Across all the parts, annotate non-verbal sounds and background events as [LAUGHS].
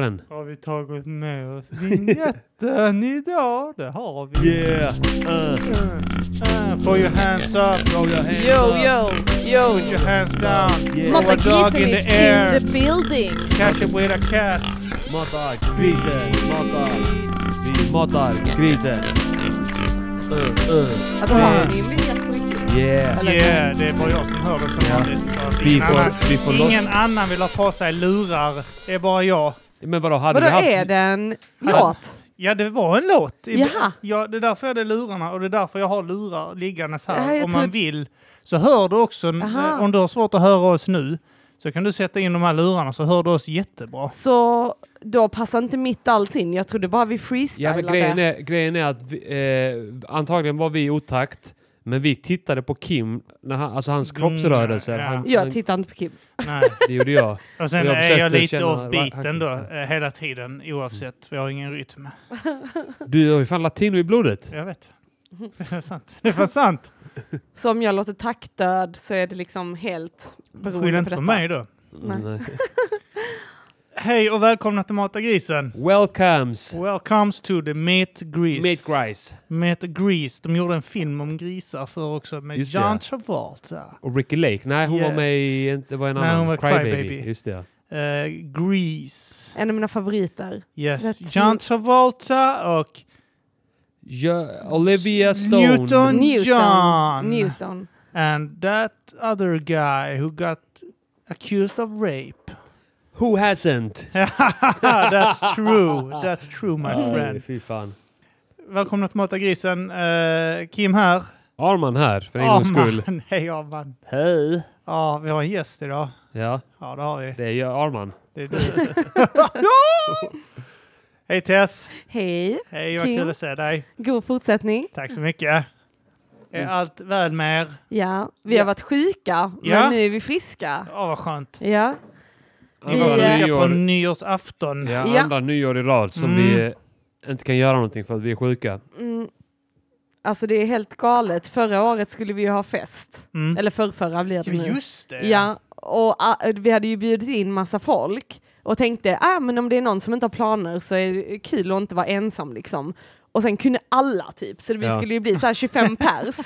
Den. Har vi tagit med oss vinjetten [LAUGHS] idag? Det har vi. Yeah! Uh. Uh, throw your hands up. Throw your hands Yo, up. yo, yo! Put your hands down. Yeah. Matta Throw a dog grisen in is the air. in the building! Catch it with a cat. Matar grisen, matar. Vi matar grisen. Uh, uh. Alltså har ni en biljett på riktigt? Yeah! Yeah, det är bara jag som hör det som Ja. vanligt. Att Vi ingen får, annan- vi får Ingen loss. annan vill ha på sig lurar. Det är bara jag. Men vadå, hade Vadå, vi haft... är det en Hade- låt? Ja, det var en låt. Jaha. Ja, det är därför jag hade lurarna och det är därför jag har lurar liggandes här. Ja, om tror- man vill så hör du också, Aha. om du har svårt att höra oss nu, så kan du sätta in de här lurarna så hör du oss jättebra. Så då passar inte mitt alls in. Jag trodde bara vi Ja, freestylade. men grejen är, grejen är att vi, eh, antagligen var vi otakt, men vi tittade på Kim, när han, alltså hans Mm, kroppsrörelser. ja. Han, Jag tittar inte på Kim. Nej. [LAUGHS] det gjorde jag. Och sen Jag är jag lite känna- off-beat han- ändå, eh, hela tiden oavsett, för jag har ingen rytm. [LAUGHS] Du har ju fan latino i blodet. Jag vet. Det är sant. Det var sant. [LAUGHS] Så om jag låter taktdöd så är det liksom helt beroende Skyll på inte detta. på mig då. Nej. Nej. Hej och välkomna till Mata Grisen. Welcomes! Welcomes to the Meat Grease. Meat Grice. Meat Grease. De gjorde en film om grisar för också med Just det. John Travolta. Och Ricky Lake. Nej, hon var Yes. med i... Det var en Nej, annan. hon var Crybaby. Crybaby. Just det. Uh, Grease. En av mina favoriter. Yes. Jag John Travolta och Ja, Olivia Stone. Newton Newton. John. Newton. And that other guy who got accused of rape. Who hasn't? [LAUGHS] That's true. That's true my Ja, friend. fy fan. Välkomna till Mata Grisen. Eh, Kim här. Arman här, för en gångs skull. [LAUGHS] Hej Arman. Hej! Ja, vi har en gäst idag. Ja, Ja, det har vi. det är jag, Arman. Det är du. [LAUGHS] Hej Tess! Hej, Hej, vad Kim. kul att se dig. god fortsättning. Tack så mycket. Är allt väl med er? Ja, vi har varit sjuka, Ja. men nu är vi friska. Ja, vad skönt. Ja, Vi, eh, lika på nyår, nyårsafton. ja, Ja. andra nyår i rad som Mm. vi inte kan göra någonting för att vi är sjuka. mm, alltså det är helt galet. Förra året skulle vi ju ha fest. Mm. Eller förrförra blir det Ja, nu. just det. Ja, och ah, vi hade ju bjudit in massa folk och tänkte, ah, men om det är någon som inte har planer så är det kul att inte vara ensam liksom. Och sen kunde alla typ, så vi Ja. skulle ju bli så här [LAUGHS] 25 pers.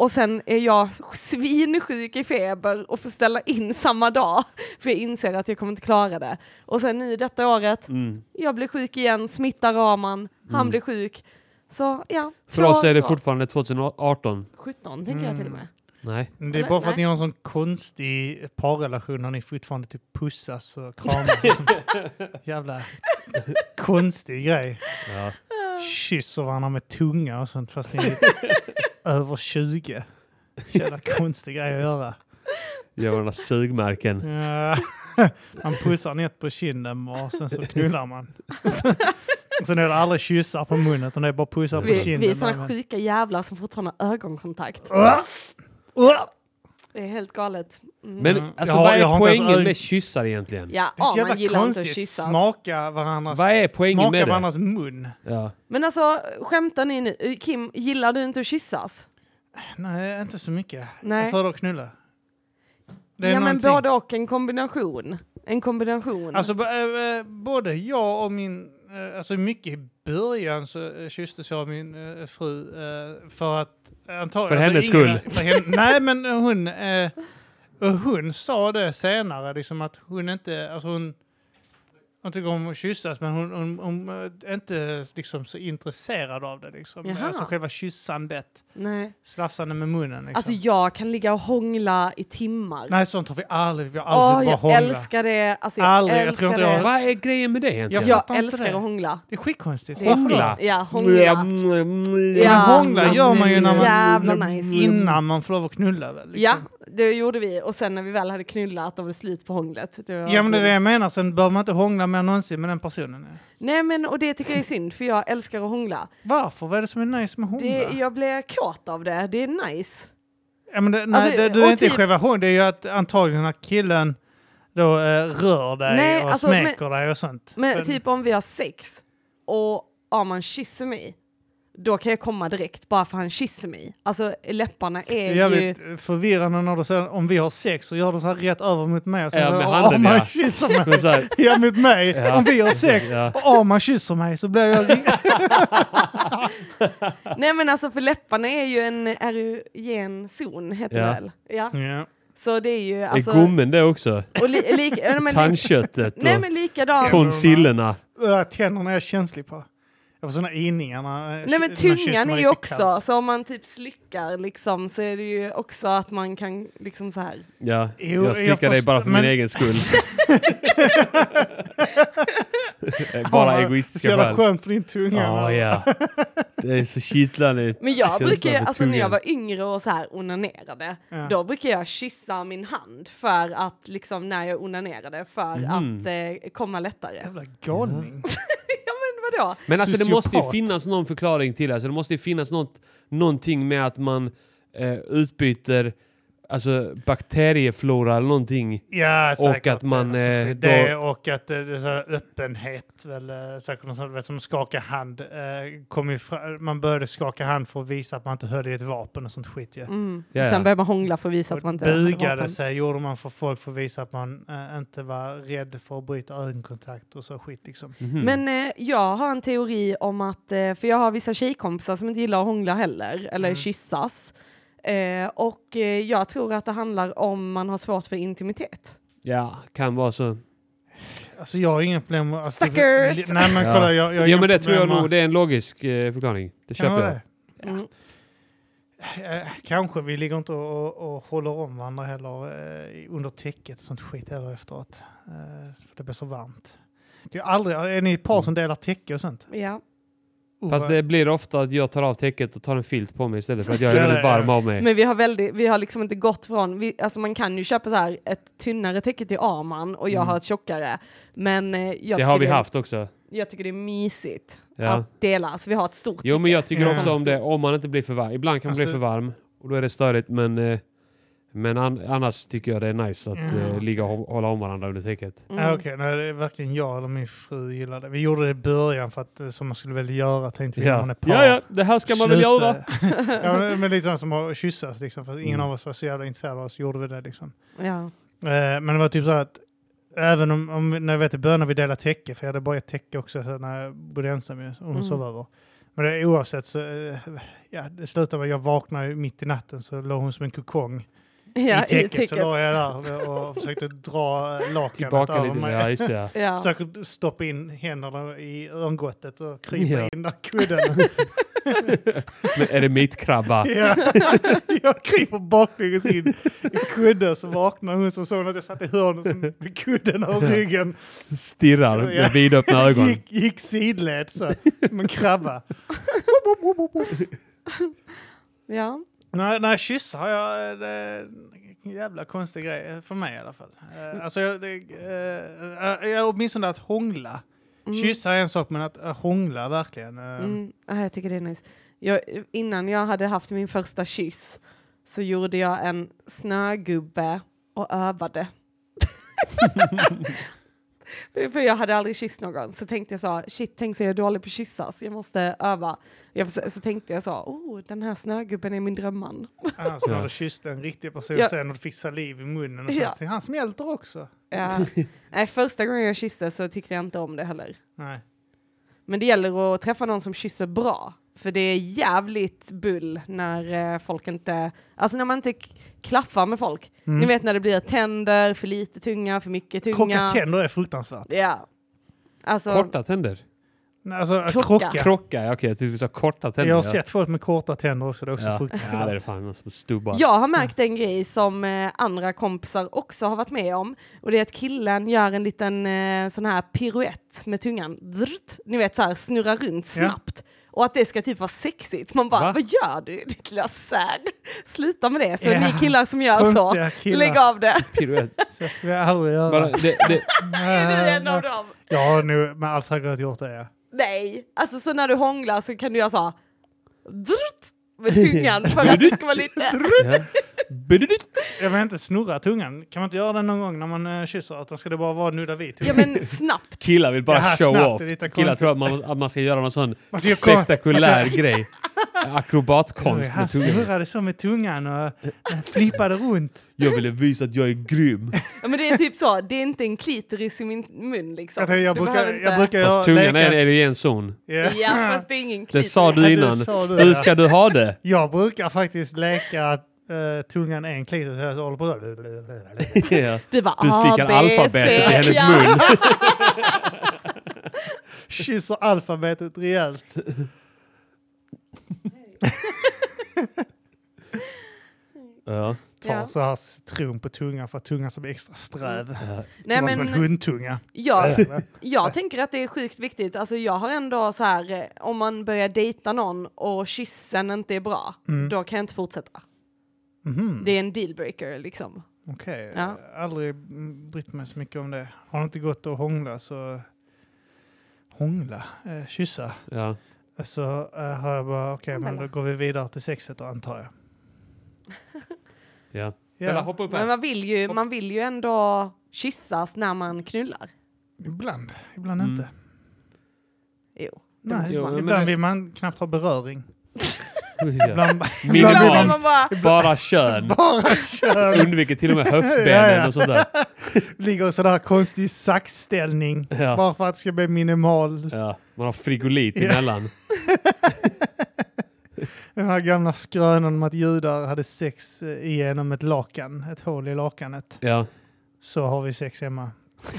Och sen är jag svinsjuk i feber och får ställa in samma dag, för jag inser att jag kommer inte klara det. Och sen nu detta året, Mm. jag blir sjuk igen, smittar Raman, han Mm. blir sjuk. Så ja, För oss är det fortfarande 2018. 17 tänker jag till och med. Nej. Det är Eller? bara för att ni har en sån konstig parrelation när ni fortfarande typ pussas och kramas. [LAUGHS] Jävla konstig grej. Ja. Kysser varandra med tunga och sånt fast ni [LAUGHS] över 20. Jävla [LAUGHS] konstig grej att göra. Gör några sugmärken. Ja. Man pussar ner på kinden och sen så knullar man. [LAUGHS] Sen är det aldrig kyssar på munnen utan det är bara pussar på Vi, kinden. vi är sådana sjuka jävlar som fortfarande har ögonkontakt. Det är helt galet. Mm. Men Mm. alltså, Jag har- vad jag har är inte ens poängen ögon- med kyssar egentligen? ja, Det är så ja jävla man gillar inte att konstigt. kyssa. Smaka varandras, Vad är poängen smaka med det? varandras mun. Ja. Men alltså, skämtar ni nu? Kim, gillar du inte att kyssas? Nej, inte så mycket. Nej. Jag föredrar att knulla. Det är ja, men någonting- både och, en kombination. En kombination. Alltså, äh, äh, både jag och min... Äh, alltså mycket i början så äh, kysstes jag av min äh, fru för att... Antagligen, För alltså, hennes ingen- skull. För henne, [LAUGHS] nej, men hon... Hon sa det senare, liksom att hon inte... Alltså hon, hon tycker om att kyssas, men hon, hon, hon är inte liksom, så intresserad av det. Liksom. Jaha. Alltså själva kyssandet, Nej. slafsande med munnen. Liksom. Alltså jag kan ligga och hångla i timmar. nej, sånt har vi aldrig. Vi har Åh, aldrig jag bara hångla. älskar det. Alltså, jag Aldrig, jag älskar tror inte det. jag- Vad är grejen med det egentligen? Jag Jag älskar det. att hångla. Det är skitkonstigt. Hångla? Ja, hångla. Ja, Ja, men hångla gör man ju när man, jävla nice. innan man får lov att knulla väl? Ja, Liksom. Det gjorde vi. Och sen när vi väl hade knullat, då var det slut på hånglet. Ja, men det är det jag menar. Sen bör man inte hångla mer någonsin med den personen. Nej men och det tycker jag är synd för jag älskar att hångla. Varför? Vad är det som är nice med hångla? Det, jag blir kåt av det, det är nice. ja, men det, nej, Alltså, det, det är inte typ- själva hångla, det är ju att antagligen att killen då eh, rör dig Nej, och alltså, smeker dig och sånt. Men För- typ om vi har sex och Arman kysser mig, då kan jag komma direkt bara för han kysser mig. Alltså läpparna är är ju... jävligt förvirrande när du säger om vi har sex så gör du så här rätt över mot mig och sen Ja, så "Åh, handen, man ja." kysser [LAUGHS] mig. Så här, [LAUGHS] Ja, mot mig. Ja. Om vi har sex Ja. och Arman kysser mig så blir jag... [LAUGHS] Nej men alltså för läpparna är ju en erogen zon, heter Ja. det väl? Ja. ja. Så det är ju är alltså... gommen det också? och li, men, li, Tandköttet nej och men likadant. tonsillerna. Äh, Tänderna är jag känslig på. Jag får såna iningar när, Nej men tungan är ju också, kallt. så om man typ slickar liksom så är det ju också att man kan liksom så här. Ja, Jo, jag jag stickar dig bara för men- min egen skull. [LAUGHS] bara Ja, egoistiska Så jävla skäl. skönt för din tunga. Ja, ja. Det är så kittlande. [LAUGHS] Men jag brukar alltså när jag tungan. var yngre och så här onanerade, Ja. då brukar jag kyssa min hand för att liksom när jag onanerade för Mhm. att eh, komma lättare. Jävla galning. Men [LAUGHS] vadå? Men alltså det måste ju Sociopat. finnas någon förklaring till det. Alltså det måste ju finnas något, någonting med att man eh, utbyter alltså, bakterieflora eller någonting. Ja, säkert. att man, Det eh, då- det och att eh, det är så här öppenhet, väl, eh, säkert något sånt, vet, som skaka hand. Eh, kom ju fra, man började skaka hand för att visa att man inte höll i ett vapen och sånt skit ju. Mm. Ja, ja. Sen börjar man hångla för att visa att man inte hade vapen. sig gjorde man för folk för att visa att man eh, inte var rädd för att bryta ögonkontakt och så skit liksom. Mhm. Men eh, jag har en teori om att, eh, för jag har vissa tjejkompisar som inte gillar att hångla heller, eller Mm. kyssas. Eh, och eh, jag tror att det handlar om man har svårt för intimitet. Ja, kan vara så. Alltså jag har inga problem med... Alltså, Suckers! Nej men Ja. kolla, jag, jag har Ja men det tror jag nog, det är en logisk eh, förklaring. Det Kan köper jag. det? Mm. Eh, Kanske, vi ligger inte och, och, håller om varandra heller eh, under täcket och sånt skit heller efteråt. För det blir så varmt. Det är, aldrig, är ni ett par som delar täcke och sånt? Ja. Oh, Fast det blir ofta att jag tar av täcket och tar en filt på mig istället för att jag är väldigt varm av mig. Men vi har, väldigt, vi har liksom inte gått från, vi, alltså man kan ju köpa så här ett tunnare täcke till Arman och jag Mm. har ett tjockare. Men eh, jag, det har vi det, haft också. jag tycker det är mysigt Ja. att dela, så vi har ett stort Jo men jag tycker också om det, om man inte blir för varm. Ibland kan man bli Alltså- för varm och då är det störigt men, eh, men an, annars tycker jag det är nice att Ja, eh, ligga och hå- hålla om varandra under täcket. Mm. Ja, Okej, nej, det är varken jag eller min fru gillar det. Vi gjorde det i början för att eh, som man skulle väl göra tänkte vi när man Ja. är par. ja, ja, det här ska man väl Sluta- göra. [LAUGHS] ja, men, men liksom som att kyssas liksom, för ingen Mm. av oss var så jävla intresserade av oss, gjorde vi det liksom. Ja. Eh, men det var typ så att även om, om när jag vet i början när vi delade täcke, för jag hade bara ett täcke också så när jag bodde ensam ju, och hon Mm. sov över. Men det, oavsett så, eh, ja, det slutade med att jag vaknade ju mitt i natten så låg hon som en kokong [LAUGHS] Ja, i täcket. Så låg jag där och försökte dra lakanet Tillbaka över lite. mig. Ja, just det. Ja. [LAUGHS] Ja. Försöker stoppa in händerna i örngottet och krypa Ja. in där kudden. [LAUGHS] Men är det mittkrabba? ja. Jag kryper baklänges in i kudden så vaknar hon så såg att jag satt i hörnet som med kudden över ryggen. Stirrar Ja. med vidöppna ögon. Gick, gick sidled så, som en krabba. ja. När jag kyssar har jag det är en jävla konstig grej, för mig i alla fall. Uh, alltså, jag, det, uh, jag, åtminstone att hångla. Mm. Kyssa är en sak, men att hångla verkligen. eh, Mm. Ja, jag tycker det är nice. Jag, innan jag hade haft min första kyss så gjorde jag en snögubbe och övade. [LAUGHS] [LAUGHS] För jag hade aldrig kysst någon. Så tänkte jag så, shit, tänk så jag är dålig på att kyssas. Jag måste öva. Jag, så, så tänkte jag så, oh, den här snögubben är min drömman. När Ja. du kysste en riktig person Ja. sen och du fick saliv i munnen och så. Ja. så han smälter också. Ja. [LAUGHS] Nej, första gången jag kysste så tyckte jag inte om det heller. Nej. Men det gäller att träffa någon som kysser bra. För det är jävligt bull när eh, folk inte, alltså när man inte klaffar med folk. Mm. Ni vet när det blir tänder, för lite tunga, för mycket tunga. Krocka tänder är fruktansvärt. Ja. Alltså, Korta tänder? Nej, Alltså Krocka. krocka. Krocka? Ja, Okej, jag tyckte du sa korta tänder. Jag har ja. sett folk med korta tänder också, det är också ja. fruktansvärt. ja, det är fan som stubbar. jag har märkt en grej som eh, andra kompisar också har varit med om. Och det är att killen gör en liten eh, sån här piruett med tungan. Drrt. Ni vet så här, snurra runt Ja. Och att det ska typ vara sexigt. Man bara, Va? vad gör du ditt lilla sär? Sluta med det. Så Ja. ni killar som gör så, Konstiga killar. lägg av det. Piruett. Så skulle jag aldrig göra. Bara, det, det, Är du en av dem? Jag har nog med all säkerhet gjort det. Ja. Nej, alltså så när du hånglar så kan du göra så. Drrt, med tungan för att det ska vara lite... [LAUGHS] ja. Jag vill inte snurra tungan. Kan man inte göra det någon gång när man uh, kysser? Utan ska det bara vara nudda vid Ja tungan? men snabbt. Killar vill bara Det här show snabbt off. Killar tror att man, att man ska göra någon sån spektakulär grej. Akrobatkonst Han med tungan. snurrade så med tungan och eh, flippade runt. Jag ville visa att jag är grym. Ja, men det är typ så, det är inte en klitoris i min mun liksom. Jag, tänkte, jag, Du brukar, behöver jag brukar Fast tungan leka- är, är i en zon. Ja. Ja fast det är ingen Det klitoris. sa Ja, du det innan. sa du, Hur ja. ska du ha det? Jag brukar faktiskt leka att eh, tungan är en klitoris. Jag håller på så. [LAUGHS] Ja. Du bara Du slickar A, alfabetet C, i hennes ja. mun. [LAUGHS] Kysser alfabetet rejält. Ja. Tar Ja. så här citron på tungan för att tungan ska bli extra sträv. Ja. Nej, som, som en men hundtunga. jag, [LAUGHS] jag tänker att det är sjukt viktigt. Alltså jag har ändå så här, eh, om man börjar dejta någon och kyssen inte är bra, Mm. då kan jag inte fortsätta. Mhm. Det är en dealbreaker liksom. Okej, Ja. jag har aldrig mm, brytt mig så mycket om det. Har det inte gått att hångla så... Hångla? Eh, kyssa? Ja. Så eh, har jag bara, okej men då går vi vidare till sexet då antar jag. [LAUGHS] Ja. Bella, Ja, hoppa upp Men här. man vill ju, man vill ju ändå kyssas när man knullar. ibland, ibland Mm. inte. Jo. Nej, Jo, men ibland det- vill man knappt ha beröring. [LAUGHS] Ja. Ibland, Minimalt. bara, Bara kön. [LAUGHS] bara köra. Undviker till och med höftbenen Ja, ja. och sånt där. [LAUGHS] Ligger i sådär konstig saxställning. Ja. Bara för att det ska bli minimal. Ja. Man har frigolit Ja. emellan. [LAUGHS] Den här gamla skrönan om att judar hade sex eh, igenom ett lakan. Ett hål i lakanet. Ja. Så har vi sex hemma.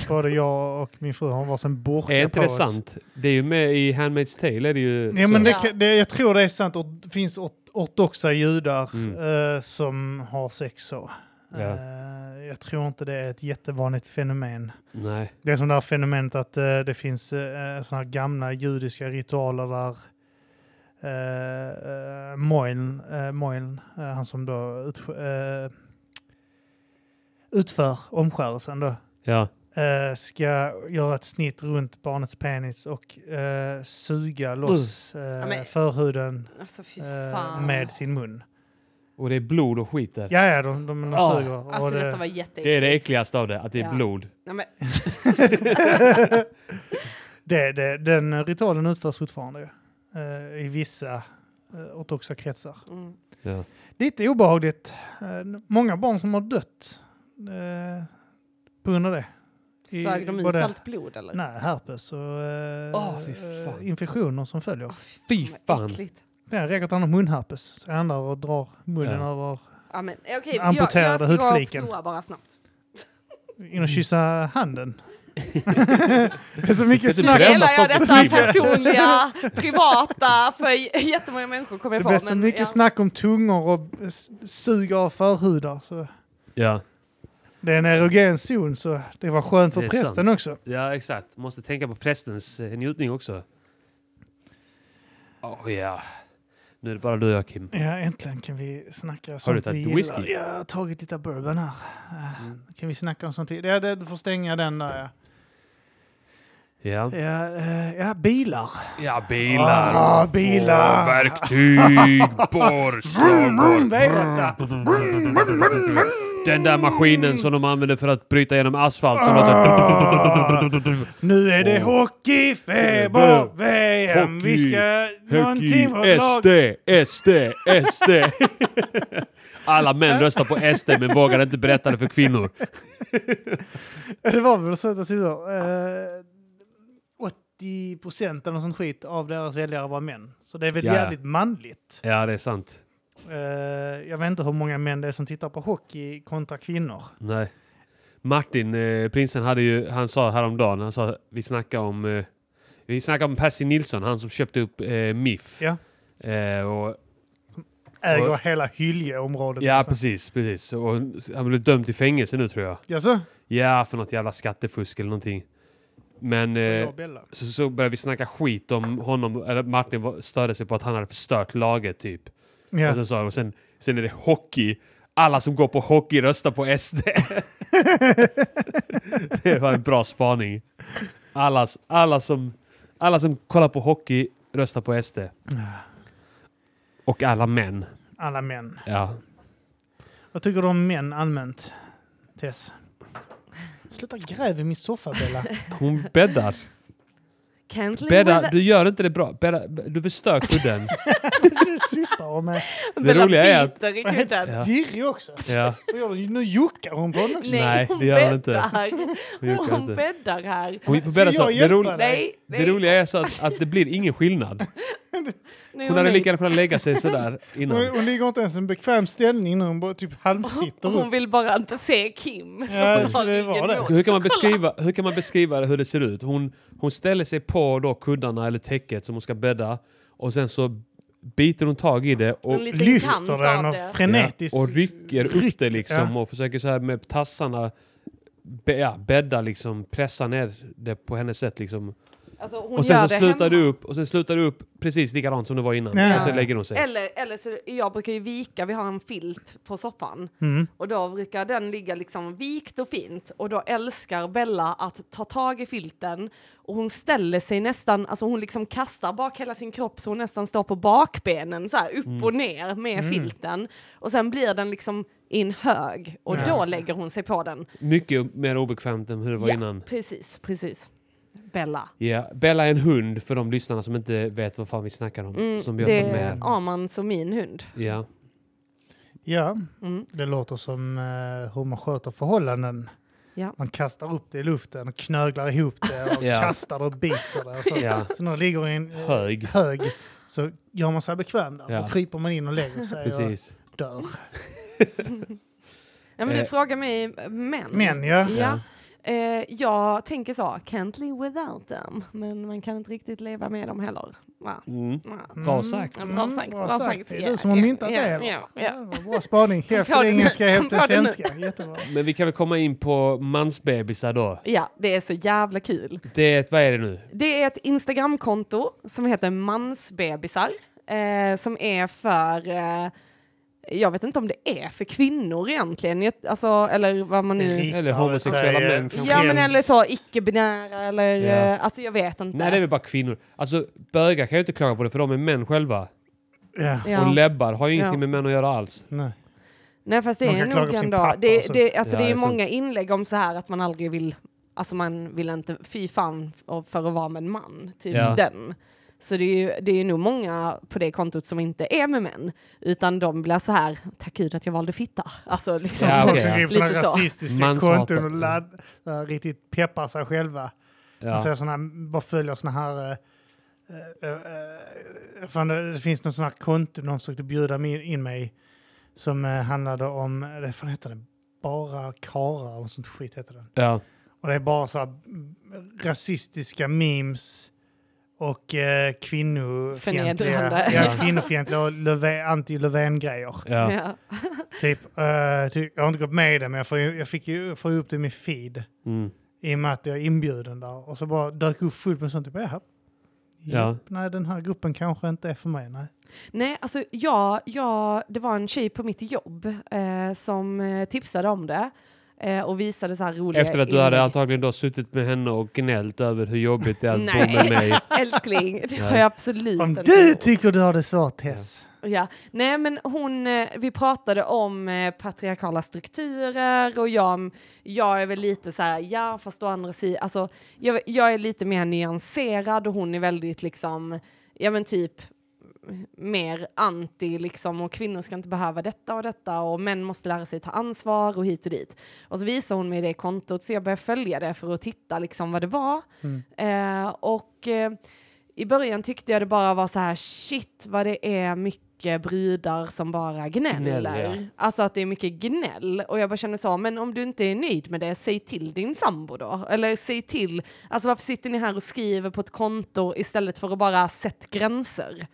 Både jag och min fru har varsin burka Är inte på det oss. sant? Det är ju med i Handmaid's Tale. Är det ju Ja, men det, det, jag tror det är sant. Det finns ort- ortodoxa judar Mm. eh, som har sex så. Ja. Eh, jag tror inte det är ett jättevanligt fenomen. Nej. Det är som det här fenomenet att eh, det finns uh, sådana här gamla judiska ritualer där uh, Moiln, uh, Moiln han som då ut, utför omskärelsen då, Ja. Eh, ska göra ett snitt runt barnets penis och eh, suga loss eh, men- förhuden alltså fy eh, fan. med sin mun. Och det är blod och skit där. Ja, ja, de, de, de Ah. suger. och Alltså det- detta var jätteäckligt. Det är det äckligaste av det, att det är Ja. blod. Nej, men, [LAUGHS] det, det, den ritualen utförs fortfarande ju, eh, i vissa uh, ortodoxa kretsar. mm. Ja. Lite obehagligt. Eh, många barn som har dött eh, på grund av det. Sög de ut allt blod eller? Nej, herpes och fy fan. eh, infektioner som följer. Fy Vad fan. Det räcker att han har munherpes. Så han där och drar munnen Ja. över, Ja, men, jag, jag Amputerade ska gå och hudfliken. prova bara snabbt. in och kyssa handen. [LAUGHS] det är så mycket Ska snack. bränna Delar jag detta personliga, privata för jättemånga människor kommer jag Det på. blir så men, mycket ja. snack om tungor och sug av förhudar. Så Ja. Det är en erogen zon så det var skönt för prästen sant. också. Ja exakt, måste tänka på prästens eh, njutning också. Oh, ja. Nu är det bara du och jag Kim. Ja, äntligen kan vi snacka sånt Har du tagit whisky? Gillar. Jag har tagit lite bourbon här. Eh, mm. Kan vi snacka om sånt? Ja, du får stänga den där ja. Ja. Ja, eh, ja, bilar. Ja, bilar. Ah, bilar. Borr, verktyg, [LAUGHS] borrstavar. V8. Den där maskinen som de använder för att bryta igenom asfalt. Som Ah. låter... Nu är det hockeyfeber, VM. Vi Hockey, ska någonting för Hockey. SD, SD, SD. Alla män röstar på SD men vågar inte berätta det för kvinnor. [LAUGHS] Det var väl så att jag eh, 80 procent eller något sånt skit av deras väljare var män. Så det är väl Ja. jävligt manligt. Ja, det är sant. Eh, jag vet inte hur många män det är som tittar på hockey kontra kvinnor. Nej. Martin, eh, prinsen, hade ju, han sa häromdagen, han sa, vi snackade om, eh, vi snackade om Percy Nilsson, han som köpte upp eh, MIF. Ja. Eh, och, Äger Och- hela Hyljeområdet. ja, liksom. precis, precis. Och han blev dömd till fängelse nu tror jag. Jaså? Ja, för något jävla skattefusk eller någonting. Men eh, så, så började vi snacka skit om honom, eller Martin störde sig på att han hade förstört laget typ. Och Ja. sen sa och sen, sen är det hockey. Alla som går på hockey röstar på SD. [LAUGHS] det var en bra spaning. Alla, alla, som, alla som kollar på hockey röstar på SD. Och alla män. Alla män. Ja. Vad tycker du om män allmänt, Tess? Sluta gräv i min soffa, Bella. Hon bäddar. Can't live Bädda, du gör inte det bra. Bädda, du förstör kudden. [LAUGHS] det sysslar hon med. Det Bella roliga är att- biter i kudden. Dirrig också. Ja? Nu juckar hon på honom också. Nej, det gör hon inte. bäddar. hon bäddar här. Hon får Ska bädda så. jag Det, roliga är så att, att det blir ingen skillnad. [LAUGHS] Nu är Hon hade nöjd. lika gärna kunnat lägga sig sådär [LAUGHS] Hon, innan. hon ligger inte ens i en bekväm ställning när hon bara typ halvsitter Hon upp. vill bara inte se Kim. Så Ja, det hon skulle. Hur kan, man beskriva, hur kan man beskriva hur det ser ut? Hon, hon ställer sig på då kuddarna eller täcket som hon ska bädda och sen så biter hon tag i det och, En liten kant Lyfter den och det. frenetiskt och rycker upp det liksom Ja. och försöker så här med tassarna ja, bädda liksom, pressa ner det på hennes sätt liksom. Alltså, hon Och sen gör så det slutar hemma. du upp och sen slutar du upp precis likadant som det var innan. Ja. Och sen lägger hon sig. Eller, eller så, jag brukar ju vika, vi har en filt på soffan. Mm. Och då brukar den ligga liksom vikt och fint. Och då älskar Bella att ta tag i filten. Och hon ställer sig nästan, alltså hon liksom kastar bak hela sin kropp så hon nästan står på bakbenen så här upp Mm. och ner med filten. Och sen blir den liksom i en hög och Ja. då lägger hon sig på den. Mycket mer obekvämt än hur det var ja, innan. precis, precis. Bella. Ja, Bella är en hund för de lyssnarna som inte vet vad fan vi snackar om. Mm, som det är med. Amans och min hund. Ja. Ja, Mm. det låter som eh, hur man sköter förhållanden. Ja. Man kastar upp det i luften och knöglar ihop det [LAUGHS] och Ja. kastar det och biter det. Och så, Ja. så när det ligger i en eh, Hög. hög så gör man sig bekväm där. Ja. och kryper man in och lägger sig och Precis. dör. [LAUGHS] Ja, men du Eh. frågar mig män. Men ja, Ja. Eh, jag tänker så, can't live without them. Men man kan inte riktigt leva med dem heller. Va? Mm. Va? Bra sagt. Ja, bra sagt, bra sagt. Det är Ja, du som har myntat ja, det. Ja, vad bra spaning. [LAUGHS] Hälften engelska, [LAUGHS] hälften svenska. Jättebra. Men vi kan väl komma in på mansbebisar då. Ja, det är så jävla kul. Det är ett, vad är det nu? Det är ett Instagramkonto som heter mansbebisar. Eh, som är för, eh, jag vet inte om det är för kvinnor egentligen. Jag- Alltså, eller vad man nu... Eller homosexuella män. Ja men eller så icke-binära eller, Ja. eh, alltså jag vet inte. Nej, det är väl bara kvinnor. Alltså, bögar kan ju inte klaga på det för de är män själva. Ja. Och lebbar har ju ingenting Ja. med män att göra alls. Nej. Nej fast det De är kan klaga nog på sin ändå, pappa det, det, alltså Ja, det är det ju är många inlägg om så här att man aldrig vill, alltså man vill inte, fy fan för att vara med en man, typ Ja. den. Så det är ju det är ju nog många på det kontot som inte är med män, utan de blir så här, tack gud att jag valde fitta. Alltså liksom, Ja, sådana Lite så. rasistiska Manshatar. konton och ladd, här, riktigt peppar sig själva. Ja. Och så såna här, bara följer såna här... Uh, uh, det, det finns någon sån här konto någon försökte bjuda in mig som uh, handlade om, uh, det fan heter det, bara karar eller sånt skit heter den. Ja. Och det är bara så här mm, rasistiska memes och uh, kvinnofientliga, [LAUGHS] ja, kvinnofientliga och Löfven- anti-Löfven-grejer. Ja. Ja. Typ, uh, typ, jag har inte gått med i det, men jag, får, jag fick ju få upp det i min feed. Mm. I och med att jag är inbjuden där. Och så bara dök upp fullt med sånt. Typ. Ja. Japp, Nej, den här gruppen kanske inte är för mig. Nej. Nej, alltså jag, jag, det var en tjej på mitt jobb eh, som eh, tipsade om det eh, och visade så här roliga Efter att du hade antagligen då suttit med henne och gnällt över hur jobbigt det är att bo med mig. [LAUGHS] älskling, det har jag absolut Om inte du gjort. tycker du har det svårt Tess. Ja, nej men hon, eh, vi pratade om eh, patriarkala strukturer och jag, jag är väl lite så här, ja fast å andra sidan, alltså jag, jag är lite mer nyanserad och hon är väldigt liksom, ja men typ mer anti liksom och kvinnor ska inte behöva detta och detta och män måste lära sig ta ansvar och hit och dit. Och så visar hon mig det kontot så jag började följa det för att titta liksom vad det var. Eh, och eh, i början tyckte jag det bara var så här shit vad det är mycket brudar som bara gnäller. Gnäll, ja. Alltså att det är mycket gnäll och jag bara känner så, men om du inte är nöjd med det, säg till din sambo då. Eller säg till, alltså varför sitter ni här och skriver på ett konto istället för att bara sätta gränser?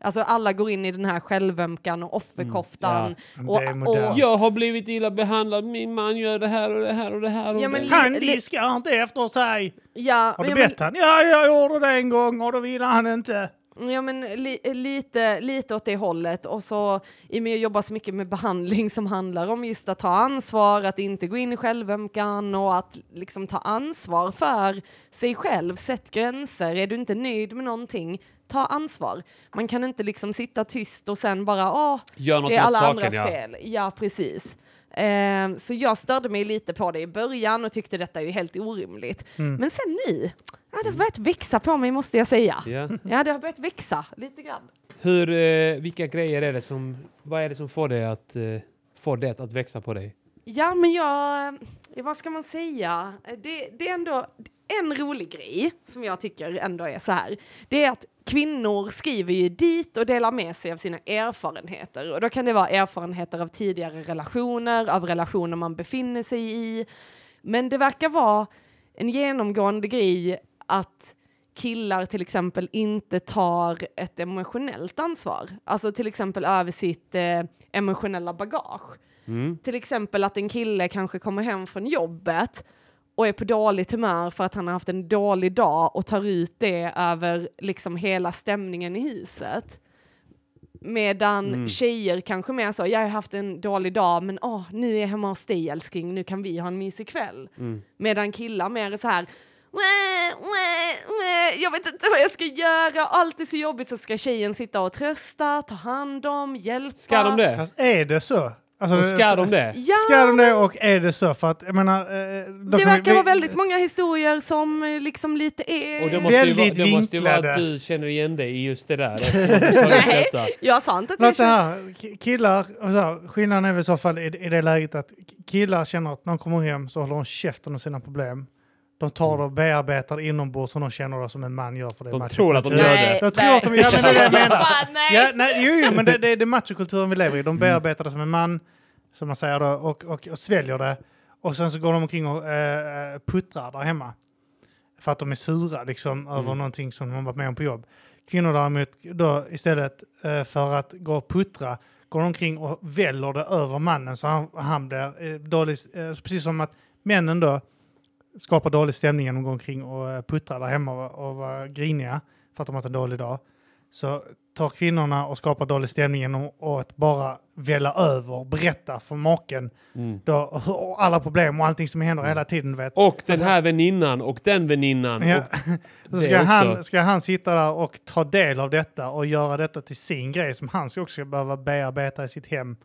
Alltså alla går in i den här självömkan och offerkoftan. Men Och- det är och- modernt. Jag har blivit illa behandlad, min man gör det här och det här och det här. Och Ja, men det. Han diskar inte efter sig. Ja, Har ja, du men- bett han? Ja, jag gjorde det en gång och då ville han inte. Ja, men li, lite, lite åt det hållet. Och så i och med att jag jobbar så mycket med behandling som handlar om just att ta ansvar, att inte gå in i självömkan och att liksom ta ansvar för sig själv. Sätt gränser. Är du inte nöjd med någonting, ta ansvar. Man kan inte liksom sitta tyst och sen bara, åh, Gör något det är alla saken, andras ja. fel. Ja, precis. Ehm, så jag störde mig lite på det i början och tyckte detta är ju helt orimligt. Men sen nu, ja, det har börjat växa på mig måste jag säga. Ja. [LAUGHS] Ja, det har börjat växa lite grann. Hur, eh, vilka grejer är det som, vad är det som får dig att, eh, får det att växa på dig? Ja, men jag, vad ska man säga? Det, det är ändå en rolig grej som jag tycker ändå är så här. Det är att kvinnor skriver ju dit och delar med sig av sina erfarenheter. Och då kan det vara erfarenheter av tidigare relationer, av relationer man befinner sig i. Men det verkar vara en genomgående grej att killar till exempel inte tar ett emotionellt ansvar. Alltså till exempel över sitt eh, emotionella bagage. Mm. Till exempel att en kille kanske kommer hem från jobbet och är på dåligt humör för att han har haft en dålig dag och tar ut det över liksom hela stämningen i huset. Medan Mm. tjejer kanske mer så, jag har haft en dålig dag men åh, nu är jag hemma hos dig älskling, nu kan vi ha en mysig kväll. Mm. Medan killar mer är så här, "Wah, wah, wah, jag vet inte vad jag ska göra, allt är så jobbigt så ska tjejen sitta och trösta, ta hand om, hjälpa. Ska de det? Fast är det så? Alltså, Och ska de det? Ja, Ska de det och är det så? För att jag menar... eh, då det kan vi- verkar vara väldigt många historier som eh, liksom lite är... Och det måste, ju vara, Väldigt det måste ju vara att du känner igen dig i just det där. [LAUGHS] Nej, jag sa inte att jag Låt känner... här, ki- killar, här, skillnaden är väl i så fall i, i det läget att killar känner att när de kommer hem så håller de käften om sina problem. De tar det och bearbetar inombords som de känner det som en man gör för det är De tror att de gör det. Jag tror att de gör det, jag menar. [LAUGHS] Ja, nej, jo, jo, men det, det är det machokulturen vi lever i. De bearbetar det som en man, som man säger då, och, och, och sväljer det. Och sen så går de omkring och eh, puttrar där hemma. För att de är sura liksom, över någonting som de har varit med om på jobb. Kvinnor däremot, då istället eh, för att gå och puttra, går de omkring och väller det över mannen så han, han blir eh, dålig. Eh, precis som att männen då skapar dålig stämning genom att gå omkring och eh, puttra där hemma och, och vara griniga för att de har haft en dålig dag. Så tar kvinnorna och skapar dålig stämning genom att bara välla över och berätta för maken Mm. då, och alla problem och allting som händer hela tiden. Vet. Och den här väninnan och den väninnan. Ja. [LAUGHS] Så ska han, ska han sitta där och ta del av detta och göra detta till sin grej som han ska också behöva bearbeta i sitt hem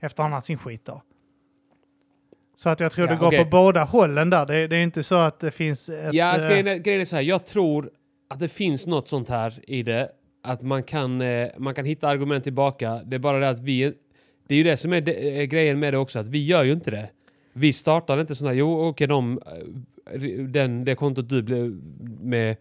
efter han har sin skit då. Så att jag tror Ja, det går okej. på båda hållen där. Det, det är inte så att det finns ett... ja, alltså, eh, grejen, är, grejen är så här, jag tror att det finns något sånt här i det. Att man kan, eh, man kan hitta argument tillbaka. Det är bara det att vi... Det är ju det som är de, eh, grejen med det också, att vi gör ju inte det. Vi startar inte sådana, jo okej de, eh, den, det kontot du blev med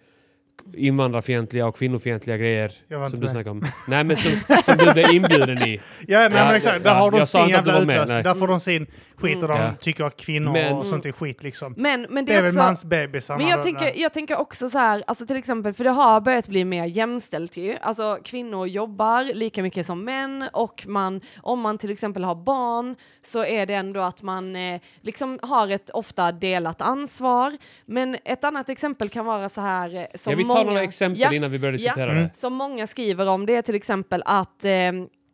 invandrarfientliga och kvinnofientliga grejer som du med. snackade om. Nej men som, som du blev inbjuden i. [LAUGHS] Ja, nej, Ja, men exakt. Där ja, har de sin jävla utlösning. Där får de sin skit och de Ja. tycker att kvinnor Men- och sånt är skit liksom. Men, men Det det är är väl också... mansbebisarna. Men jag då, tänker, jag tänker också så här, alltså till exempel, för det har börjat bli mer jämställt ju. Alltså kvinnor jobbar lika mycket som män och man, om man till exempel har barn så är det ändå att man eh, liksom har ett ofta delat ansvar. Men ett annat exempel kan vara så här eh, som Jag vill ta många... några exempel Ja, innan vi börjar diskutera Mm. det. som många skriver om det är till exempel att eh,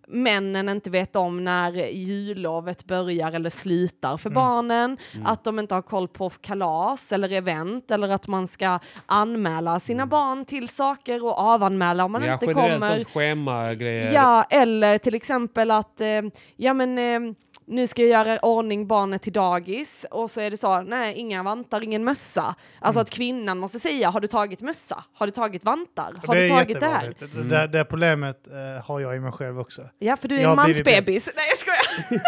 männen inte vet om när jullovet börjar eller slutar för barnen, Mm. att de inte har koll på kalas eller event eller att man ska anmäla sina barn till saker och avanmäla om man ja, inte kommer. schema-grejer. Ja, eller till exempel att, eh, ja men eh, nu ska jag göra ordning barnet till dagis och så är det så, nej inga vantar, ingen mössa. Alltså att kvinnan måste säga, har du tagit mössa? Har du tagit vantar? Har det du tagit det här? Det, det, det problemet eh, har jag i mig själv också. Ja, för du är Jag en mansbebis. [LAUGHS] Nej, jag skojar.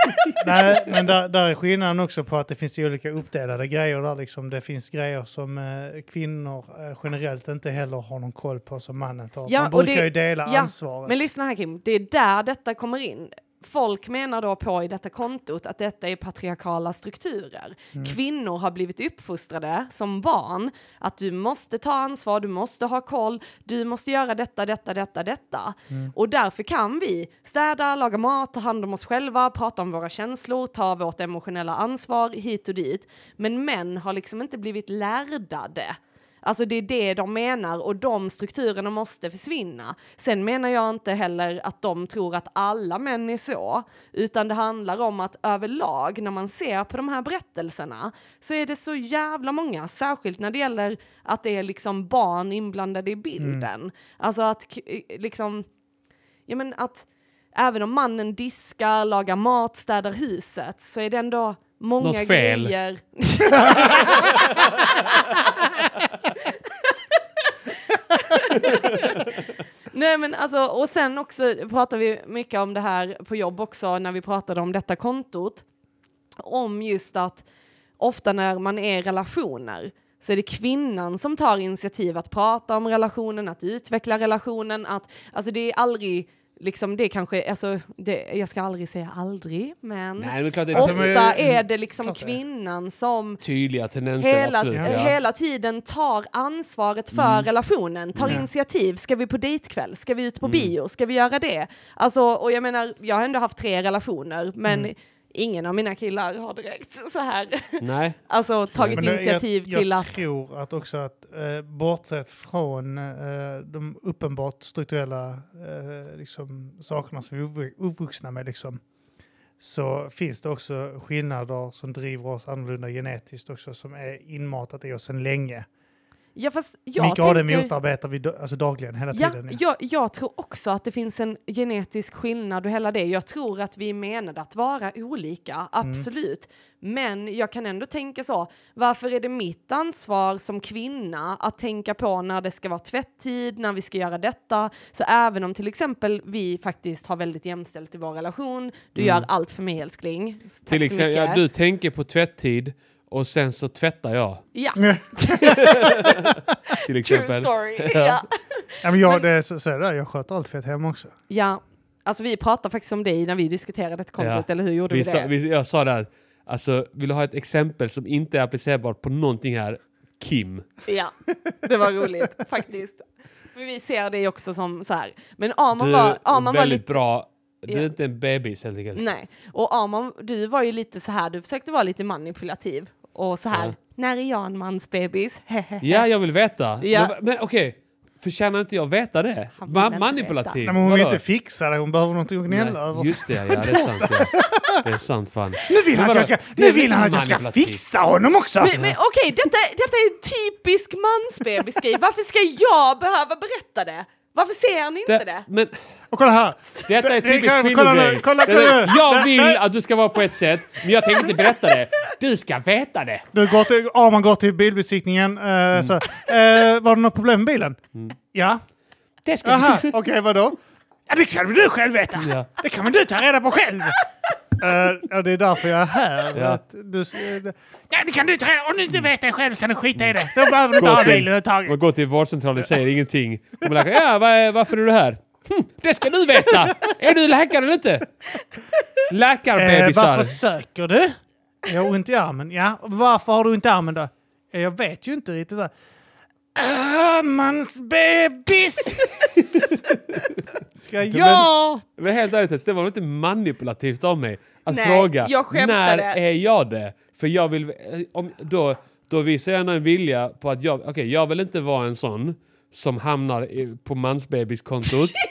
[LAUGHS] Nej, men där, där är skillnaden också på att det finns olika uppdelade grejer där liksom. Det finns grejer som eh, kvinnor eh, generellt inte heller har någon koll på som mannen tar. Ja, Man brukar det- ju dela ja, ansvaret. Men lyssna här Kim, det är där detta kommer in. Folk menar då på i detta kontot att detta är patriarkala strukturer. Kvinnor har blivit uppfostrade som barn att du måste ta ansvar, du måste ha koll, du måste göra detta, detta, detta, detta. Och därför kan vi städa, laga mat, ta hand om oss själva, prata om våra känslor, ta vårt emotionella ansvar hit och dit. Men män har liksom inte blivit lärda det. Alltså det är det de menar och de strukturerna måste försvinna. Sen menar jag inte heller att de tror att alla män är så, utan det handlar om att överlag när man ser på de här berättelserna så är det så jävla många, särskilt när det gäller att det är liksom barn inblandade i bilden. Alltså att liksom, ja men att även om mannen diskar, lagar mat, städar huset så är det ändå många Något fel. grejer. Nej men alltså, och sen också pratar vi mycket om det här på jobb också när vi pratade om detta kontot. Om just att ofta när man är i relationer så är det kvinnan som tar initiativ att prata om relationen, att utveckla relationen, att alltså det är aldrig liksom det kanske, alltså det, jag ska aldrig säga aldrig, men Nej, men det är klart det Alltså, ofta men- är det liksom kvinnan som tydliga tendenser, hela, absolut. Ja. hela tiden tar ansvaret för Mm. relationen, tar initiativ. Ska vi på dejtkväll? Ska vi ut på Mm. bio? Ska vi göra det? Alltså, och jag menar, jag har ändå haft tre relationer, men Mm. Ingen av mina killar har direkt så här, Nej, alltså tagit Men initiativ jag, till jag att... tror att också att eh, bortsett från eh, de uppenbart strukturella eh, liksom, sakerna som vi är uppvux- uppvuxna med liksom, så finns det också skillnader som driver oss annorlunda genetiskt också som är inmatat i oss sedan länge. Ja, fast jag det tänker- motarbetar vi alltså dagligen, hela Ja, tiden. jag, jag tror också att det finns en genetisk skillnad och hela det. Jag tror att vi är menade att vara olika, absolut. Men jag kan ändå tänka så, varför är det mitt ansvar som kvinna att tänka på när det ska vara tvätttid, när vi ska göra detta? Så även om till exempel vi faktiskt har väldigt jämställt i vår relation, du gör allt för mig älskling. Tack till så exempel, mycket. ja, du tänker på tvätttid och sen så tvättar jag. Ja, [LAUGHS] Till true exempel. story. ja. Ja, men jag, Men- det är så, så är det, jag sköter allt fett hemma också. ja, alltså vi pratade faktiskt om dig när vi diskuterade ett kontot, Ja. eller hur gjorde vi, Vi det? sa, vi, jag sa det här, alltså vill du ha ett exempel som inte är applicerbart på någonting här? Kim. Ja, det var roligt [LAUGHS] faktiskt. För vi ser det också som så här. Men Arman Du var, är Arman var väldigt lite... bra. Du är Ja. inte en bebis helt enkelt. Nej, och Arman, du var ju lite så här, du försökte vara lite manipulativ. Och så här, Ja. när är jag en mansbebis? [LAUGHS] Ja, jag vill veta. Ja. Men, men okej, förtjänar inte jag veta det? Han Ma- manipulativ? Nej, men hon vill Vadå? inte fixa det, hon behöver någonting att gnälla över. Just det, ja, det är [LAUGHS] sant. Ja. Det är sant fan. Nu vill han att jag ska, nu vill han att jag ska fixa honom också! Men, men okej, detta, detta är en typisk mansbebisgrej. Varför ska jag behöva berätta det? Varför ser ni inte det? Det, men Och kolla här! detta är Det- det- typisk kolla nu, kolla nu, kvinnogrej. kolla, kolla. Jag vill att du ska vara på ett sätt, men jag tänker inte berätta det. Du ska veta det. Du går till, Arman går till bilbesiktningen. eh, Mm. så, eh, var det något problem med bilen? Ja. Det ska Jaha, okej vadå? Ja, det ska väl du själv veta! Ja. Det kan väl du ta reda på själv! Eh, ja, det är därför jag är här. Ja. Att du, eh, ja, det kan du ta Om du inte vet det själv kan du skita i det. Då [LAUGHS] behöver du inte Gå ha bilen överhuvudtaget. Man går till vårdcentralen och säger ingenting. Och man läkare, ja, vad är, varför är du här? Hm, det ska du veta! Är du läkare eller inte? Eh, Läkarbebisar. varför söker du? Jag har ont i armen. Ja, varför har du ont i armen då? Ja, Jag vet ju inte riktigt. Där. Mans bebis! Ska jag? Men helt ärligt, det var väl inte manipulativt av mig att Nej, fråga jag när är jag det? För jag vill, eh, om, då, då visar jag ändå en vilja på att jag, okej, jag vill inte vara en sån som hamnar i, på mansbebiskontot. [LAUGHS]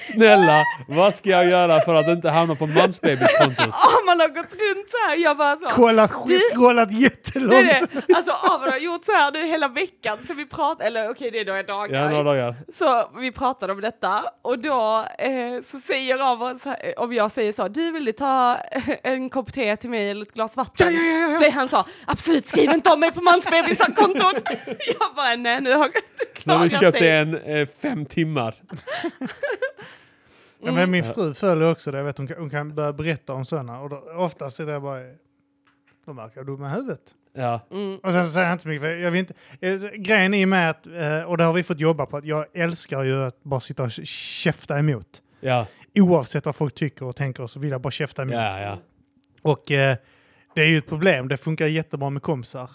Snälla, vad ska jag göra för att inte hamna på mansbebiskontot? Åh, man har gått runt så här, jag bara så. Kollat, scrollat Det jättelångt. är det. Alltså Avan har gjort så här nu hela veckan, så vi pratar, eller okej det är några dagar. Ja, några dagar. Så vi pratade om detta och då eh, så säger här, om jag säger så, du vill du ta en kopp te till mig eller ett glas vatten? Ja, ja, ja, ja. Så han så, absolut skriv inte om mig på mansbebiskontot. [LAUGHS] jag bara, nej nu har du Nu har vi klagat köpt dig. en eh, fem timmar. [LAUGHS] Ja, men min fru följer också det. Jag vet, hon, kan, hon kan börja berätta om sådana. Och då, oftast är det bara... De verkar dumma i huvudet. Ja. Mm. Och sen så säger jag inte så mycket. För jag vill inte, eh, grejen är med att, eh, och det har vi fått jobba på, att jag älskar ju att bara sitta och käfta emot. Ja, Oavsett vad folk tycker och tänker så vill jag bara käfta emot. ja, ja. Och eh, det är ju ett problem. Det funkar jättebra med kompisar.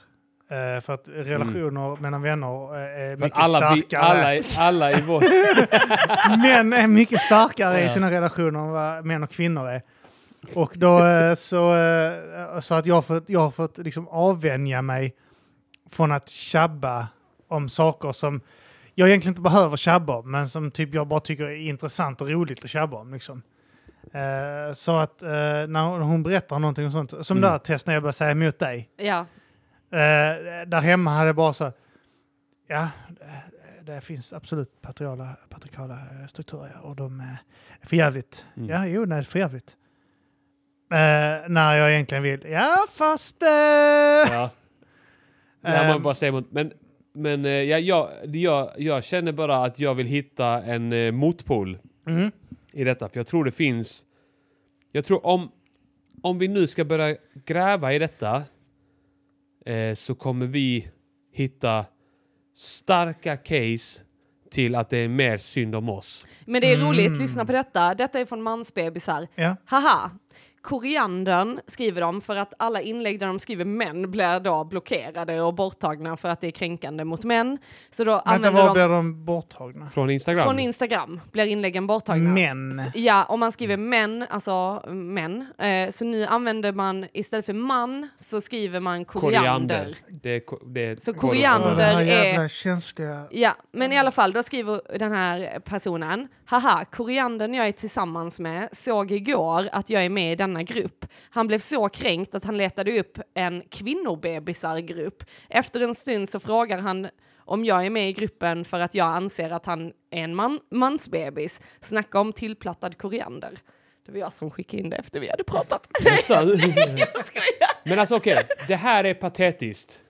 Eh, för att relationer mellan vänner eh, är För mycket alla, vi, starkare. alla, i- alla i vår... [LAUGHS] Män är mycket starkare i Ja. sina relationer än vad män och kvinnor är. Och då eh, så, så att jag har fått, jag har fått liksom avvänja mig från att tjabba om saker som jag egentligen inte behöver tjabba om, men som typ jag bara tycker är intressant och roligt att tjabba om. Liksom. Så att när hon berättar någonting och sånt, som Mm. det här testet när jag började säga emot dig, Ja. Eh, där hemma hade bara så, ja, det, det finns absolut patriala, patriarkala eh, strukturer och de är för jävligt. Mm. Ja, jo, nej, för jävligt. Eh, när jag egentligen vill, ja fast... Eh, Ja. [LAUGHS] Ja, man ehm, bara säger emot. Men, men eh, ja, jag, jag, jag känner bara att jag vill hitta en eh, motpol mm, i detta. För jag tror det finns... Jag tror om, om vi nu ska börja gräva i detta eh, så kommer vi hitta starka case till att det är mer synd om oss. Men det är roligt, Mm. lyssna på detta. Detta är från mansbebisar. ja. Haha! Koriandern skriver de för att alla inlägg där de skriver män blir då blockerade och borttagna för att det är kränkande mot män. Så då Vänta, använder var de... blir de borttagna? Från Instagram. Från Instagram blir inläggen borttagna. Män. S- Ja, om man skriver män, alltså män. Eh, så nu använder man istället för man så skriver man koriander. Det, är ko- det är Så kor- koriander- är- känsliga... Ja, men i alla fall, då skriver den här personen, haha, koriandern jag är tillsammans med såg igår att jag är med i denna grupp. Han blev så kränkt att han letade upp en kvinnobebisar-grupp. Efter en stund så frågar han om jag är med i gruppen för att jag anser att han är en man, mansbebis. Snacka om tillplattad koriander. Det var jag som skickade in det efter vi hade pratat. Nästan. [LAUGHS] jag skojar. Men alltså okej, det här är patetiskt.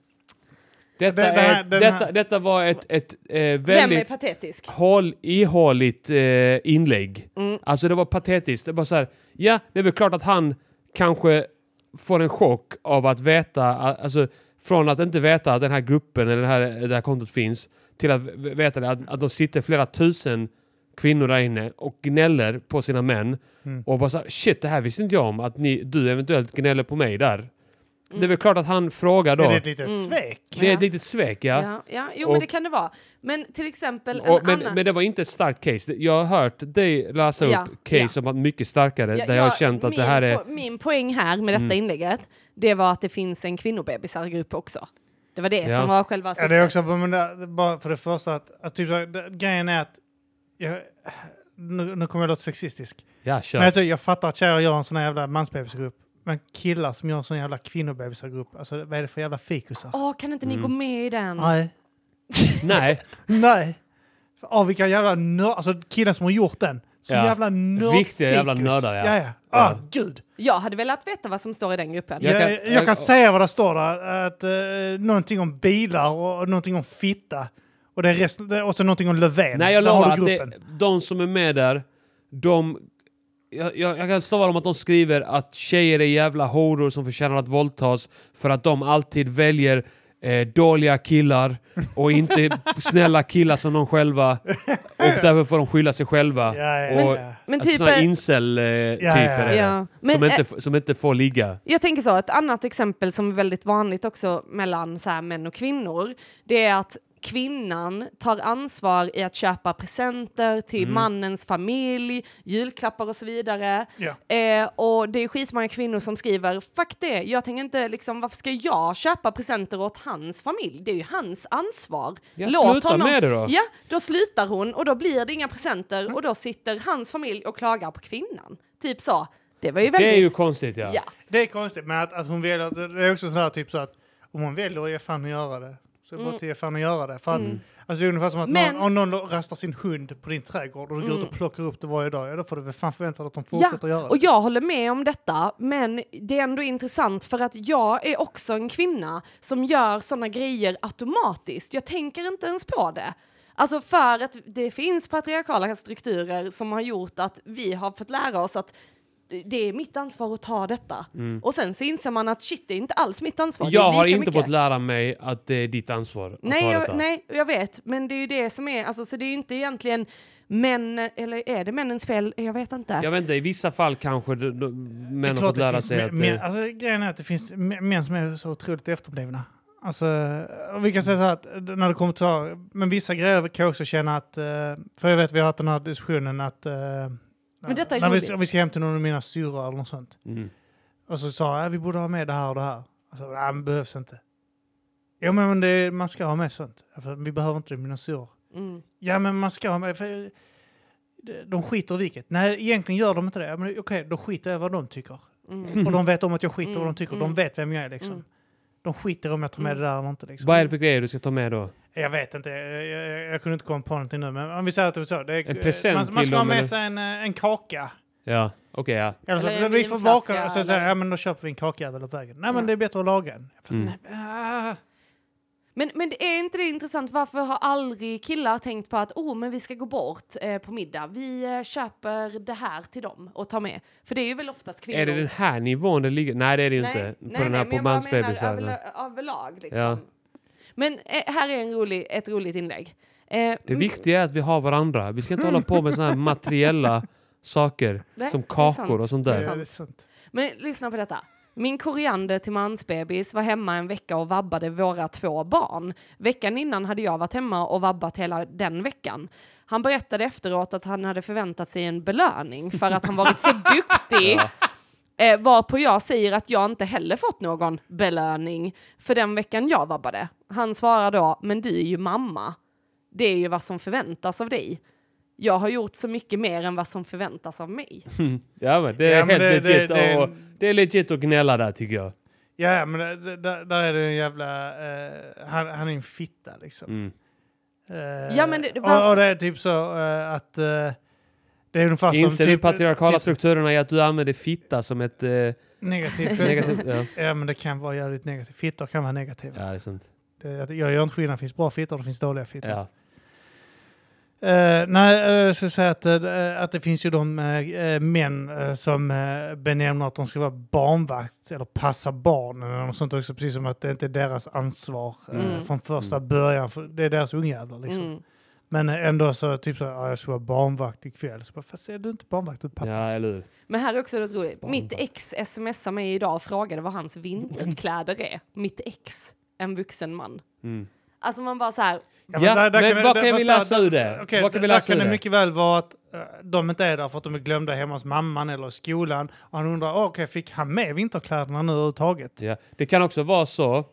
Detta, Det- det här- är, den detta, här- detta var ett, ett eh, Vem är väldigt patetisk? håll, ihåligt eh, inlägg. Mm. Alltså det var patetiskt. Det var så här, ja, det är väl klart att han kanske får en chock av att veta, alltså från att inte veta att den här gruppen eller det här, det här kontot finns, till att veta att, att de sitter flera tusen kvinnor där inne och gnäller på sina män. Mm. Och bara så här, shit, det här visste inte jag om, att ni, du eventuellt gnäller på mig där. Det är väl klart att han frågar då. Är det ett litet Mm. svek? Det är Ja. ett litet svek, ja. Ja, ja jo Och- men det kan det vara. Men till exempel en Och, men, annan... men det var inte ett starkt case. Jag har hört dig läsa Ja, upp case som var mycket starkare, Ja, där jag har ja, känt att min, det här är... po- min poäng här med detta Mm. inlägget, det var att det finns en kvinnobebisargrupp också. Det var det Ja. som var själva Ja, det är syftet. också, men det, bara för det första att, att typ, det, grejen är att jag, nu, nu kommer jag låta sexistisk. Ja, kör. Men jag, jag fattar att tjejer gör en sån här jävla mansbebisgrupp. Men killar som gör sån jävla kvinnobebisargrupp, alltså vad är det för jävla fikusar? Åh, kan inte ni Mm. gå med i den? Nej. [LAUGHS] Nej, Nej. Av vilka jävla nördar, alltså killar som har gjort den. Så Ja. jävla nördfikus. Riktiga jävla nördar, ja. Ja, ja. Ja. Ah, gud. Jag hade velat veta vad som står i den gruppen. Jag Jag, kan- jag, kan, jag- säga vad det står där. Att, uh, någonting om bilar och, och någonting om fitta. Och, det är rest, det är också någonting om Löfven. Nej jag Där har lovar du att det, gruppen. de som är med där, de... Jag, jag, jag kan slå vad om att de skriver att tjejer är jävla horor som förtjänar att våldtas för att de alltid väljer eh, dåliga killar och inte [LAUGHS] snälla killar som de själva. Och därför får de skylla sig själva. Ja, ja, och. Men alltså typ... såna eh, incel-typer Ja. Men, som, eh, inte, f- som inte får ligga. Jag tänker så, ett annat exempel som är väldigt vanligt också mellan så här, män och kvinnor, det är att kvinnan tar ansvar i att köpa presenter till Mm. mannens familj, julklappar och så vidare. Ja. Eh, och det är skitmånga kvinnor som skriver, fuck det, jag tänker inte liksom, varför ska jag köpa presenter åt hans familj? Det är ju hans ansvar. Ja, Låt sluta honom- med det då. Ja, då slutar hon och då blir det inga presenter och då sitter hans familj och klagar på kvinnan. Typ så. Det var ju väldigt... Det är ju konstigt ja. ja. Det är konstigt, men att, att hon väljer... Det är också sådär typ så att om hon väljer att ge fan att göra det, så det bara att ge fan att göra det. För att, Mm. alltså, det är ungefär som att Men- någon, om någon rastar sin hund på din trädgård och du går Mm. ut och plockar upp det varje dag, ja då får du väl fan förvänta dig att de fortsätter göra det. Och jag håller med om detta, men det är ändå intressant för att jag är också en kvinna som gör sådana grejer automatiskt. Jag tänker inte ens på det. Alltså för att det finns patriarkala strukturer som har gjort att vi har fått lära oss att det är mitt ansvar att ta detta. Och sen så inser man att shit, det är inte alls mitt ansvar. det är Jag har inte mycket. fått lära mig att det är ditt ansvar att Nej ta jag, detta. nej, jag vet. Men det är ju det som är, alltså, så det är ju inte egentligen män, eller är det männens fel? Jag vet inte. Jag vet inte, i vissa fall kanske de, de, män har fått det lära finns sig att... män, eh, alltså, grejen är att det finns mä- män som är så otroligt efterblivna. Alltså, och vi kan säga så här att när det kommer till... Men vissa grejer kan jag också känna att... eh, För jag vet vi har haft den här diskussionen att... Men detta är när vi, roligt. om vi ska hem till någon av mina syrror eller något sånt. Mm. Och så sa jag att vi borde ha med det här och det här. Och så, nej, men behövs inte. Ja, men det, man ska ha med sånt. Vi behöver inte det, mina syror. Mm. Ja, men man ska ha med... För de- skiter i vilket. Nej, egentligen gör de inte det. Men okej, då skiter jag vad de tycker. Mm. Och de vet om att jag skiter i vad Mm, de tycker. mm. De vet vem jag är liksom. Mm. De skiter om jag tar med det där eller inte. Liksom. Vad är det för grejer du ska ta med då? Jag vet inte, jag, jag, jag kunde inte komma på någonting nu. Men om vi säger att det är så. Det är, En present man, man till ska ha med sig en, eh, en kaka. Ja, okej ja. Eller så, Eller vi får baka och så säger ja men då köper vi en kakjävel på vägen. Nej men det är bättre att laga en. Fast, Mm. ah, Men, men det är inte det intressant? Varför har aldrig killar tänkt på att oh, men vi ska gå bort eh, på middag? Vi eh, köper det här till dem och tar med. För det är ju väl oftast kvinnor. Är det den här nivån det ligger? Nej det är det ju nej, inte. nej, på den här nej, på men jag bara menar mansbebisar. överla- överlag. Liksom. Ja. Men eh, här är en rolig, ett roligt inlägg. Eh, Det viktiga är att vi har varandra. Vi ska inte hålla på med såna här [LAUGHS] materiella saker Nej, som kakor och sånt där. det är sant. Men lyssna på detta. Min koriander till mansbebis var hemma en vecka och vabbade våra två barn. Veckan innan hade jag varit hemma och vabbat hela den veckan. Han berättade efteråt att han hade förväntat sig en belöning för att han varit så [LAUGHS] duktig. Ja. Eh, varpå jag säger att jag inte heller fått någon belöning för den veckan jag vabbade. Han svarar då, men du är ju mamma. Det är ju vad som förväntas av dig. Jag har gjort så mycket mer än vad som förväntas av mig. [LAUGHS] ja men det är Ja, helt det- det- legit. det är- och, det är legit att gnälla där tycker jag. Ja, men det- det- där, där är det en jävla... eh, han, han är en fitta liksom. Mm. Eh, Ja, men det- det och, och det är typ så eh, att... det är ungefär som... Inser du typ, patriarkala typ strukturerna i att du använder fitta som ett eh, negativt. [LAUGHS] negativt... Ja. [LAUGHS] Ja, men det kan vara jävligt negativt. Fittor kan vara negativa. ja, det är sant. Det, jag gör inte skillnad. Det finns bra fittor och det finns dåliga fittor. Ja. Eh, nej, eh, jag skulle säga att, eh, att det finns ju de uh, män som uh, benämner att de ska vara barnvakt eller passa barnen eller något sånt också, precis som att det inte är deras ansvar Mm. från första början. För det är deras ungjävlar liksom. Mm. Men ändå så typ så, ja, jag ska vara barnvakt ikväll. Så bara, fast är du inte barnvakt, du pappa. ja, eller hur? Men här är också något roligt. Barnvakt. Mitt ex smsade mig idag och frågade vad hans vinterkläder är. Mitt ex, en vuxen man. Mm. Alltså man bara så här, Ja, där- där men kan- vad där- kan vi där- läsa ur det? Okej, Vad kan vi där läsa kan ur det mycket väl vara att eh, de inte är där för att de är glömda hemma hos mamman eller skolan. Och han undrar, oh, okej, fick han med vinterkläderna nu överhuvudtaget? Ja. Det kan också vara så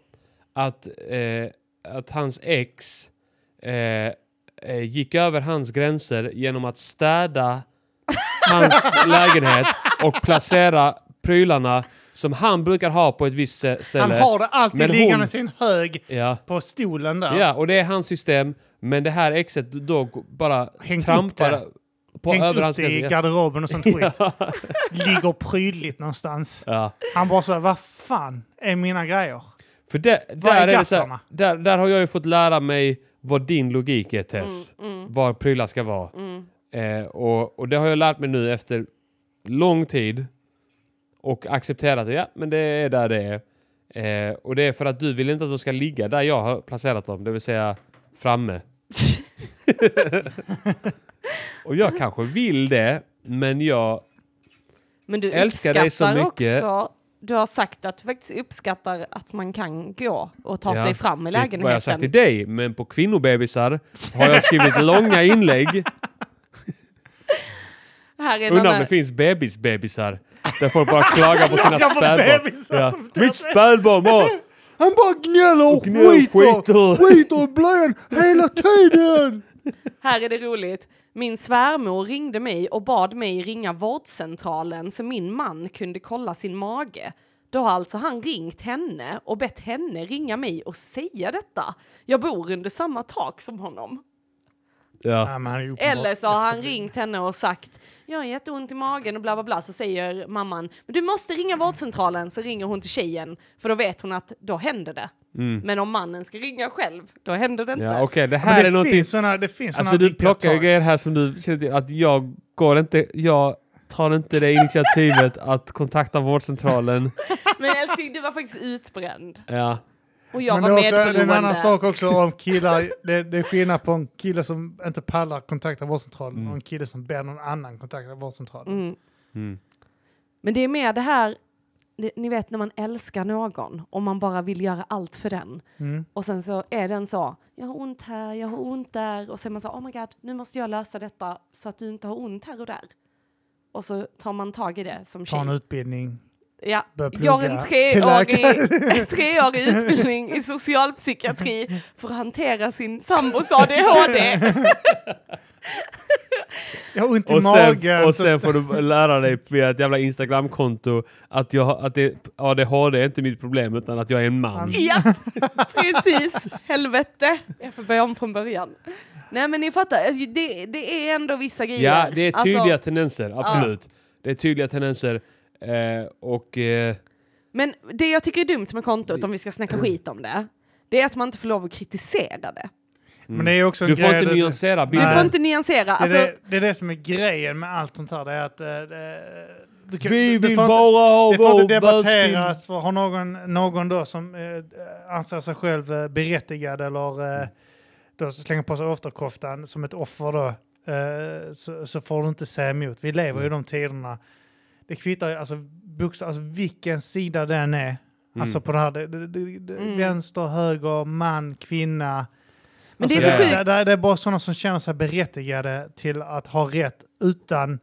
att, eh, att hans ex eh, eh, gick över hans gränser genom att städa hans [LAUGHS] lägenhet och placera prylarna som han brukar ha på ett visst ställe. Han har det alltid Men liggande hon- sin hög Ja. på stolen där. ja, och det är hans system. Men det här exet då bara Hängt upp trampar det. på Hängt över upp hans det i garderoben och sånt [LAUGHS] skit. Ja. Ligger prydligt någonstans. Ja. Han bara så, vad fan är mina grejer? För det, är där, är det så här, där, där har jag ju fått lära mig vad din logik är Tess. mm, mm, Var prylar ska vara. mm. Eh, och, och det har jag lärt mig nu efter lång tid. Och accepterat det. Ja, men det är där det är. Eh, och det är för att du vill inte att de ska ligga där jag har placerat dem. Det vill säga framme. [LAUGHS] och jag kanske vill det. Men jag... Men du Älskar dig så mycket. också, du har sagt att du faktiskt uppskattar att man kan gå och ta Ja, sig fram i Det är inte vad jag sagt till lägenheten. dig. Men på kvinnobebisar har jag skrivit [LAUGHS] långa inlägg. Här är Undrar om det finns bebisbebisar. Där folk bara klagar på sina spädbarn. Ja. Mitt spädbarn bara... Han bara gnäller och, skiter. skiter i blöjan hela tiden! här är det roligt. Min svärmor ringde mig och bad mig ringa vårdcentralen så min man kunde kolla sin mage. Då har alltså han ringt henne och bett henne ringa mig och säga detta. Jag bor under samma tak som honom. Ja. Eller så har han efterbliven. ringt henne och sagt jag har jätteont i magen och bla bla bla. Så säger mamman men du måste ringa vårdcentralen. Så ringer hon till tjejen för då vet hon att då händer det. Men om mannen ska ringa själv då händer det inte. Ja, Okej, det här men är det, någonting... finns såna, det finns Alltså såna du viktiga plockar ju grejer här som du känner till att jag går inte... Jag tar inte det initiativet att kontakta vårdcentralen. [LAUGHS] Men älskling du var faktiskt utbränd. Ja. Och jag Men var det är, också, det är en annan sak också om [LAUGHS] killar. Det, det är skillnad på en kille som inte pallar kontakta vårdcentralen Mm. och en kille som ber någon annan kontakta vårdcentralen. Mm. Mm. Men det är mer det här, det, ni vet när man älskar någon och man bara vill göra allt för den. Mm. Och sen så är den så, jag har ont här, jag har ont där. Och sen man så, oh my god, nu måste jag lösa detta så att du inte har ont här och där. Och så tar man tag i det som Ta en tjej. utbildning, Ja, går [LAUGHS] en treårig, treårig [LAUGHS] utbildning i socialpsykiatri för att hantera sin sambos ADHD. Jag har ont i Och magen. sen, och så- sen får du lära dig via ett jävla Instagramkonto att, jag, att det, ADHD är inte mitt problem utan att jag är en man. ja, precis. Helvete. Jag får börja om från början. Nej men ni fattar, alltså, det, det är ändå vissa grejer. Ja, det är tydliga Alltså, tendenser, absolut. Det är tydliga tendenser. Eh, och eh, men det jag tycker är dumt med kontot, om vi ska snacka skit om det, det är att man inte får lov att kritisera det. Men det är också en du får grej inte nyansera Du bilden. får inte nyansera. Det är, Alltså, det, det är det som är grejen med allt sånt här. Det är att eh, det, du kan, Vi du vill får bara ha inte, det får vår inte debatteras. För har någon, någon då som eh, anser sig själv eh, berättigad eller eh, då slänger på sig offerkoftan som ett offer då, eh, så, så får du inte säga emot. Vi lever Mm. i de tiderna. Det kvittar ju, alltså, bokstav, alltså vilken sida den är. Alltså på det här, det, det, det, det, Mm. vänster, höger, man, kvinna. Men det är Alltså, så sjukt. Det, det, det är bara sådana som känner sig berättigade till att ha rätt utan,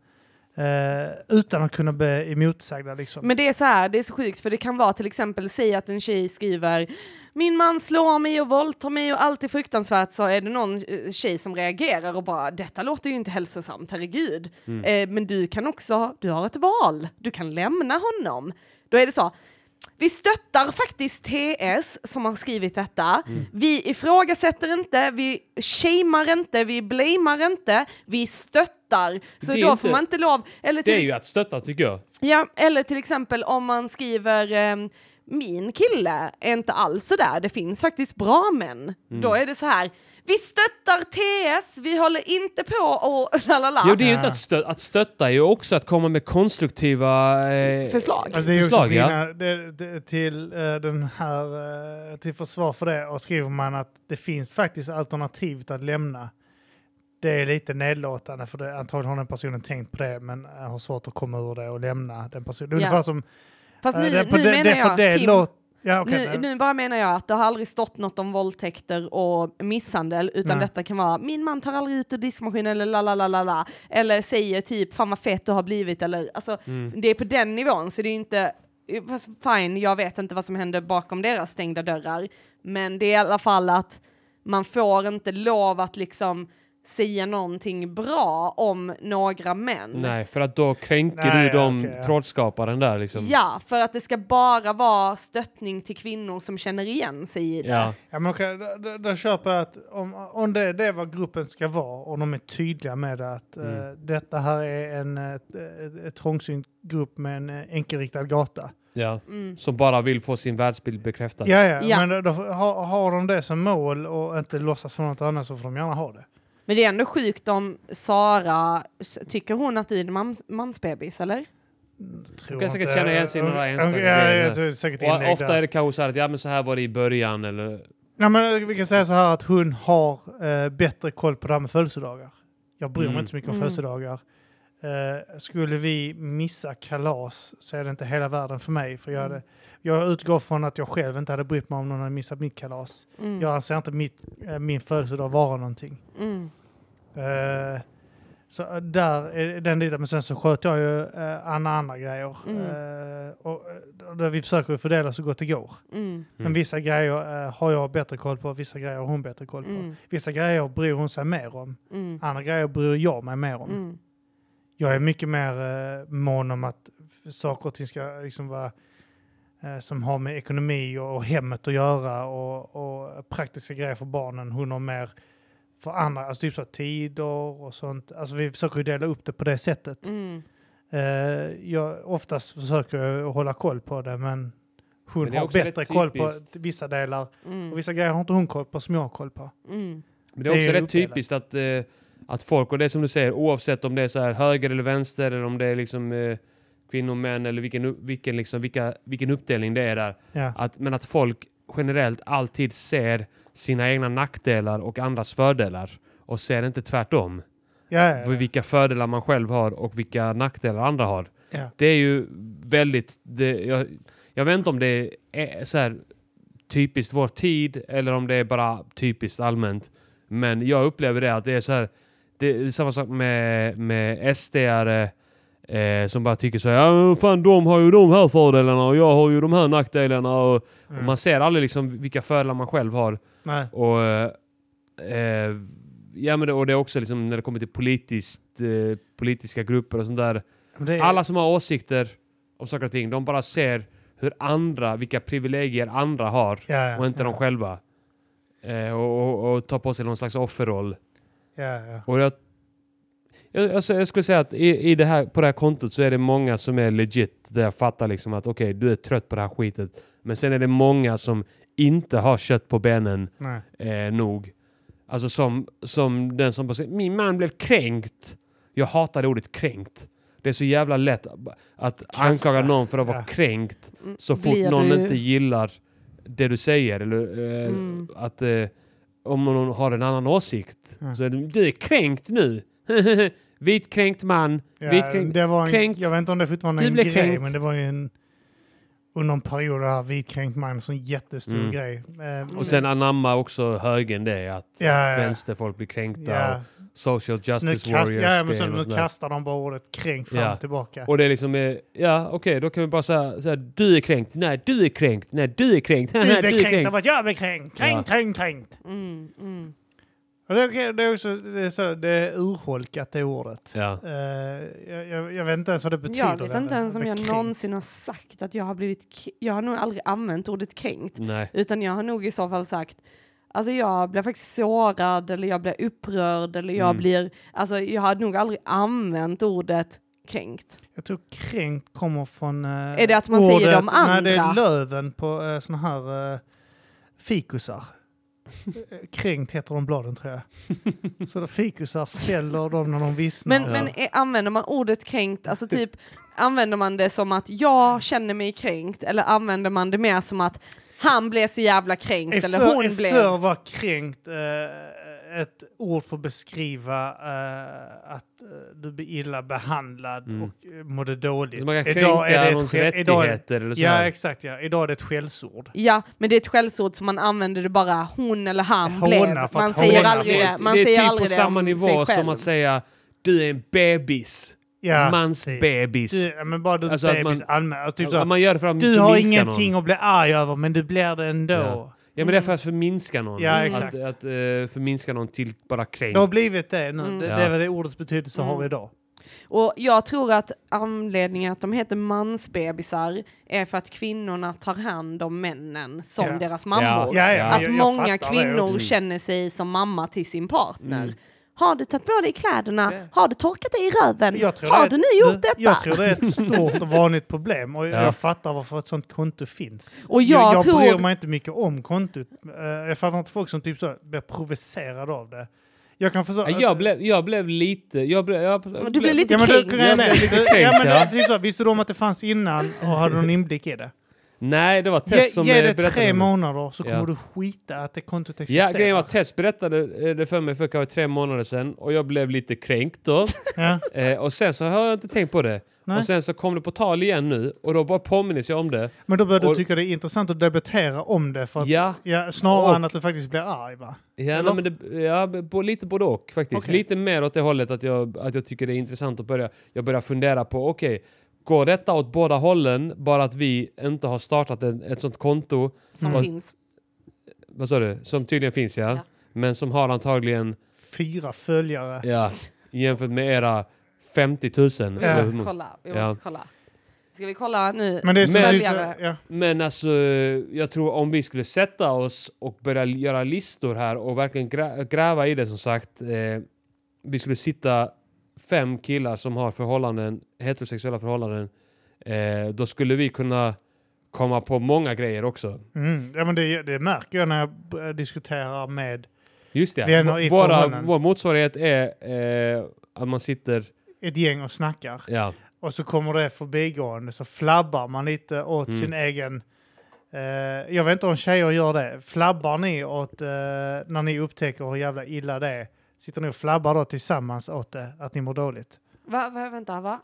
eh, utan att kunna bli emotsagda. Liksom. Men det är så här, det är så sjukt för det kan vara till exempel, säg att en tjej skriver min man slår mig och våldtar mig och allt är fruktansvärt så är det någon eh, tjej som reagerar och bara detta låter ju inte hälsosamt, herregud. Eh, men du kan också, du har ett val, du kan lämna honom. Då är det så, vi stöttar faktiskt TS som har skrivit detta. Vi ifrågasätter inte, vi shamear inte, vi blamear inte, vi stöttar. Så Det då inte- får man inte lov... Eller Det är ju att stötta tycker jag. Ja, eller till exempel om man skriver ehm, min kille är inte alls så där. det finns faktiskt bra män. Då är det så här, vi stöttar TS, vi håller inte på och la la la. Jo, det är ju inte att, stö att stötta, är ju också att komma med konstruktiva eh, Förslag. Alltså det är också förslag, ja. det, det, till eh, den här, eh, till försvar för det och skriver man att det finns faktiskt alternativ till att lämna. Det är lite nedlåtande för det, antagligen har den personen tänkt på det men eh, har svårt att komma ur det och lämna den personen. Det är Ja. ungefär som... Fast eh, nu, det, på nu det, menar det, för jag, det Kim, låt, ja, okej, nu, nu bara menar jag att det har aldrig stått något om våldtäkter och misshandel utan Nej. detta kan vara min man tar aldrig ut ur diskmaskinen eller la la la la la eller säger typ fan vad fett du har blivit eller alltså Mm. det är på den nivån så det är inte fast fine jag vet inte vad som händer bakom deras stängda dörrar men det är i alla fall att man får inte lov att liksom säga någonting bra om några män. Nej, för att då kränker Nej, du de okej, ja. trådskaparen där liksom. Ja, för att det ska bara vara stöttning till kvinnor som känner igen sig i det. Ja. Ja, men okej, då, då, då köper jag att om, om det, det är vad gruppen ska vara och de är tydliga med att eh, Mm. detta här är en ett trångsynt grupp med en eh, enkelriktad gata. ja. Mm. Som bara vill få sin världsbild bekräftad. Ja, ja, Ja. men då, då, har, har de det som mål och inte låtsas för något annat så får de gärna ha det. Men det är ändå sjukt om Sara, tycker hon att du är en mans, mansbebis eller? Tror kan säkert känna igen sig i några enstaka grejer. Och ofta är det kanske så här att ja men så här var det i början eller... Nej, men vi kan säga så här att hon har eh, bättre koll på det här med födelsedagar. Jag bryr mig Mm. inte så mycket om Mm. födelsedagar. Eh, skulle vi missa kalas så är det inte hela världen för mig. För jag, Mm. hade, jag utgår från att jag själv inte hade brytt mig om någon hade missat mitt kalas. Mm. Jag anser inte mitt, eh, min födelsedag vara någonting. Mm. Eh, så eh, där är den lite, men sen så sköter jag ju eh, andra, andra grejer. Mm. Eh, och, eh, där vi försöker fördela så gott det går. Mm. Men vissa grejer eh, har jag bättre koll på, vissa grejer har hon bättre koll på. Mm. Vissa grejer bryr hon sig mer om, Mm. andra grejer bryr jag mig mer om. Jag är mycket mer eh, mån om att saker och ting ska liksom vara eh, som har med ekonomi och, och hemmet att göra och, och praktiska grejer för barnen. Hon har mer för andra, alltså typ så tider och sånt. Alltså vi försöker ju dela upp det på det sättet. Mm. Eh, jag, oftast försöker jag hålla koll på det men hon Men har också bättre koll på vissa delar Mm. och vissa grejer har inte hon koll på som jag har koll på. Mm. Men det är Det är också rätt uppdelat. typiskt att, eh, att folk, och det är som du säger, oavsett om det är så här höger eller vänster eller om det är liksom eh, kvinnor, män eller vilken, vilken, liksom, vilka, vilken uppdelning det är där. Ja. Att, men att folk generellt alltid ser sina egna nackdelar och andras fördelar och ser inte tvärtom. Ja, ja, vilka fördelar man själv har och vilka nackdelar andra har. Det är ju väldigt... Det, jag, jag vet inte om det är så här typiskt vår tid eller om det är bara typiskt allmänt. Men jag upplever det att det är så här... Det är samma sak med, med SD-are Eh, som bara tycker så här, ja fan de har ju de här fördelarna och jag har ju de här nackdelarna. Och, och Mm. man ser aldrig liksom vilka fördelar man själv har. Nej. Och, eh, eh, ja, men det, och det är också liksom när det kommer till politiskt, eh, politiska grupper och sånt där. Är- Alla som har åsikter om saker och ting, de bara ser hur andra, vilka privilegier andra har ja, ja, och inte ja. de själva. Eh, och, och, och tar på sig någon slags offerroll. Ja, ja. Och jag, jag, alltså, jag skulle säga att i, i det här, på det här kontot så är det många som är legit där jag fattar liksom att okej, du är trött på det här skitet. Men sen är det många som inte har kött på benen eh, nog. Alltså som, som den som bara säger min man blev kränkt. Jag hatar det ordet kränkt. Det är så jävla lätt att anklaga någon för att vara ja. kränkt Mm, så fort blir någon du- inte gillar det du säger. Eller eh, Mm. att eh, om någon har en annan åsikt Ja. så är det, du är kränkt nu. [LAUGHS] Vitkränkt man. Ja, vitkränkt. det var en, kränkt. Jag vet inte om det fortfarande är en grej, kränkt. men det var ju en under en period där vitkränkt man, en sån jättestor Mm. grej. Eh, Och sen anamma också högen det att ja. vänsterfolk blir kränkta. ja. Social Så nu, justice kast, warriors. ja, men så nu kastar de bara ordet kränkt fram Ja. och tillbaka. Och det är liksom, eh, ja okej, då kan vi bara säga så här, du är kränkt, nej du är kränkt, nej du är kränkt, du [LAUGHS] nej blir du är kränkt kränkt. av att jag blir kränkt. Kränkt, Ja. kränkt, kränkt. Mm, mm. Och det, är det är också det är så, det är urholkat det ordet. Ja. Eh, jag, jag, jag vet inte ens vad det betyder. Jag vet inte ens om jag kränkt. någonsin har sagt att jag har blivit... Jag har nog aldrig använt ordet kränkt. Nej. Utan jag har nog i så fall sagt Alltså jag blir faktiskt sårad eller jag blir upprörd eller jag Mm. blir... Alltså jag har nog aldrig använt ordet kränkt. Jag tror kränkt kommer från... eh, Är det att man säger de Nej, det är andra? löven på uh, såna här uh, fikusar. Eh, kränkt heter de bladen tror jag. [LAUGHS] Så då fikusar fäller de när de vissnar. Men, men är, använder man ordet kränkt, alltså typ använder man det som att jag känner mig kränkt eller använder man det mer som att han blev så jävla kränkt Är eller för, hon är blev... för var kränkt eh, ett ord för att beskriva eh, att eh, du blir illa behandlad Mm. och uh, mådde dåligt. Så man kan Idag är det kränka någons skäl- idag rättigheter eller så Ja, här. exakt. Ja. Idag är det ett skällsord. Ja, men det är ett skällsord som man använder det bara hon eller han Håna, blev. Man säger aldrig det. att Man det är säger typ aldrig på det samma nivå som att säga du är en bebis. Ja, Mans typ. bebis. Du, ja, men bara du Alltså att bebis man- allmänt. Alltså, typ Att så, man gör det för att du har ingenting någon. att bli arg över, men du blir det ändå. Ja. Ja men det är för att förminska någon. Ja, Att, exakt. att, uh, förminska någon till bara kränkt. Det har blivit det nu. Mm. Det, det är väl det ordets betydelse har Mm. idag. Och jag tror att anledningen att de heter mansbebisar är för att kvinnorna tar hand om männen som Ja. deras mammor. Ja, Ja, ja, Att många kvinnor känner sig som mamma till sin partner. Mm. Har du tagit på dig kläderna? Ja. har du torkat dig i röven? Jag tror Har det är du ett- nu gjort detta? Jag tror det är ett stort och vanligt problem och Ja. jag fattar varför ett sånt konto finns. Och jag jag tror- bryr mig inte mycket om kontot. Eh, Jag fattar inte folk som typ så blir provocerade av det. Jag kan förstå... Ja, jag, blev, jag blev lite... Jag blev, jag, du blev lite Ja, men kränkt. du, jag Jag blev lite kränkt, ja, men ja. det, typ så, visste du om att det fanns innan och hade någon inblick i det? Nej, det var Ge, Tess som ge eh, det berättade tre för mig. månader så kommer Ja. du skita att det kontot existerar. Ja, grejen var att Tess berättade eh, det för mig för kanske tre månader sedan och jag blev lite kränkt då. [LAUGHS] Ja. eh, och sen så har jag inte tänkt på det. Nej. Och sen så kom det på tal igen nu och då bara påminnes jag om det. Men då börjar du Och- tycka det är intressant att debattera om det för att, Ja, ja, snarare Och- än att du faktiskt blir arg va? ja, nej, men det, ja bo, lite både och faktiskt. Okej. Lite mer åt det hållet att jag, att jag tycker det är intressant att börja, jag börjar fundera på okej, går detta åt båda hållen bara att vi inte har startat en, ett sånt konto, som Mm. finns. vad sa du, som tydligen finns ja, Ja. men som har antagligen, Fyra följare. ja, jämfört med era 50 000. Vi måste kolla. Vi Ja. måste kolla. Ska vi kolla nu? Men det är Men- Följare. ja. Men alltså, jag tror om vi skulle sätta oss och börja göra listor här och verkligen grä gräva i det som sagt. Eh, vi skulle sitta fem killar som har förhållanden, heterosexuella förhållanden. Eh, då skulle vi kunna komma på många grejer också. Mm. ja men det, det märker jag när jag diskuterar med Just det, Vänner i Våra, vår motsvarighet är eh, att man sitter, ett gäng och snackar. ja, Och så kommer det förbigående så flabbar man lite åt Mm. sin egen... Eh, jag vet inte om tjejer gör det. Flabbar ni åt eh, när ni upptäcker hur jävla illa det är? Sitter ni och flabbar då tillsammans åt det, att ni mår dåligt? Va, va, vänta, va?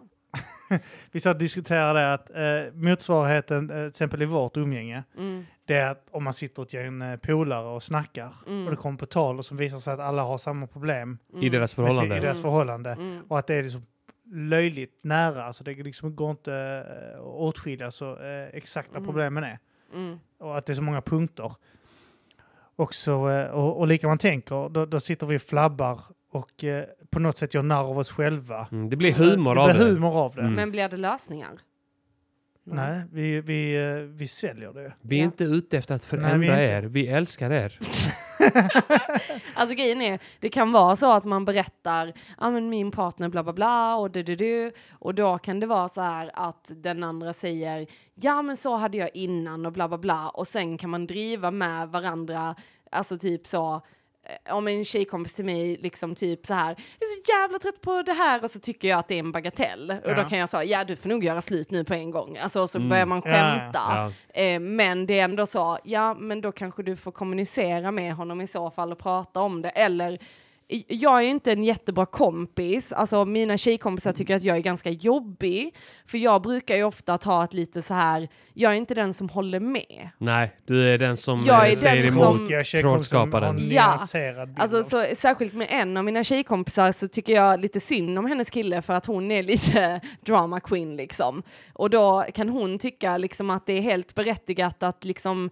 [LAUGHS] Vi satt och diskuterade det att eh, motsvarigheten, eh, till exempel i vårt umgänge, Mm. det är att om man sitter åt en eh, polare och snackar Mm. och det kommer på tal och som visar sig att alla har samma problem i deras förhållande. i deras Mm. förhållande Mm. och att det är liksom löjligt nära. Alltså det liksom går inte uh, att åtskilja så uh, exakta Mm. problemen är. Mm. Och att det är så många punkter. Och, så, eh, och, och lika man tänker, då, då sitter vi och flabbar och eh, på något sätt gör narr av oss själva. Mm, det blir humor det av blir det. humor av det. Mm. Men blir det lösningar? Nej, vi, vi, eh, vi sväljer det. Vi är Ja. inte ute efter att Nej, förändra vi är inte. er. Vi älskar er. [LAUGHS] [LAUGHS] Alltså grejen är, det kan vara så att man berättar, ja ah, men min partner bla bla bla och du du du. Och då kan det vara så här att den andra säger, ja men så hade jag innan och bla bla bla. Och sen kan man driva med varandra, alltså typ så, om en tjejkompis till mig liksom typ så här, jag är så jävla trött på det här och så tycker jag att det är en bagatell och då Ja. kan jag säga, ja du får nog göra slut nu på en gång, alltså så Mm. börjar man Ja, ja, ja. skämta. Ja. Eh, men det är ändå så, ja men då kanske du får kommunicera med honom i så fall och prata om det. Eller, jag är inte en jättebra kompis, alltså mina tjejkompisar tycker att jag är ganska jobbig. För jag brukar ju ofta ta ett lite så här, jag är inte den som håller med. Nej, du är den som Jag eh, är säger den emot som- trådskaparen. Ja. Alltså så, särskilt med en av mina tjejkompisar så tycker jag lite synd om hennes kille för att hon är lite [LAUGHS] drama queen liksom. Och då kan hon tycka liksom att det är helt berättigat att liksom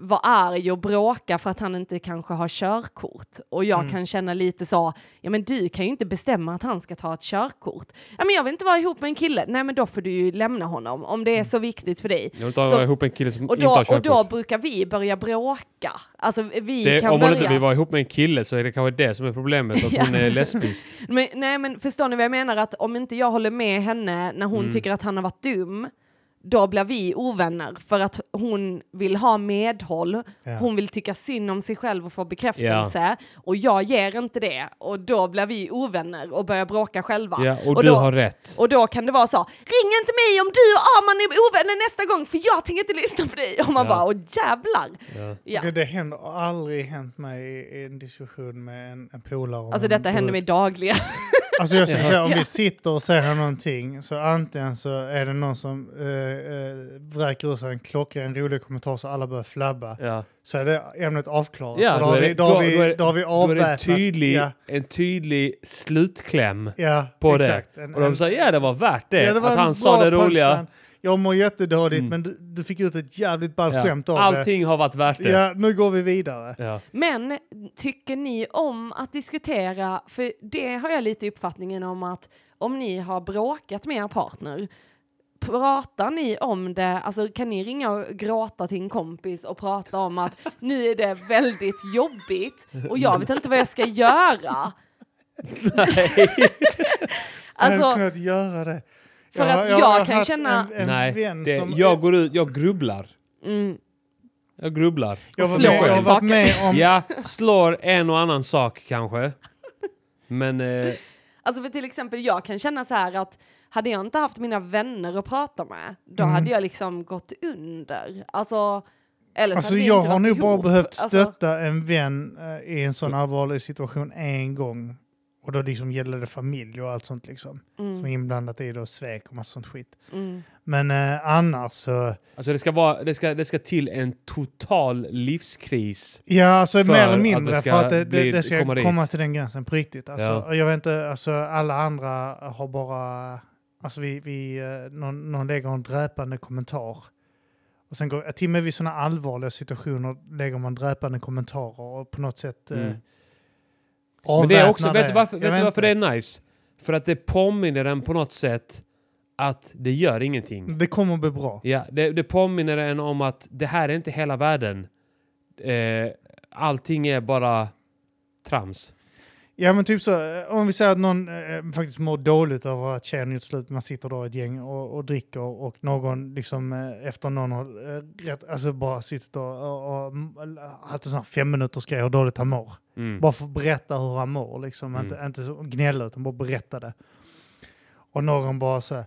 vara arg och bråka för att han inte kanske har körkort. Och jag Mm. kan känna lite så, ja men du kan ju inte bestämma att han ska ta ett körkort. Ja men jag vill inte vara ihop med en kille, nej men då får du ju lämna honom om det är så viktigt för dig. Jag vill inte Så- ha ihop en kille som Och inte då, har och körkort. då brukar vi börja bråka. Alltså vi det, kan om man börja... inte vill vara ihop med en kille så är det kanske det som är problemet, att [LAUGHS] hon är lesbisk. Men, nej men förstår ni vad jag menar? Att om inte jag håller med henne när hon Mm. tycker att han har varit dum, då blir vi ovänner för att hon vill ha medhåll, Ja. hon vill tycka synd om sig själv och få bekräftelse och jag ger inte det och då blir vi ovänner och börjar bråka själva. Ja, och, Och du då- har rätt. Och då kan det vara så, ring inte mig om du och Arman är ovänner nästa gång för jag tänker inte lyssna på dig. Och man Ja. bara, åh jävlar. Ja. Ja. Det, händer har aldrig hänt mig i, en diskussion med en, en polare. Alltså detta händer mig dagligen. Alltså jag ska säga, om vi sitter och säger någonting så antingen så är det någon som äh, äh, vräker ur sig en klockren rolig kommentar så alla börjar flabba. Ja. Så är det ämnet avklarat. Ja, då, har vi, då, har då- vi, då är- då har vi Då är det avväpnat. en tydlig, Ja, en tydlig slutkläm ja, på exakt. det. En- Och de en- säger ja det var värt det. ja, det var att en han sa det roliga. punchline. Jag mår jättedåligt Mm. men du, du fick ut ett jävligt ballt Ja. skämt av det. Allting har varit värt det. Ja, nu går vi vidare. Ja. Men tycker ni om att diskutera, för det har jag lite uppfattningen om att om ni har bråkat med er partner, pratar ni om det, alltså kan ni ringa och gråta till en kompis och prata om att nu är det väldigt jobbigt och jag vet inte vad jag ska göra. [LAUGHS] jag hade Alltså, kunnat göra det. För har- att har jag kan känna- En, en Nej, det, som... jag går ut, jag grubblar. mm, Jag grubblar. jag, var slår med, jag har varit med om... Ja, slår en och annan sak kanske. Men eh, Alltså för till exempel jag kan känna så här att hade jag inte haft mina vänner att prata med, då Mm. hade jag liksom gått under. Alltså, eller så Alltså jag har nog bara behövt Alltså, stötta en vän eh, i en sån allvarlig situation en gång. Och då liksom gällde det familj och allt sånt liksom. Som är mm, inblandat i det och svek och massa sånt skit. mm. Men eh, annars så... alltså det ska, vara, det, ska, det ska till en total livskris. Ja, alltså mer eller att mindre det ska för att det, bli- det, det ska komma komma, till den gränsen på riktigt. Alltså, Ja. Jag vet inte, alltså alla andra har bara... Alltså vi, vi eh, någon, någon lägger en dräpande kommentar. Och sen går, till och med vid sådana allvarliga situationer lägger man dräpande kommentarer och på något sätt eh, Mm. Men det är också, vet du varför, vet du varför det är nice? För att det påminner en på något sätt att det gör ingenting. Det kommer att bli bra. Ja, det, det påminner en om att det här är inte hela världen. Eh, allting är bara trams. Ja men typ så, eh, om vi säger att någon eh, faktiskt mår dåligt över att tjejen gjort slut, man sitter då ett gäng och, och dricker och någon liksom eh, efter någon har eh, rätt, alltså bara suttit och, och, och mm, haft en sån här fem minuters grej hur dåligt han mår. Mm. Bara för att berätta hur han mår liksom, Mm. inte, inte så gnälla utan bara berätta det. Och någon bara så här,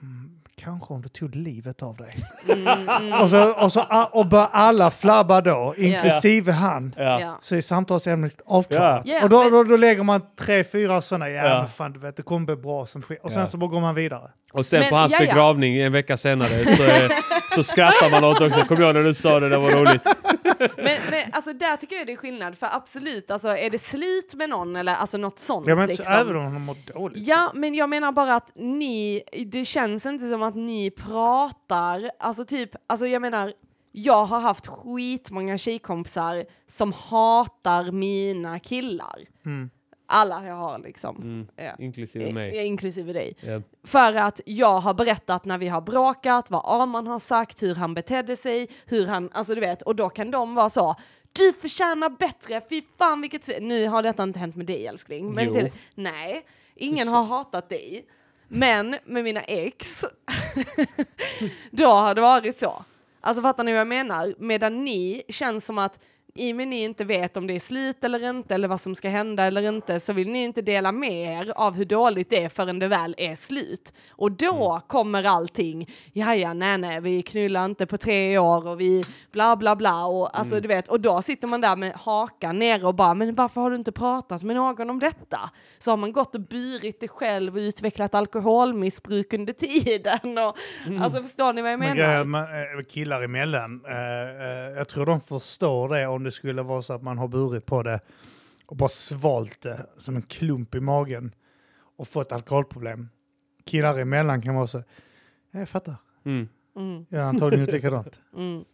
"Hmm, kanske om du tog livet av dig. Mm, mm, och, så, och, så, och bör alla flabba då, inklusive han. Ja. ja. Så är samtalsämnet avklarat. Ja, och då, då, då lägger man tre, fyra sådana, ja, men fan du vet, det kommer bli bra. Sånt skit. Och sen så går man vidare. Och sen Men, på hans ja, ja. begravning en vecka senare så, så skrattar man åt också. Kom ihåg när du sa det, det var roligt. Men, men alltså där tycker jag det är skillnad, för absolut, alltså är det slut med någon eller alltså något sånt Ja, men liksom. så även om de mår dåligt. Ja, men jag menar bara att ni, det känns inte som att ni pratar, alltså typ, alltså jag menar, jag har haft skitmånga tjejkompisar som hatar mina killar. Mm. Alla jag har liksom. Mm. Ja. Inklusive mig. Inklusive dig. Ja. För att jag har berättat när vi har bråkat, vad Arman har sagt, hur han betedde sig, hur han, alltså du vet, och då kan de vara så, du förtjänar bättre, fy fan vilket svin." Nu har detta inte hänt med dig älskling. Men till, nej, ingen har hatat dig. Men med mina ex, [LAUGHS] då har det varit så. Alltså fattar ni vad jag menar? Medan ni känns som att i och med ni inte vet om det är slut eller inte eller vad som ska hända eller inte så vill ni inte dela med er av hur dåligt det är förrän det väl är slut. Och då Mm. kommer allting, ja ja nej nej vi knullar inte på tre år och vi bla bla bla och alltså Mm. du vet och då sitter man där med hakan nere och bara men varför har du inte pratat med någon om detta? Så har man gått och burit det själv och utvecklat alkoholmissbruk under tiden och Mm. alltså förstår ni vad jag Men menar? grejer, man, eh, killar emellan, eh, jag tror de förstår det om det skulle vara så att man har burit på det och bara svalt det som en klump i magen och fått alkoholproblem. Killar emellan kan vara så, "Ja, jag fattar, Mm. Mm. jag har antagligen gjort likadant. [LAUGHS] Mm.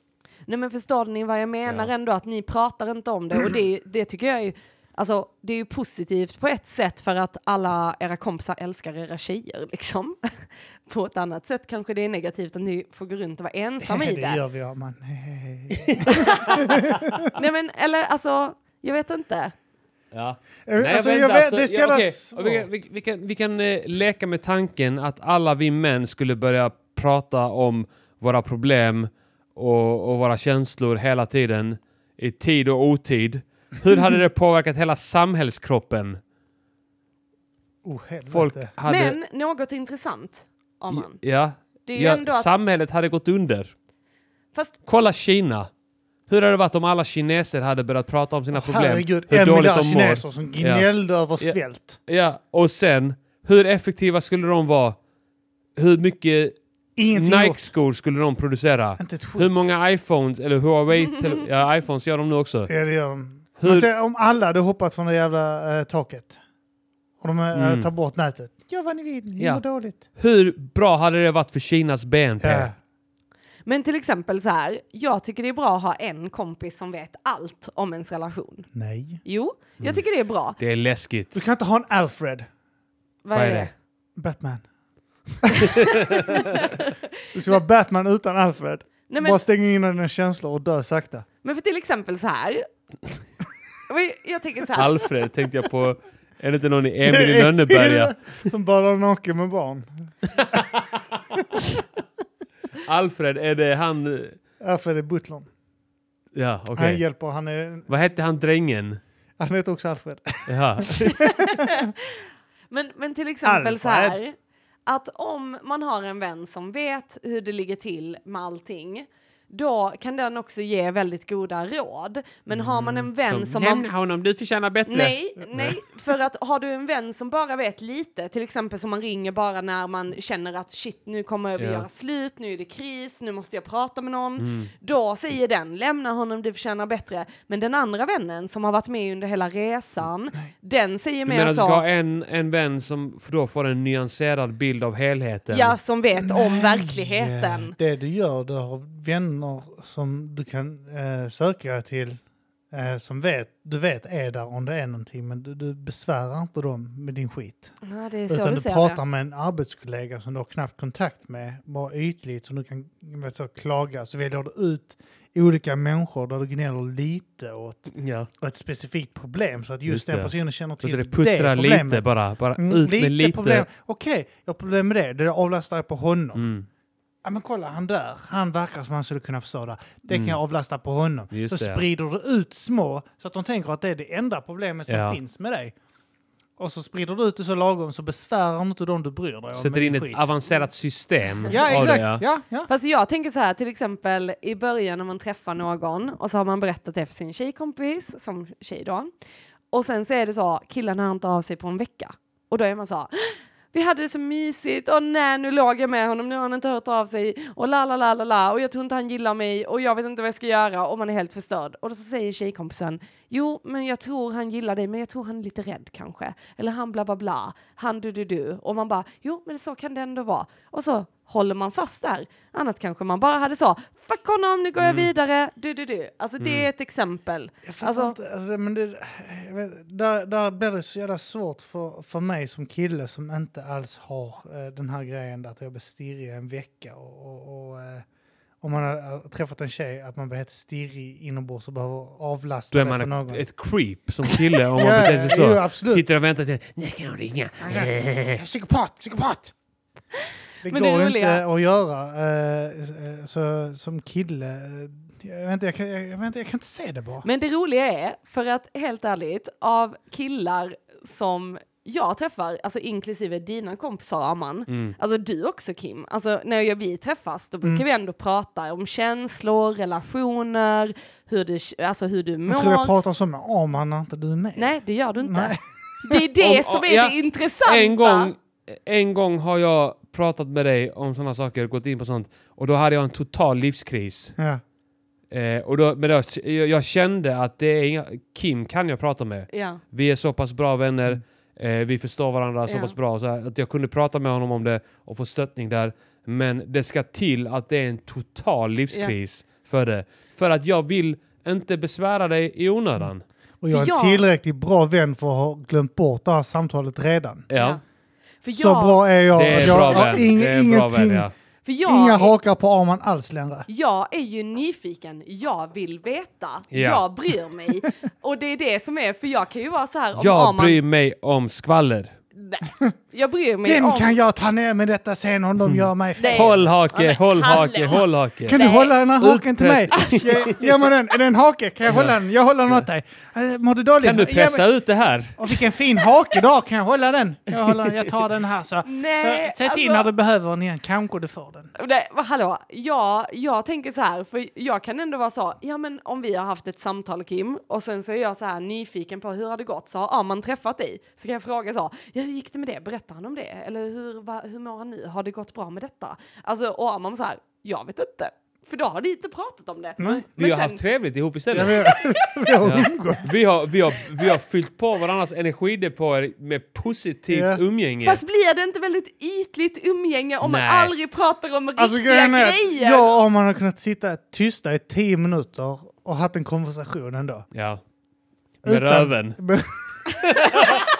Nej men förstår ni vad jag menar Ja. ändå? Att ni pratar inte om det och det, det tycker jag är Alltså det är ju positivt på ett sätt för att alla era kompisar älskar era tjejer liksom. [LAUGHS] på ett annat sätt kanske det är negativt att ni får gå runt och vara ensam i [LAUGHS] det det. gör vi, ja, man. [LAUGHS] Nej men eller alltså, jag vet inte. Ja. Nej, alltså, inte, vet, alltså, det är så ja. Och Vi kan, vi, vi kan, vi kan eh, leka med tanken att alla vi män skulle börja prata om våra problem och, och våra känslor hela tiden i tid och otid. Hur hade det påverkat hela samhällskroppen? Oh. Folk hade... Men något intressant, Arman. Ja, Det är ju ja ändå att, samhället hade gått under. fast Kolla Kina. Hur hade det varit om alla kineser hade börjat prata om sina problem? Herregud, hur en miljard mår? kineser som gnällde över Ja. svält. Ja, och sen, hur effektiva skulle de vara? Hur mycket. Nike-skor skulle de producera? Inte ett skit. Hur många iPhones, eller Huawei, ja iPhones gör de nu också. Ja, det gör de. Hur- Om alla hade hoppat från det jävla eh, taket och de eh, Mm. tar bort nätet. Gör vad ni vill, ni Ja. mår dåligt. Hur bra hade det varit för Kinas BNP? Ja. Men till exempel så här, jag tycker det är bra att ha en kompis som vet allt om ens relation. Nej. Jo, Mm. jag tycker det är bra. Det är läskigt. Du kan inte ha en Alfred, Vad är det? [LAUGHS] Batman. du ska vara Batman utan Alfred. Nej, men, Bara stänga in dina känslor och dö sakta. men för till exempel så här. Jag- tänker så här. Alfred tänkte jag på. Är det inte någon i Emil i Lönneberga? Som badar naken med barn. [LAUGHS] Alfred, är det han... Alfred är butlern. Ja, okej. Han hjälper, han, är, Vad hette han drängen? han heter också Alfred. Ja. [LAUGHS] Men, men till exempel så Alfred. här. Att om man har en vän som vet hur det ligger till med allting. Då kan den också ge väldigt goda råd. Men har man en vän som, man Lämna honom, du förtjänar bättre. Nej, nej, för att har du en vän som bara vet lite, till exempel som man ringer bara när man känner att shit, nu kommer vi Ja. göra slut, nu är det kris, nu måste jag prata med någon. Mm. Då säger den, lämna honom, du förtjänar bättre. Men den andra vännen som har varit med under hela resan, den säger Du mer menar att du ska så, en, en vän som då får en nyanserad bild av helheten? ja, som vet om verkligheten. Det du gör, du har vänner som du kan eh, söka till eh, som vet, du vet är där om det är någonting men du, du besvärar inte dem med din skit. Ja, det är så Utan du du pratar det. med en arbetskollega som du har knappt kontakt med, bara ytligt som du kan vet, så, klaga. Så väljer du ut olika människor där du gnäller lite åt ja. ett specifikt problem så att just, Just den det. personen känner Så till det puttrar problemet. lite bara. bara Mm, ut med lite. problem. Okej, jag har problem med det. Det avlastar jag på honom. Mm. Ja men kolla han där, han verkar som han skulle kunna förstå det. Det Mm. kan jag avlasta på honom. Just så det. sprider du ut små så att de tänker att det är det enda problemet som Ja. finns med dig. Och så sprider du ut det så lagom så besvärar inte de du bryr dig om. Sätter in din ett skit. avancerat system. Ja av exakt, det, ja. ja. Ja, Fast jag tänker så här, till exempel i början när man träffar någon och så har man berättat det för sin tjejkompis, som tjej då. Och sen så är det så, killen hör inte av sig på en vecka. Och då är man så, vi hade det så mysigt och nej nu låg jag med honom, nu har han inte hört av sig och la la la la la och jag tror inte han gillar mig och jag vet inte vad jag ska göra och man är helt förstörd. Och då så säger tjejkompisen, jo men jag tror han gillar dig men jag tror han är lite rädd kanske. Eller han bla bla bla, han du du du. Och man bara, jo men så kan det ändå vara. Och så håller man fast där. Annars kanske man bara hade så, fuck honom, nu går jag vidare, du du du. Alltså det är ett exempel. Jag fattar Alltså- inte. Alltså, men det, jag vet, där, där blir det så jävla svårt för, för mig som kille som inte alls har eh, den här grejen att jag blir stirrig i en vecka. Och, och, och, eh, om man har eh, träffat en tjej, att man blir helt stirrig inombords och behöver avlasta Då är det på man ett, ett creep som kille om [LAUGHS] man beter sig så. jo, absolut. Sitter och väntar till, när kan jag ringa? Psykopat, psykopat! Det Men det går roliga- inte att göra eh, så, som kille. Jag, vet inte, jag, kan, jag, vet inte, jag kan inte se det bara. Men det roliga är, för att helt ärligt, av killar som jag träffar, alltså inklusive dina kompisar Aman, Mm. alltså du också Kim, alltså när jag, vi träffas då brukar Mm. vi ändå prata om känslor, relationer, hur du, alltså hur du Jag tror jag mår. pratar så med Arman när inte du är med. Nej, det gör du inte. Nej. Det är det Om- som är ja, det intressanta. En gång, en gång har jag pratat med dig om sådana saker, gått in på sånt, och då hade jag en total livskris. Ja. Eh, och då, men då, jag, jag kände att det är inga, Kim kan jag prata med. Ja, Vi är så pass bra vänner, eh, vi förstår varandra så Ja. pass bra så här, att jag kunde prata med honom om det och få stöttning där. Men det ska till att det är en total livskris för det. För att jag vill inte besvära dig i onödan. Och jag är en tillräckligt bra vän för att ha glömt bort det här samtalet redan. Ja, För Så jag, bra är jag. det är jag bra har vän. ing- det är bra ingenting, vän ja. för jag, inga är- hakar på Arman alls längre. jag är ju nyfiken, jag vill veta, Ja. jag bryr mig. Och det är det som är, för jag kan ju vara så här om Jag Arman- bryr mig om skvaller. Nej, jag bryr mig Vem om... kan jag ta ner med detta sen om de gör mig fel? Nej. Håll Ja, hake, men håll hake, håll hake. Kan du hålla den här haken till mig? Ge, ge mig den. Är det en hake? Kan jag hålla den? Jag håller den åt dig. Eh, Mår du dåligt? Kan du pressa ut det här? Och vilken fin hake du har. Kan jag hålla den? Jag, håller, jag tar den här. Så. Nej, så säg till alltså- när du behöver den igen. Kanske du får den. Nej, hallå, jag, jag tänker så här, för jag kan ändå vara så, ja men om vi har haft ett samtal Kim, och sen så är jag så här nyfiken på hur har det gått, så har man träffat dig, så kan jag fråga så, ja gick det med det, berättar han om det, eller hur, va, hur mår han nu, har det gått bra med detta? Alltså, och Arman så här, jag vet inte, för då har ni inte pratat om det. Nej. Vi Men har sen- haft trevligt ihop istället. vet, [LAUGHS] vi har Ja. umgåtts. Vi har, vi, har, vi har fyllt på varandras energidepåer med positivt Ja. umgänge. Fast blir det inte väldigt ytligt umgänge om man Nej. aldrig pratar om Alltså riktiga grejen är att grejer? jag och Arman har kunnat sitta tysta i tio minuter och haft en konversation ändå. Ja. Med Utan- röven. [LAUGHS] [LAUGHS]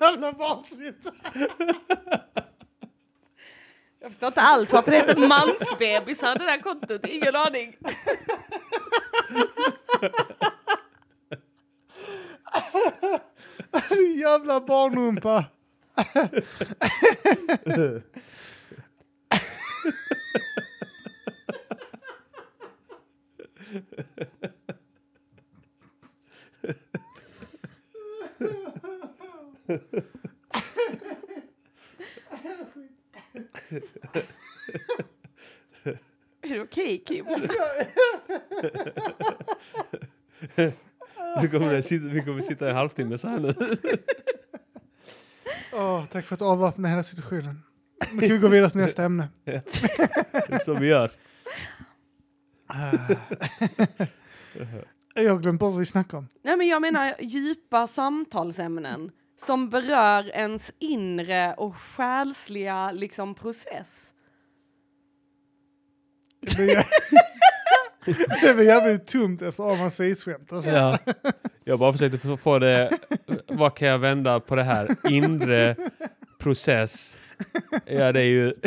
Jävla vansinnigt. Jag förstår inte alls varför det heter mansbebisar det där kontot, ingen aning. [LAUGHS] Jävla barnrumpa. Är det okej Kim? [LAUGHS] Vi kommer, sitta, vi kommer sitta i en halvtimme så här nu. Åh, tack för att avväpna hela situationen. Nu kan vi gå vidare till nästa ämne. Det är så vi gör. Jag har glömt bort vad vi snackade om. Nej men jag menar djupa samtalsämnen som berör ens inre och själsliga liksom process. Det det blir jävligt tomt efter Armans fisskämt. Alltså. Ja. Jag bara försökte få- det... Vad kan jag vända på det här? Inre process. Ja, det är ju... [LAUGHS]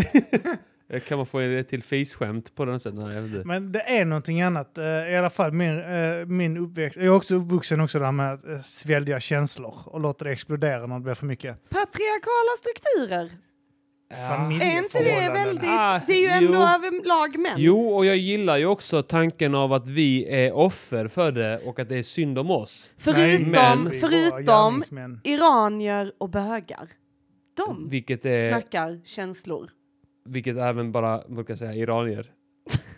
Kan man få det till fisskämt på den sättet? Nej. Men det är någonting annat. eh, I alla fall min, eh, min uppväxt. Jag är också uppvuxen också där med att eh, svälja känslor och låta det explodera när det blir för mycket. Patriarkala strukturer. Familjeförhållanden. Är inte det väldigt... Ah, det är ju ändå jo. överlag män. Jo, och jag gillar ju också tanken av att vi är offer för det och att det är synd om oss. Förutom, men- förutom iranier och bögar. De Vilket, är, snackar känslor. vilket även bara brukar säga iranier.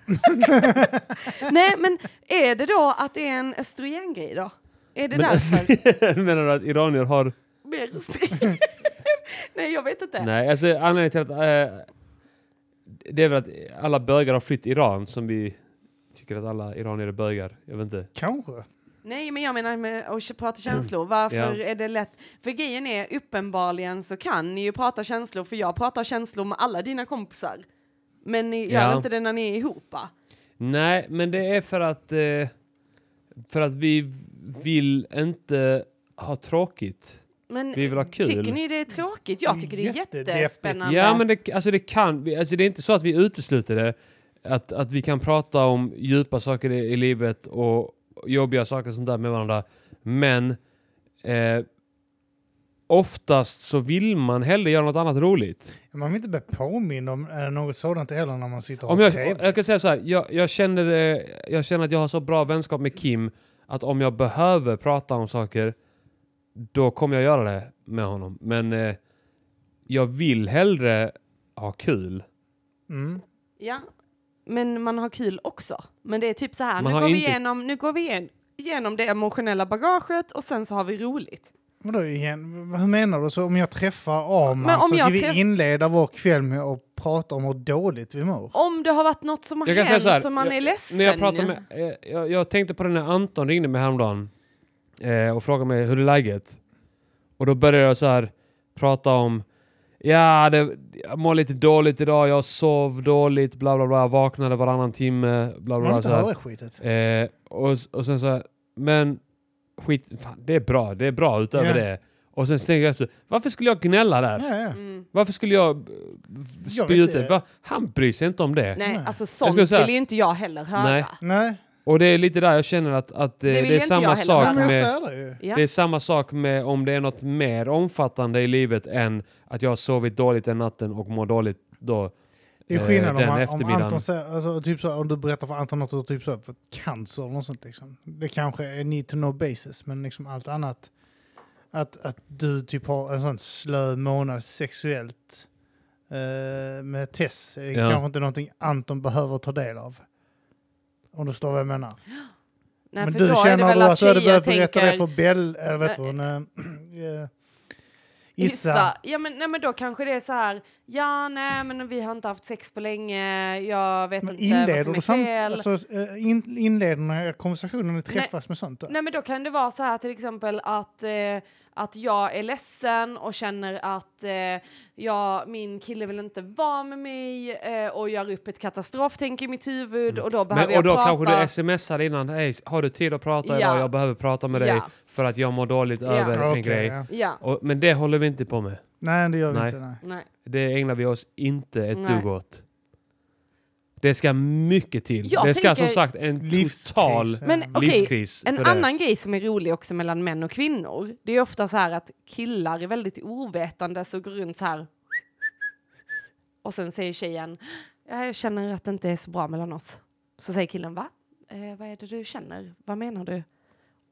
[LAUGHS] Nej, men är det då att det är en östrogengrej då? Är det Men- därför? [LAUGHS] Menar du att iranier har... Mer östrogen? [LAUGHS] Nej, jag vet inte. Nej, alltså anledningen till att... Eh, det är väl att alla bögar har flytt Iran som vi tycker att alla iranier är bögar. Jag vet inte. Kanske. Nej, men jag menar med att prata känslor. Varför Ja. är det lätt? För grejen är uppenbarligen så kan ni ju prata känslor, för jag pratar känslor med alla dina kompisar. Men ni gör Ja. inte det när ni är ihop va? Nej, men det är för att... Eh, för att vi vill inte ha tråkigt. Men Vi vill ha kul. tycker ni det är tråkigt? Jag tycker det är jättespännande. Ja, men det, alltså det kan vi. Alltså det är inte så att vi utesluter det. Att, att vi kan prata om djupa saker i, i livet och jobbiga saker och sånt där med varandra. Men eh, oftast så vill man hellre göra något annat roligt. Man vill inte bli påmind om eh, något sådant heller när man sitter och Om har jag, trevligt. jag kan säga så här, jag, jag, känner, eh, jag känner att jag har så bra vänskap med Kim att om jag behöver prata om saker då kommer jag göra det med honom. Men eh, jag vill hellre ha kul. Mm. Ja, men man har kul också. Men det är typ så här, Man nu går, vi inte- igenom, nu går vi igen, igenom det emotionella bagaget och sen så har vi roligt. Vadå igen? Hur menar du? Så om jag träffar Arman Men om så ska jag vi träff- inleda vår kväll med att prata om hur dåligt vi mår? Om det har varit något som har Jag hänt så här, som man jag- är ledsen. När jag, pratade med, eh, jag, jag tänkte på det när Anton ringde mig häromdagen eh, och frågade mig hur är läget? Och då började jag så här prata om Ja, det, jag mår lite dåligt idag, jag sov dåligt, bla bla bla, vaknade varannan timme, bla bla bla. Så här. skitet. Eh, och, och sen så här, men skit, fan, det är bra, det är bra utöver Ja. det. Och sen tänker jag efter, varför skulle jag gnälla där? Ja, ja. Mm. Varför skulle jag eh, spy ut det. Va? Han bryr sig inte om det. Nej, Nej. alltså skulle sånt säga- vill ju inte jag heller höra. Nej. Nej, Och det är lite där jag känner att, att eh, Det det, vill är samma sak med det. Ja. det är samma sak med om det är något mer omfattande i livet än att jag har sovit dåligt den natten och mår dåligt då. Det är eh, skillnad om, om. Anton säger, alltså, typ så, om du berättar för Anton att du har typ så, för cancer eller något sånt. Liksom. Det kanske är need to know basis, men liksom allt annat. Att, att du typ har en sån slö månad sexuellt eh, med Tess är Ja. kanske inte någonting Anton behöver ta del av. Om du förstår vad jag menar. [GASPS] Nej, men du känner du att att du hade börjat berätta det tänker... för Bell, eller vet hon, [CLEARS THROAT] eh, Issa. Issa. Ja men, nej, men då kanske det är så här, ja nej men vi har inte haft sex på länge, jag vet Men inte vad som är du samt, fel. alltså, eh, in, inleder konversationen träffas med sånt? Då? Nej men då kan det vara så här till exempel att, eh, att jag är ledsen och känner att eh, jag, min kille vill inte vara med mig eh, och gör upp ett katastroftänk i mitt huvud och då behöver Men, och då jag prata. kanske du smsar innan, hej har du tid att prata Ja. idag? Jag behöver prata med dig Ja. för att jag mår dåligt Ja. över en grej. ja. Ja, Och, men det håller vi inte på med. Nej, det gör vi Nej. inte. Nej. nej. Det ägnar vi oss inte ett Nej. dugg åt. Det ska mycket till. Jag det ska som sagt en Livskris. total. Men okej, livskris En annan grej som är rolig också mellan män och kvinnor, det är ofta så här att killar är väldigt ovetande så går runt så här och sen säger tjejen, ja, jag känner att det inte är så bra mellan oss. Så säger killen, va? Eh, vad är det du känner? Vad menar du?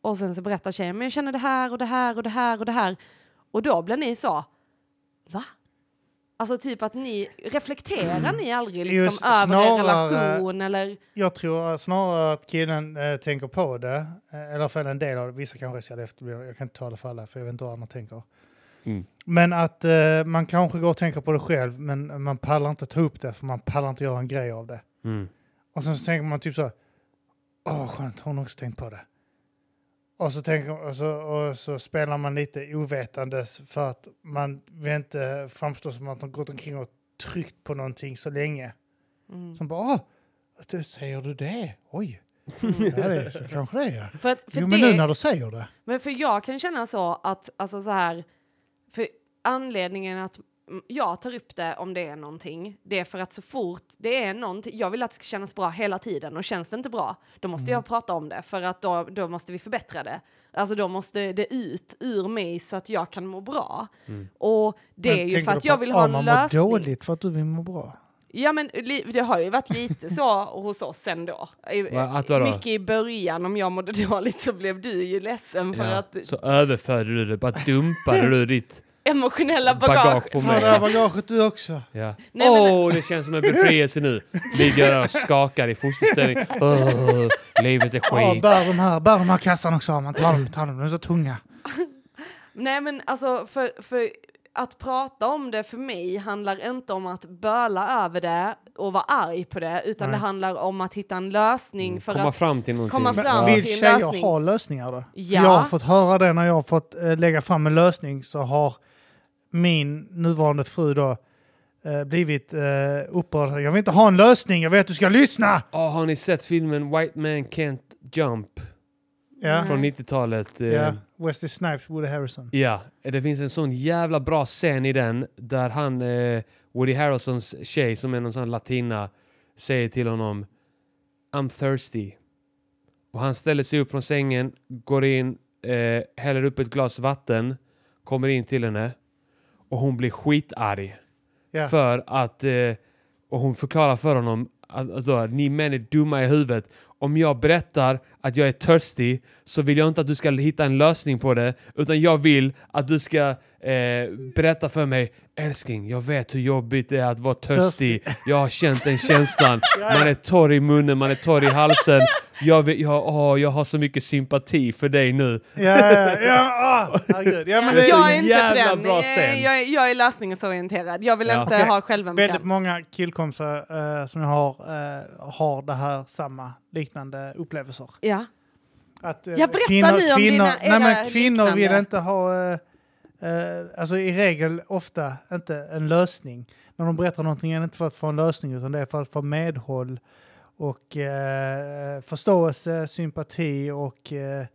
Och sen så berättar tjejen, men jag känner det här och det här och det här och det här. Och då blir ni så, va? Alltså typ att ni, reflekterar ni aldrig liksom Just över snarare- er relation eller? Jag tror snarare att killen eh, tänker på det, eh, eller i alla fall en del av det. Vissa kanske ser det efter, jag kan inte tala för alla för jag vet inte vad andra tänker. Mm. Men att eh, man kanske går och tänker på det själv, men man pallar inte ta upp det för man pallar inte göra en grej av det. Mm. Och sen så tänker man typ så, åh skönt, hon har också tänkt på det. Och så, tänker, och, så, och så spelar man lite ovetandes för att man vill inte framstå som att man gått omkring och tryckt på någonting så länge. Mm. Som bara, åh, du, säger du det? Oj, ja, det är, så kanske det är. För, att, för Jo, det, men nu när du säger det. Men för jag kan känna så att, alltså så här, för anledningen att mm, jag tar upp det om det är någonting, det är för att så fort det är någonting, jag vill att det ska kännas bra hela tiden och känns det inte bra, då måste Mm. jag prata om det för att då, då måste vi förbättra det. Alltså då måste det ut ur mig så att jag kan må bra. Och det Men är ju för att jag vill ha en lösning. mår dåligt för att du vill må bra. Ja men det har ju varit lite så [LAUGHS] hos oss ändå. Va? Mycket i början, om jag mådde [LAUGHS] dåligt så blev du ju ledsen för Ja, att så överförde du det, bara dumpade [LAUGHS] du ditt emotionella bagage bagage. på Ta det här bagaget du också. Ja. Åh, men- det känns som en befrielse nu. Ligger där och skakar i fosterställning. Åh, livet är Ja, skit. bär de här, bär de här kassan också Arman. Ta dem, ta dem, de är så tunga. Nej men alltså för, för att prata om det för mig handlar inte om att böla över det och vara arg på det utan Nej. det handlar om att hitta en lösning för Komma att fram till någonting. komma Men fram vill till en tjejer lösning. ha lösningar då? För Ja. Jag har fått höra det när jag har fått eh, lägga fram en lösning så har min nuvarande fru då eh, blivit eh, upprörd. Jag vill inte ha en lösning, jag vill att du ska lyssna! Åh, har ni sett filmen White Man Can't Jump Ja, från 90-talet? eh, ja. Wesley Snipes, Woody Harrison. Ja, det finns en sån jävla bra scen i den där han, eh, Woody Harrelsons tjej som är någon sån latina, säger till honom I'm thirsty. Och han ställer sig upp från sängen, går in, eh, häller upp ett glas vatten, kommer in till henne och hon blir skitarg. Ja. För att, eh, och hon förklarar för honom att, att, att ni män är dumma i huvudet. Om jag berättar att jag är törstig så vill jag inte att du ska hitta en lösning på det. Utan jag vill att du ska eh, berätta för mig Älskling, jag vet hur jobbigt det är att vara törstig. Jag har känt den känslan. [LAUGHS] Man är torr i munnen, man är torr i halsen. Jag, vet, jag, åh, jag har så mycket sympati för dig nu. Ja, ja, ja, ah, herregud. Ja, men det är jag är inte jävla den. bra Jag, scen. jag, är- jag är lösningsorienterad. Jag vill Ja. inte Okej. ha självömkan. väldigt många killkompisar eh, som jag har eh, har det här samma liknande upplevelser. Ja. Att, eh, Ja, berätta nu om kvinnor, dina- nej, men kvinnor vill liknande. inte ha, eh, eh, alltså i regel ofta inte en lösning. När de berättar någonting är det inte för att få en lösning utan det är för att få medhåll och eh, förståelse, sympati och eh,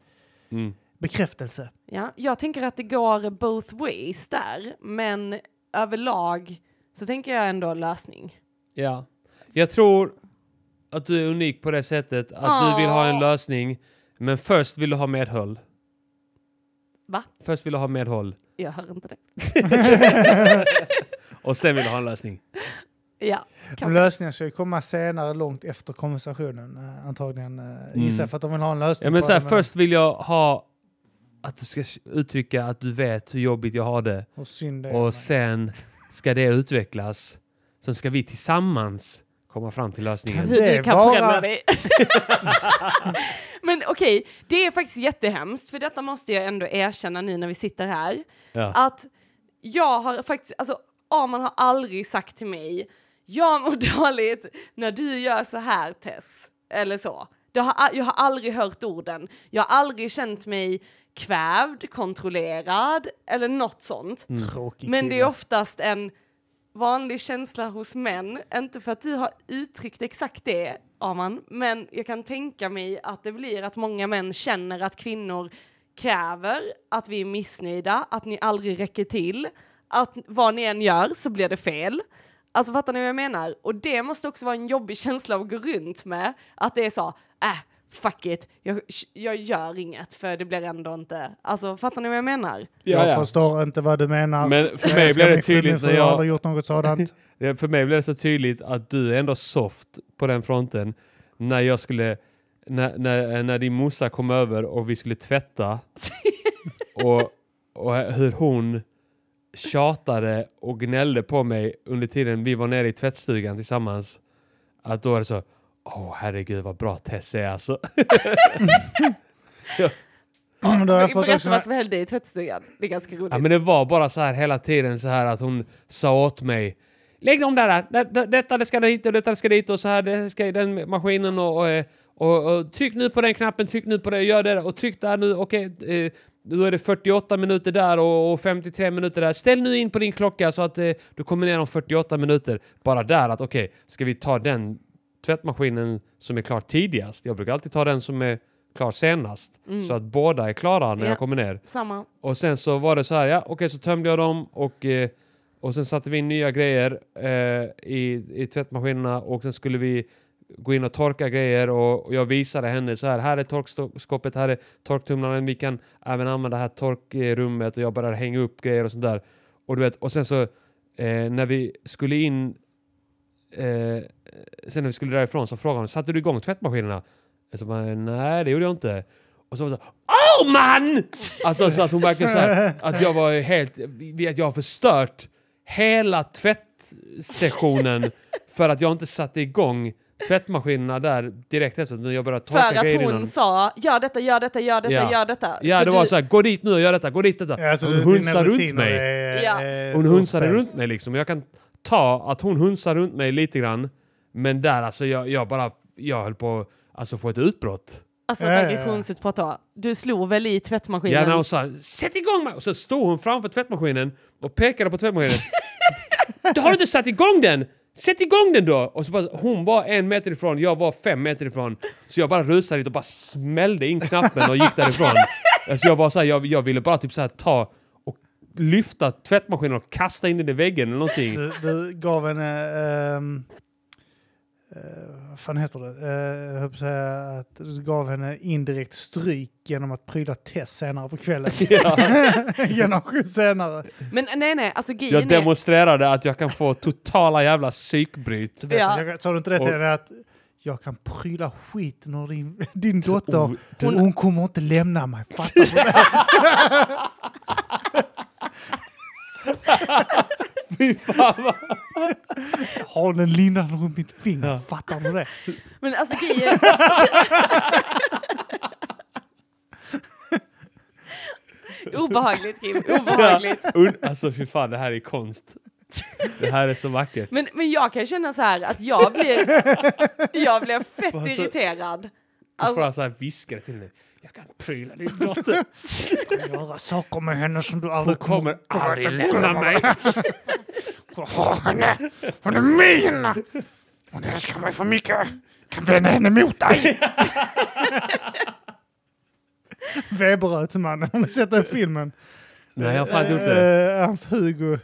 Mm. bekräftelse. Ja, jag tänker att det går both ways där, men överlag så tänker jag ändå lösning. Ja. Jag tror att du är unik på det sättet att du vill ha en lösning men först vill du ha medhåll. Va? Först vill du ha medhåll Jag hör inte det. [LAUGHS] och sen vill du ha en lösning. Ja, Men kan lösningen ska ju komma senare, långt efter konversationen eh, antagligen. Eh, gissar jag, för att de vill ha en lösning Ja, men så här, först vill jag ha att du ska uttrycka att du vet hur jobbigt jag har det Och synd det är och sen ska det utvecklas. Sen ska vi tillsammans komma fram till lösningen. Kan hur det du kan vara- förändra dig. men okej, det är faktiskt jättehemskt, för detta måste jag ändå erkänna nu när vi sitter här. Ja. Att jag har faktiskt, alltså Arman har aldrig sagt till mig, jag mår [LAUGHS] dåligt när du gör så här Tess, eller så. Har, jag har aldrig hört orden. Jag har aldrig känt mig kvävd, kontrollerad eller något sånt. Tråkig Men det är oftast en vanlig känsla hos män. Inte för att du har uttryckt exakt det, Aman, men jag kan tänka mig att det blir att många män känner att kvinnor kräver att vi är missnöjda, att ni aldrig räcker till, att vad ni än gör så blir det fel. Alltså fattar ni vad jag menar? Och det måste också vara en jobbig känsla att gå runt med, att det är så, äh, fuck it, jag, jag gör inget för det blir ändå inte, alltså fattar ni vad jag menar? Jag förstår inte vad du menar. Men för Jag mig blev det tydligt när har jag- aldrig gjort något sådant. [LAUGHS] Ja, För mig blev det så tydligt att du är ändå soft på den fronten. När jag skulle, när, när, när din morsa kom över och vi skulle tvätta [LAUGHS] och, och hur hon tjatade och gnällde på mig under tiden vi var nere i tvättstugan tillsammans. Att då är det så, åh herregud vad bra Tess är alltså. [LAUGHS] Men då har jag fått Berätta också vad som hände i tvättstugan. Det är ganska roligt. Ja, men det var bara så här hela tiden så här att hon sa åt mig Lägg dem där, där, där detta det ska dit och detta ska dit och så här det ska i den maskinen och, och, och, och tryck nu på den knappen, tryck nu på det, gör det och tryck där nu, okej. eh, då är det 48 minuter där och, och 53 minuter där. Ställ nu in på din klocka så att eh, du kommer ner om 48 minuter. Bara där att okej, ska vi ta den tvättmaskinen som är klar tidigast? Jag brukar alltid ta den som är klar senast. Så att båda är klara när Ja. jag kommer ner. Samma. Och sen så var det så här, ja okej så tömde jag dem och eh, Och sen satte vi in nya grejer eh, i, i tvättmaskinerna och sen skulle vi gå in och torka grejer och, och jag visade henne så här, här är torkskåpet, här är torktumlaren, vi kan även använda det här torkrummet och jag började hänga upp grejer och sånt där. Och du vet, och sen så eh, när vi skulle in eh, sen när vi skulle därifrån så frågade hon, satte du igång tvättmaskinerna? Jag så bara, nej det gjorde jag inte. Och så var det så Oh man! Alltså så att hon verkligen så här, att jag var helt, att jag har förstört hela tvättsessionen för att jag inte satte igång tvättmaskinerna där direkt efter när jag började torka För att grejer hon innan. sa gör detta, gör detta, gör detta, Ja. gör detta. Ja, Så det var du- så här, gå dit nu och gör detta, gå dit detta. Ja, alltså, hon hunsar runt mig. är- Ja. Hon hunsade runt mig liksom. Jag kan ta att hon hunsar runt mig lite grann. Men där alltså, jag, jag bara, jag höll på alltså få ett utbrott. Alltså ett aggressionsutbrott då. Du slog väl i tvättmaskinen? Ja, när hon sa sätt igång mig! Och så stod hon framför tvättmaskinen och pekade på tvättmaskinen. [LAUGHS] då har du inte satt igång den! Sätt igång den då! Och så bara, hon var en meter ifrån, jag var fem meter ifrån. Så jag bara rusade dit och bara smällde in knappen och gick därifrån. [LAUGHS] Alltså jag var så här, jag, jag ville bara typ så här ta lyfta tvättmaskinen och kasta in den i väggen eller någonting. Du, du gav henne... eh, vad fan heter det? Uh, jag säga att du gav henne indirekt stryk genom att pryla Tess senare på kvällen. [LAUGHS] Ja. [LAUGHS] Generation senare. Men nej, nej, alltså grejen Jag är... demonstrerade att jag kan få totala jävla psykbryt. Så vet Ja. jag, sa du inte det till Och- henne att jag kan pryla skiten ur din, [LAUGHS] din dotter. Hon, hon kommer inte lämna mig. Fattar du? [LAUGHS] Fy fan vad... Har den lindan runt mitt finger. Ja. Fattar du det? Men alltså grejen... [LAUGHS] Obehagligt Kim, obehagligt. Un- alltså fy fan, det här är konst. Det här är så vackert. Men, men jag kan känna så här att jag blir, jag blir fett Alltså- irriterad. Får Alltså, han så här viska till henne. Jag kan pryla din dotter. Göra saker med henne som du Hon aldrig kommer aldrig lämna mig. Ha henne! Hon är min! Hon älskar mig för mycket. Kan vända henne mot dig. Weberödsmannen, har ni sett den filmen? Nej, jag har fan inte gjort det. Eh, Ernst-Hugo.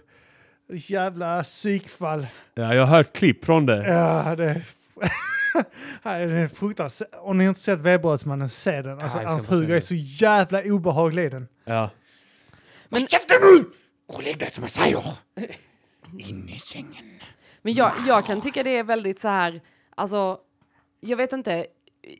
Jävla psykfall. Ja, jag har hört klipp från det. Ja, det är... [LAUGHS] Nej, det är fruktansvärt. Om ni inte sett Weberödsmannen, se den. Alltså, ska Ernst Hugo är så jävla obehaglig i den. Ja. Men- Käften nu! Och lägg dig som jag säger! [LAUGHS] In i sängen. men jag, jag kan tycka det är väldigt så här, alltså, jag vet inte,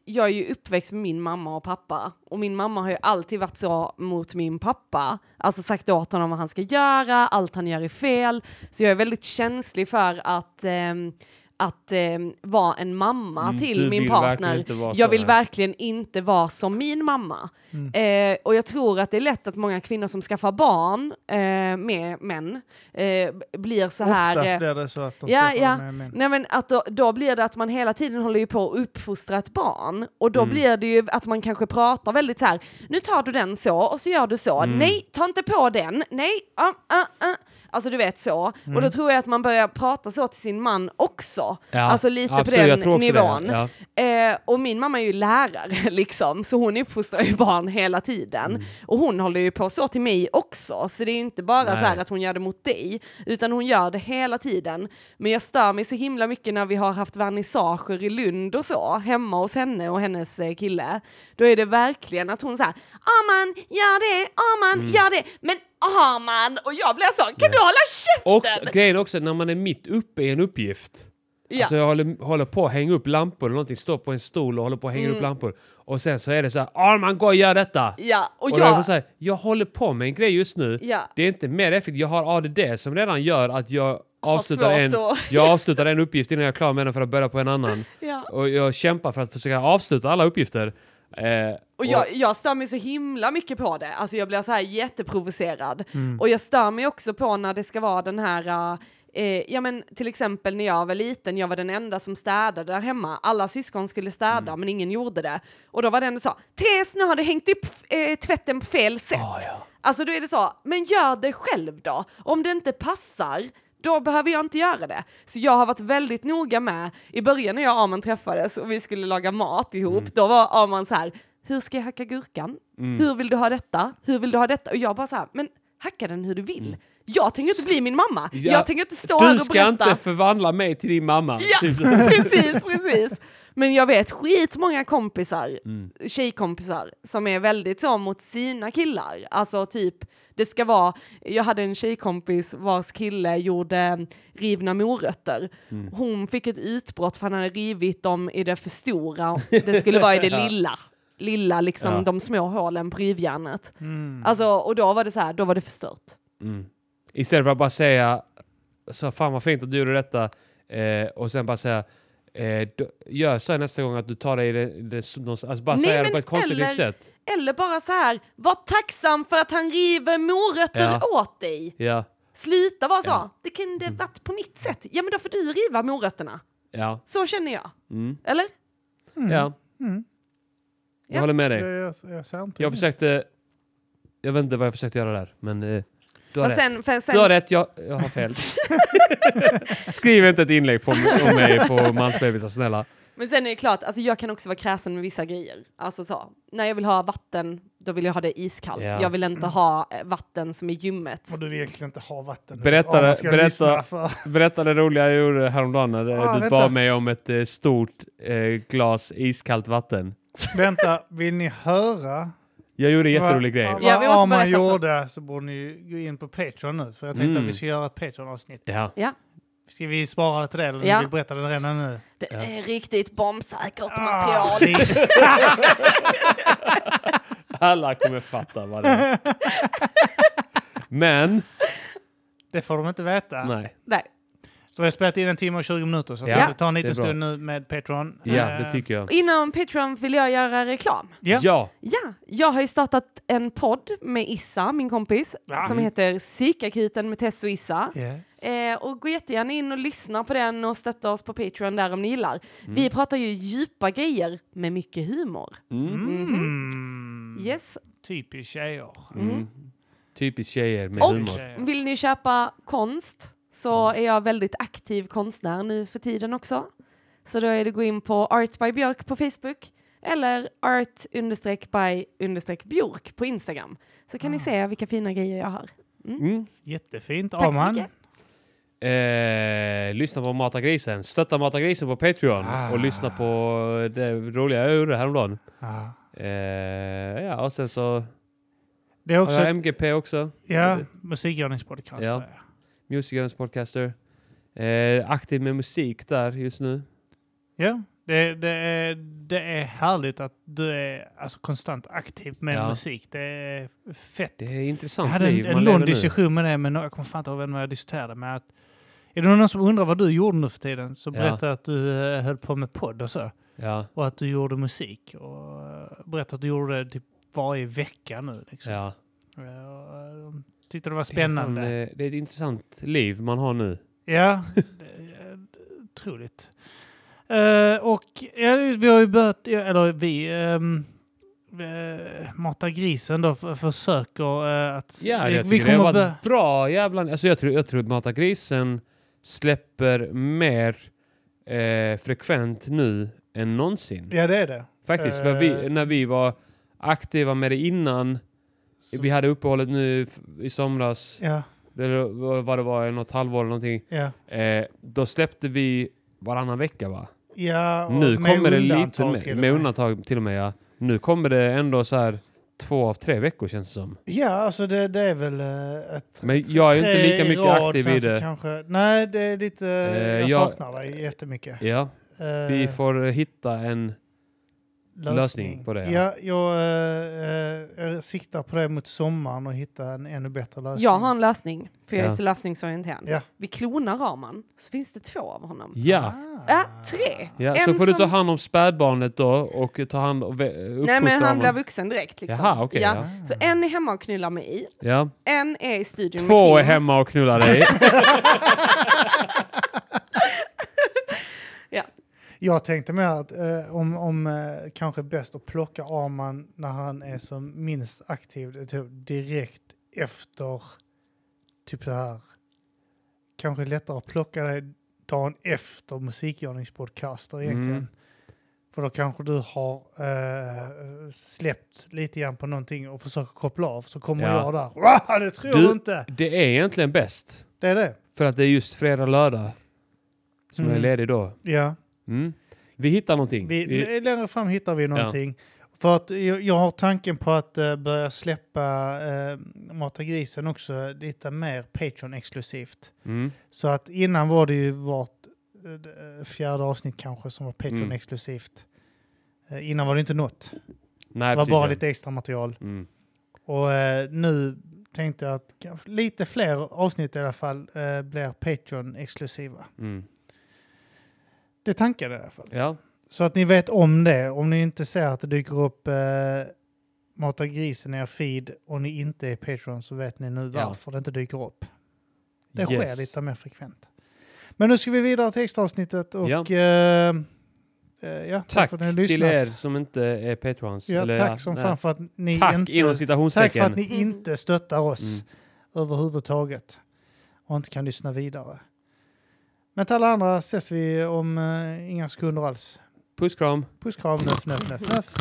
jag är ju uppväxt med min mamma och pappa och min mamma har ju alltid varit så mot min pappa, alltså sagt åt honom vad han ska göra, allt han gör är fel, så jag är väldigt känslig för att ehm, att ehm, vara en mamma Mm, till min partner. Jag vill här. verkligen inte vara som min mamma. Eh, och jag tror att det är lätt att många kvinnor som skaffar barn eh, med män eh, blir så här... Oftast eh, blir det så att de Ja, skaffar ja. med män. Nej men att då, då blir det att man hela tiden håller ju på att uppfostra ett barn och då blir det ju att man kanske pratar väldigt så här. nu tar du den så och så gör du så, nej ta inte på den, nej, uh, uh, uh. Alltså du vet så. Och då tror jag att man börjar prata så till sin man också. Ja, alltså lite absolut, på den nivån. ja. Eh, och min mamma är ju lärare [LAUGHS] liksom, så hon uppfostrar ju barn hela tiden. Mm. Och hon håller ju på så till mig också, så det är ju inte bara Nej. så här att hon gör det mot dig, utan hon gör det hela tiden. Men jag stör mig så himla mycket när vi har haft vernissager i Lund och så, hemma hos henne och hennes eh, kille. Då är det verkligen att hon säger Aman, gör det, Aman, Mm. gör det, men Aman! Och jag blir så, kan du hålla käften? Och grejen också, när man är mitt uppe i en uppgift. ja. Alltså jag håller, håller på att hänga upp lampor eller någonting, står på en stol och håller på att hänga upp lampor. Och sen så är det så här, ah man går och gör detta! ja, och, Och jag... så här, jag håller på med en grej just nu. Ja. Det är inte mer effektivt. Jag har ADD som redan gör att jag avslutar, en, jag avslutar en uppgift innan jag är klar med den för att börja på en annan. Ja. Och jag kämpar för att försöka avsluta alla uppgifter. Eh, Och jag, jag stör mig så himla mycket på det. Alltså jag blir så här jätteprovocerad. Och jag stör mig också på när det ska vara den här, eh, ja men till exempel när jag var liten, jag var den enda som städade där hemma. Alla syskon skulle städa men ingen gjorde det. Och då var det ändå så, Tess nu har du hängt upp eh, tvätten på fel sätt. Alltså då är det så, men gör det själv då. Om det inte passar, då behöver jag inte göra det. Så jag har varit väldigt noga med, i början när jag och Arman träffades och vi skulle laga art ihop, då var Arman så här, hur ska jag hacka gurkan? Hur vill du ha detta? Hur vill du ha detta? Och jag bara så här, men hacka den hur du vill. Jag tänker inte bli min mamma. Ja, Jag tänker inte stå här Du och ska berätta. inte förvandla mig till din mamma. Ja, [LAUGHS] precis, precis. Men jag vet skitmånga kompisar, Mm. tjejkompisar, som är väldigt så mot sina killar. Alltså typ, det ska vara, jag hade en tjejkompis vars kille gjorde rivna morötter. Mm. Hon fick ett utbrott för han hade rivit dem i det för stora, [LAUGHS] det skulle vara i det lilla. Lilla, liksom Ja. de små hålen på rivjärnet. Mm. Alltså, och då var det så här, då var det förstört. Mm. Istället för att bara säga så fan vad fint att du gjorde detta eh, och sen bara säga eh, då, gör så här nästa gång att du tar dig det, det, alltså bara Nej, säga det på ett konstruktivt eller- sätt. Eller bara så här, var tacksam för att han river morötter Ja. åt dig. Ja, Sluta vara så. Ja. Mm. Det kunde varit på mitt sätt. Ja, men då får du riva morötterna. ja, Så känner jag. mm. Eller? ja. Mm. Jag Ja. håller med dig. Jag, jag, jag Jag försökte, jag vet inte vad jag försökte göra där, men eh, du har Och rätt. sen, för sen, Du har rätt, jag, jag har fel. [LAUGHS] Skriv inte ett inlägg på, om mig på mansbebisar, snälla. Men sen är det klart, alltså jag kan också vara kräsen med vissa grejer. Alltså så, när jag vill ha vatten, då vill jag ha det iskallt. Ja. Jag vill inte ha eh, vatten som är ljummet. Och du vill egentligen inte ha vatten. Berätta- ska berätta-. Berätta det roliga jag gjorde häromdagen när Ah, du vänta. bad mig om ett eh, stort eh, glas iskallt vatten. Vänta, vill ni höra Jag gjorde en jätterolig grej. Ja, vi måste berätta för- gjorde så borde ni gå in på Patreon nu. För jag tänkte Mm. att vi ska göra ett Patreon-avsnitt. Ja. Ja, Ska vi spara det till det eller Ja. vill berätta det redan nu? det Ja. är riktigt bombsäkert Ah, material. [LAUGHS] Alla kommer fatta vad det är. [LAUGHS] Men, det får de inte veta. nej. Nej. Då har jag spelat in en timme och 20 minuter så Ja, ja, det tar en det liten stund nu med Patreon. Ja, Eh, det tycker jag. Inom Patreon vill jag göra reklam. Ja. Ja. Ja, jag har ju startat en podd med Issa, min kompis, Ja. som heter Psykakuten med Tess och Issa. Yes. Eh, och gå jättegärna in och lyssna på den och stötta oss på Patreon där om ni gillar. Mm. Vi pratar ju djupa grejer med mycket humor. Mm. Mm. Yes. Typiskt tjejer. Mm. Typiskt tjejer med Och- humor. Tjejer. Vill ni köpa konst så är jag väldigt aktiv konstnär nu för tiden också. Så då är det gå in på Art by Björk på Facebook eller art-by-björk på Instagram. Så kan ni se vilka fina grejer jag har. Mm. Jättefint. Tack så Arman. mycket. Eh, lyssna på Mata Grisen. Stötta Mata Grisen på Patreon. Ah. Och lyssna på det roliga jag gjorde häromdagen. Ja. Eh, ja, och sen så Det är har också jag MGP också. ja, musikgörningspodcast. Ja. Ja. Music Guns Podcaster. Eh, aktiv med musik där just nu. ja. Det, det, är, det är härligt att du är alltså, konstant aktiv med Ja. musik. Det är fett. Det är Jag intressant hade liv en, en lång diskussion med det, men jag kommer fan inte ihåg vem jag diskuterade med. Att, är det någon som undrar vad du gjorde nu för tiden så Ja. berätta att du eh, höll på med podd och så. Ja, Och att du gjorde musik. Och uh, berätta att du gjorde det typ varje vecka nu. Liksom. ja. Eh, eh, tyckte det var Det är, fan, spännande. eh, det är ett intressant liv man har nu. Ja, det otroligt. Eh, och ja, vi har ju börjat, ja, eller vi, um, Mata grisen då försöker eh, att... Ja, vi, jag vi det kommer var börja- ett bra jävla... Alltså jag tror, jag tror att Mata Grisen släpper mer eh, frekvent nu än någonsin. Ja, det är det. Faktiskt, vi, Eh. när vi var aktiva med det innan, Så- vi hade uppehållet nu i somras, Ja, eller vad det var, något halvår eller någonting. ja. Eh, då släppte vi varannan vecka va? ja Nu med kommer det lite till och med undantag till och med ja. Nu kommer det ändå så här två av tre veckor känns det som. Ja, alltså det, det är väl eh, ett... Men jag är inte lika mycket rad, aktiv i det. Kanske, nej, det är lite... jag jag- saknar dig jättemycket. Ja, Eh, vi får hitta en... lösning på det, Ja, ja. jag, eh, eh, jag siktar på det mot sommaren och hitta en ännu bättre lösning. Jag har en lösning, för jag är Ja. så lösningsorienterad. Ja. Vi klonar Raman, så finns det två av honom. Ja, Ah. Ja, tre! ja. En så får du ta som- hand om spädbarnet då och ta hand om... Nej men han blir vuxen direkt liksom. Jaha, okej, ja. Så en är hemma och knullar mig, Ja. en är i studion med Två är hemma och knullar dig. [LAUGHS] Ja. Jag tänkte mer att eh, om, om eh, kanske bäst att plocka Arman när han är som minst aktiv, typ direkt efter typ så här. Kanske lättare att plocka dig dagen efter musikgörningspodcaster egentligen. Mm. För då kanske du har eh, släppt lite grann på någonting och försöker koppla av. Så kommer Ja. jag där. Det tror du inte. Det är egentligen bäst. Det är det. För att det är just fredag, lördag som Mm. är ledig då. Ja. Mm. Vi hittar någonting. Vi, Vi- Längre fram hittar vi någonting. För att jag, har tanken på att eh, börja släppa uh, Mata grisen också lite mer Patreon-exklusivt. Mm. Så att innan var det ju vart eh, fjärde avsnitt kanske som var Mm. Patreon-exklusivt. Eh, innan var det inte något. Nej, Det var precis, bara ja. lite extra material. Mm. Och nu tänkte jag att lite fler avsnitt i alla fall blir Patreon-exklusiva. Mm. Det är tanken i alla fall. Ja. Så att ni vet om det. Om ni inte ser att det dyker upp eh, Mata grisen i er feed och ni inte är Patreon så vet ni nu Ja. varför det inte dyker upp. Det Yes. sker lite mer frekvent. Men nu ska vi vidare till extra avsnittet och Ja. eh, eh, ja, Tack för att ni har till er som inte är patrons. Ja, eller, tack som nej. fan för att ni Tack inte... Tack för att ni inte stöttar oss Mm. överhuvudtaget och inte kan lyssna vidare. Men till alla andra ses vi om eh, inga sekunder alls. Puss kram. Puss kram, nöff, nöff, nöff, nöff.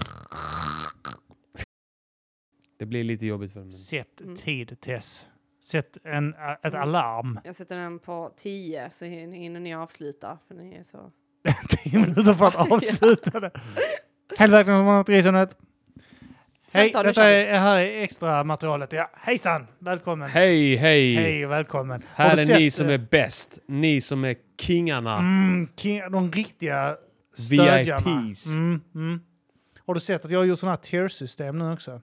Det blir lite jobbigt för mig. Sätt Mm. tid, Tess. Sätt en, ett Mm. alarm. [LAUGHS] Jag sätter den på 10 så hin- hinner ni avsluta. För ni är så... Tio minuter för att [LAUGHS] avsluta det. Hej välkomna till Matgrisunet. Hej, nu detta är, här är extra materialet. Ja, hejsan, välkommen. Hej, hej! Hej och välkommen. Här är sett, ni som eh, är bäst. Ni som är kingarna. Mm, king, de riktiga stödjarna. VIPs. Mm, mm. Har du sett att jag har gjort sådana här tier-system nu också?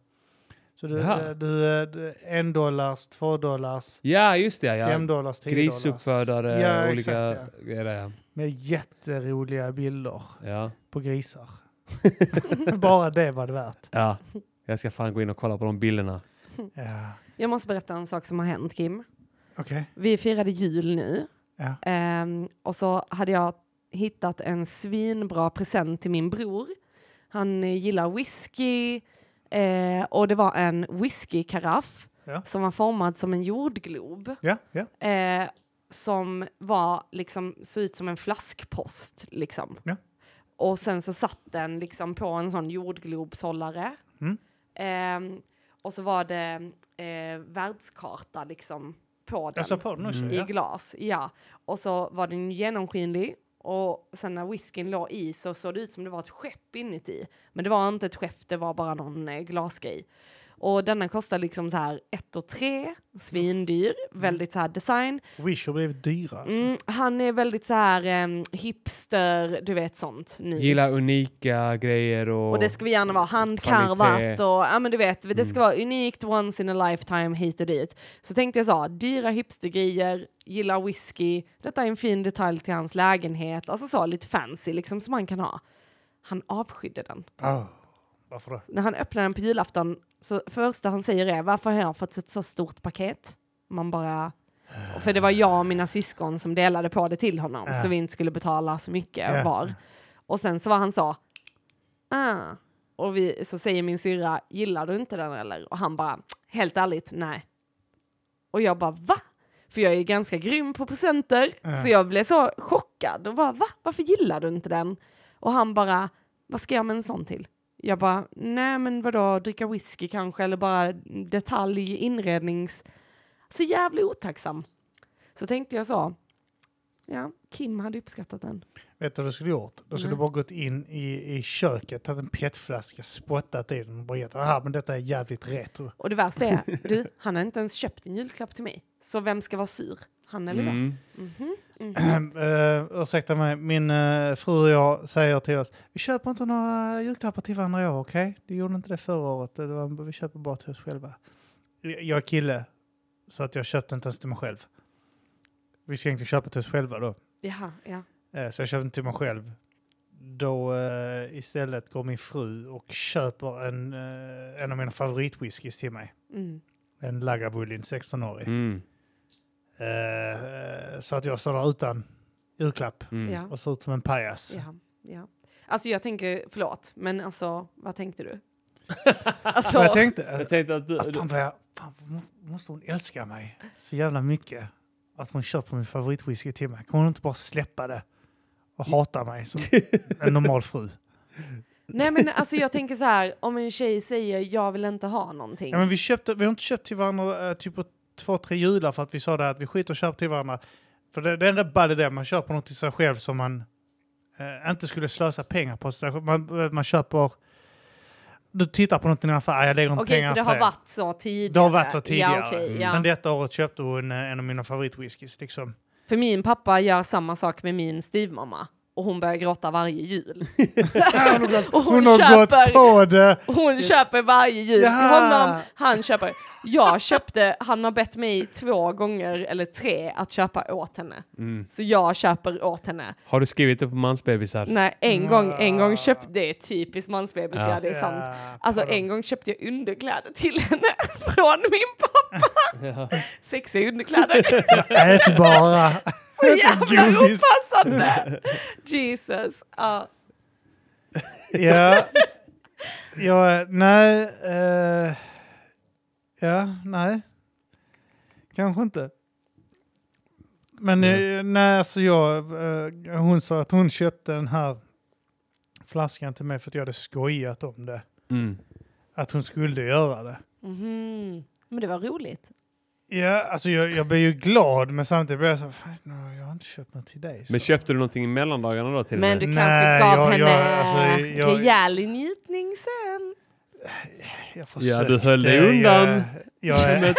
Så du, Jaha. eh, du, eh, du en dollars, två dollars, Ja, just det. fem Ja. dollars, tio dollars. Grisuppfödare, Ja, olika exakt, grejer. Ja. Med jätteroliga bilder Ja. på grisar. [LAUGHS] [LAUGHS] Bara det var det värt. ja. Jag ska fan gå in och kolla på de bilderna. Ja. Jag måste berätta en sak som har hänt, Kim. Okej. Vi firade jul nu. Ja. Ehm, och så hade jag hittat en svinbra present till min bror. Han gillar whisky eh, och det var en whiskykaraff Ja. som var formad som en jordglob. Ja, ja. Eh, som var liksom, såg ut som en flaskpost liksom. Ja. Och sen så satt den liksom på en sån jordglobshållare. Ehm, och så var det eh, världskarta liksom på den sa på den också. I Ja. glas. Ja. Och så var den genomskinlig och sen när whiskyn låg i så såg det ut som det var ett skepp inuti. Men det var inte ett skepp, det var bara någon eh, glasgrej. Och denna kostar liksom så här 1 och 3, svindyr, väldigt så här design. Wish har blivit dyra. Alltså. Mm, han är väldigt så här em, hipster, du vet sånt nu. Gillar unika grejer och... Och det ska vi gärna vara handkarvat och ja men du vet, det ska Mm. vara unikt once in a lifetime hit och dit. Så tänkte jag så, dyra hipstergrejer, gillar whisky, detta är en fin detalj till hans lägenhet, alltså så lite fancy liksom som man kan ha. Han avskydde den. Ah, varför då? När han öppnar den på julafton, så första han säger är varför har jag fått ett så stort paket? Man bara... För det var jag och mina syskon som delade på det till honom, Ja. så vi inte skulle betala så mycket Ja. var. Och sen så var han så, ah. Och vi, så säger min syrra, gillar du inte den eller? Och han bara, helt ärligt, nej. Och jag bara, va? För jag är ganska grym på presenter. Ja. Så jag blev så chockad och bara, va? Varför gillar du inte den? Och han bara, vad ska jag med en sån till? Jag bara, nej men vadå, dricka whisky kanske eller bara detalj, inrednings... Så jävla otacksam. Så tänkte jag så, ja, Kim hade uppskattat den. Vet du vad du skulle gjort? Du skulle Nej. bara gått in i, i köket, tagit en petflaska, spottat i den och bara gett aha, men detta är jävligt retro. Och det värsta är, du, [LAUGHS] han har inte ens köpt en julklapp till mig. Så vem ska vara sur? Han eller jag? Mm. Mhm, mhm. uh, [CLEARS THROAT] ursäkta mig, min uh, fru och jag säger till oss, vi köper inte några julklappar till varandra i år, okej? Det gjorde inte det förra året, det var, vi köper bara till oss själva. Jag är kille, så att jag köpte inte ens till mig själv. Vi ska egentligen köpa till oss själva då. Jaha, ja. Eh, Så jag köpte inte till mig själv. Då eh, istället går min fru och köper en, en av mina favoritwhiskys till mig. Mm. En Lagavulin 16-årig. Mm. Eh, så att jag står där utan julklapp Mm. Ja. och ser ut som en pajas. Ja, ja. Alltså jag tänker, förlåt, men alltså vad tänkte du? [LAUGHS] alltså, jag tänkte, Jag eh, tänkte att du... ah, fan vad jag, fan, måste hon älska mig så jävla mycket? Att hon köper min favoritwhisky till mig. Kan hon inte bara släppa det och hata mig som [LAUGHS] en normal fru? Nej men alltså jag tänker så här, om en tjej säger jag vill inte ha någonting. Ja, men vi, köpte, vi har inte köpt till varandra eh, typ på två, tre jular för att vi sa det att vi skiter och köper till varandra. För det, det är en rätt ball idé. Man köper något till sig själv som man eh, inte skulle slösa pengar på. Man, man köper... Du tittar på något i en affär, jag lägger inte Okej, pengar så det har varit så tidigare? Det har varit så tidigare. Ja, okej, ja. Sen detta året köpte hon eh, en av mina favoritwhiskys. Liksom. För min pappa gör samma sak med min styvmamma. Och hon börjar gråta varje jul. [LAUGHS] [LAUGHS] och hon, Hon har köper, gått på det! hon köper varje jul till Ja. honom. Han köper. Jag köpte, han har bett mig två gånger eller tre att köpa åt henne. Mm. Så jag köper åt henne. Har du skrivit upp mansbebisar? Nej, en gång, en gång köpte, det är typiskt mansbebis, ja. Ja. det är sant. Alltså en gång köpte jag underkläder till henne [LAUGHS] från min pappa. Sexiga underkläder. Ätbara! Så jävla opassande! [LAUGHS] Jesus. Ja. Ja. [LAUGHS] ja, nej. eh, ja, nej. Kanske inte. Men eh, nej, alltså jag, eh, hon sa att hon köpte den här flaskan till mig för att jag hade skojat om det. Mm. Att hon skulle göra det. Mhm. Men det var roligt. Ja, alltså jag, jag blir ju glad men samtidigt blir jag så "Fan, nej, jag har inte köpt något till dig. Så. Men köpte du någonting i mellandagarna då till Men du Nej, kanske gav jag- henne jag- alltså, jag- rejäl njutning sen. jag Ja, du höll dig försökte, undan. Jag, jag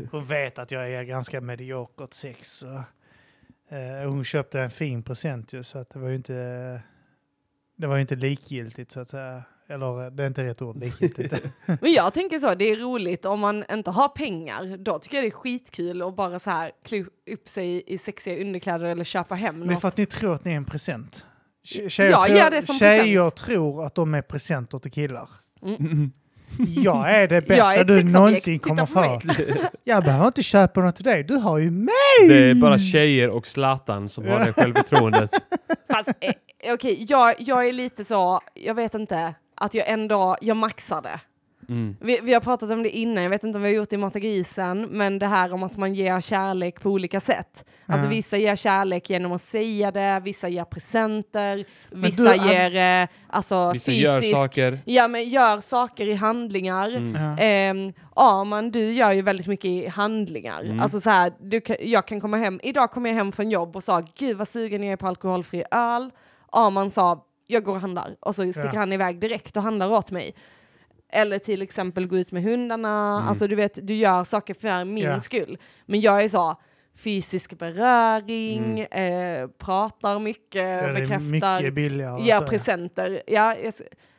[LAUGHS] hon vet att jag är ganska mediokert sex. Så, eh, hon köpte en fin present ju så att det var ju inte, det var ju inte likgiltigt så att säga. Eller eh, det är inte rätt ord, likgiltigt. [LAUGHS] Men jag tänker så, det är roligt om man inte har pengar. Då tycker jag det är skitkul att bara så här klä upp sig i sexiga underkläder eller köpa hem Men det är något. för att ni tror att ni är en present. Tje- Tjejer, Jag tror, gör det som tjejer tror att de är presenter till killar. Mm. Jag är det bästa är du någonsin kommer få. [LAUGHS] Jag behöver inte köpa något till dig, du har ju mig! Det är bara tjejer och Zlatan som har det [LAUGHS] självförtroendet. Fast eh, okej, jag, jag är lite så, jag vet inte, att jag ändå, jag maxar det. Mm. Vi, vi har pratat om det innan, jag vet inte om vi har gjort det i Mata grisen, men det här om att man ger kärlek på olika sätt. Alltså vissa ger kärlek genom att säga det, vissa ger presenter, Men vissa du, ger eh, alltså Vissa fysisk... gör saker. Ja, men gör saker i handlingar. Mm. Ja. Ehm, Arman, du gör ju väldigt mycket i handlingar. Mm. Alltså så här, du, jag kan komma hem, idag kom jag hem från jobb och sa gud vad sugen jag är på alkoholfri öl. Arman sa jag går och handlar och så sticker Ja. han iväg direkt och handlar åt mig. Eller till exempel gå ut med hundarna, Mm. alltså du vet, du gör saker för min Ja. skull. Men jag är så, fysisk beröring, eh, pratar mycket, Ja, bekräftar, mycket billigare. ger presenter. Ja, jag,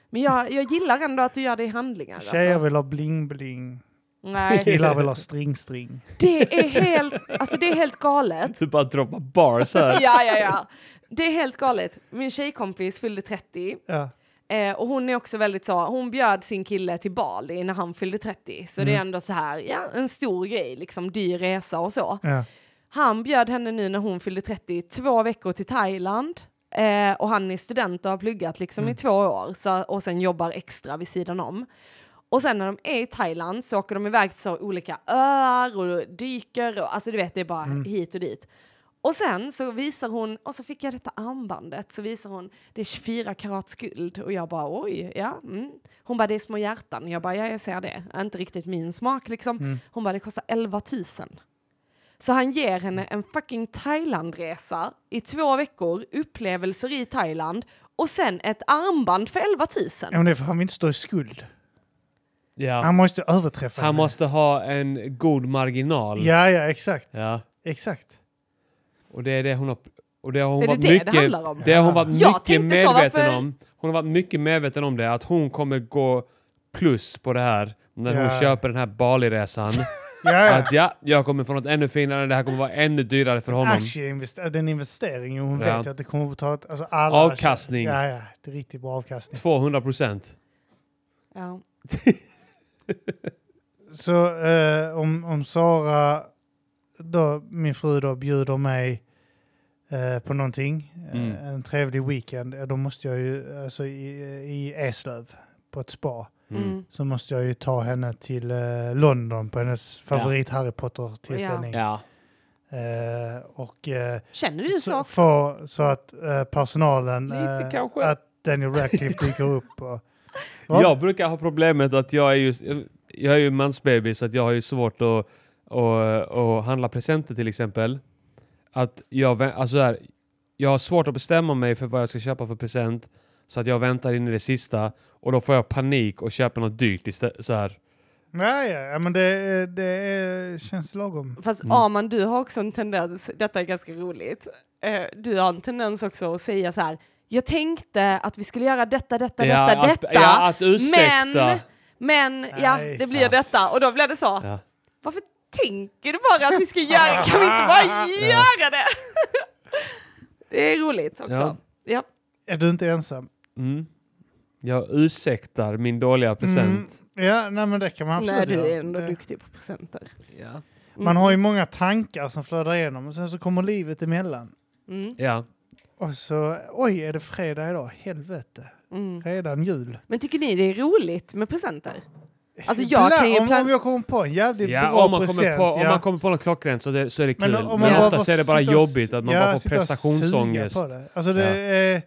men jag, jag gillar ändå att du gör det i handlingar. Tjejer Alltså. vill ha bling-bling, Nej. [LAUGHS] killar vill ha string-string. Det är helt, alltså det är helt galet. Du bara droppar bars här. Ja, ja, ja. Det är helt galet. Min tjejkompis fyllde 30 Ja. eh, och hon är också väldigt så, hon bjöd sin kille till Bali när han fyllde 30. Så det är ändå så här, ja, en stor grej, liksom dyr resa och så. Ja. Han bjöd henne nu när hon fyllde 30 två veckor till Thailand. Eh, och han är student och har pluggat liksom i två år så, och sen jobbar extra vid sidan om. Och sen när de är i Thailand så åker de iväg till så olika öar och dyker och alltså du vet det är bara hit och dit. Och sen så visar hon, och så fick jag detta armbandet, så visar hon, det är 24 karats guld och jag bara oj, ja. Mm. Hon bara det är små hjärtan, jag bara ja jag ser det, inte riktigt min smak liksom. Hon bara det kostar 11 000. Så han ger henne en fucking Thailandresa i två veckor, upplevelser i Thailand och sen ett armband för 11 000. Ja, men det för han inte stå i skuld. Ja. Han måste överträffa Han henne. måste ha en god marginal. Ja, ja, exakt. Ja. Exakt. Och det är det hon har... Och det har hon Är det varit det det mycket, handlar om? Det har hon varit Jag mycket medveten varför- om. Hon har varit mycket medveten om det, att hon kommer gå plus på det här när hon Ja. köper den här Bali-resan. [LAUGHS] Ja. att ja, jag kommer få något ännu finare, det här kommer vara ännu dyrare för honom. Aktieinvest- den investeringen, hon Ja. vet ju att det kommer att betala... Alltså alla Avkastning. Ja, ja. Det är riktigt bra avkastning. 200 procent. Ja. [LAUGHS] Så eh, om, om Sara, då, min fru då, bjuder mig eh, på någonting, eh, Mm. en trevlig weekend, ja, då måste jag ju, alltså i, i Eslöv på ett spa, Mm. så måste jag ju ta henne till eh, London på hennes favorit Harry Potter-tillställning. Ja. Eh, och eh, Känner du så? så, få, så att eh, personalen, Lite eh, kanske. att Daniel Radcliffe dyker upp. Och? [LAUGHS] Jag brukar ha problemet att jag är ju, jag är ju mansbaby så att jag har ju svårt att, att, att handla presenter till exempel. Att jag, alltså så här, jag har svårt att bestämma mig för vad jag ska köpa för present så att jag väntar in i det sista och då får jag panik och köper något dyrt istället. Så här. Ja, ja, ja, men det, det känns lagom. Fast Mm. Arman, du har också en tendens, detta är ganska roligt, Eh, du har en tendens också att säga så här, jag tänkte att vi skulle göra detta, detta, Ja, detta, att, detta, ja, att ursäkta. men, men ja, Nej, det blir detta. Och då blir det så, Ja. varför tänker du bara att vi ska göra, kan vi inte bara [LAUGHS] göra det? [LAUGHS] det är roligt också. Ja. Ja. Är du inte ensam? Mm. Jag ursäktar min dåliga present. Mm, ja, nej, men det kan man absolut Nej, du göra. är ändå Det- duktig på presenter. Ja. Man har ju många tankar som flödar igenom och sen så kommer livet emellan. Mm. ja. Och så, oj, är det fredag idag? Helvete. Mm. Redan jul. Men tycker ni det är roligt med presenter? Alltså, jag kan ju om, plan- om jag kommer på en jävligt Ja, bra om, man present. kommer på, om ja. man kommer på något klockrent så, det, så är det kul. Men Men, om man bara oftast är det bara jobbigt att man ja, bara får prestationsångest. det. Alltså det är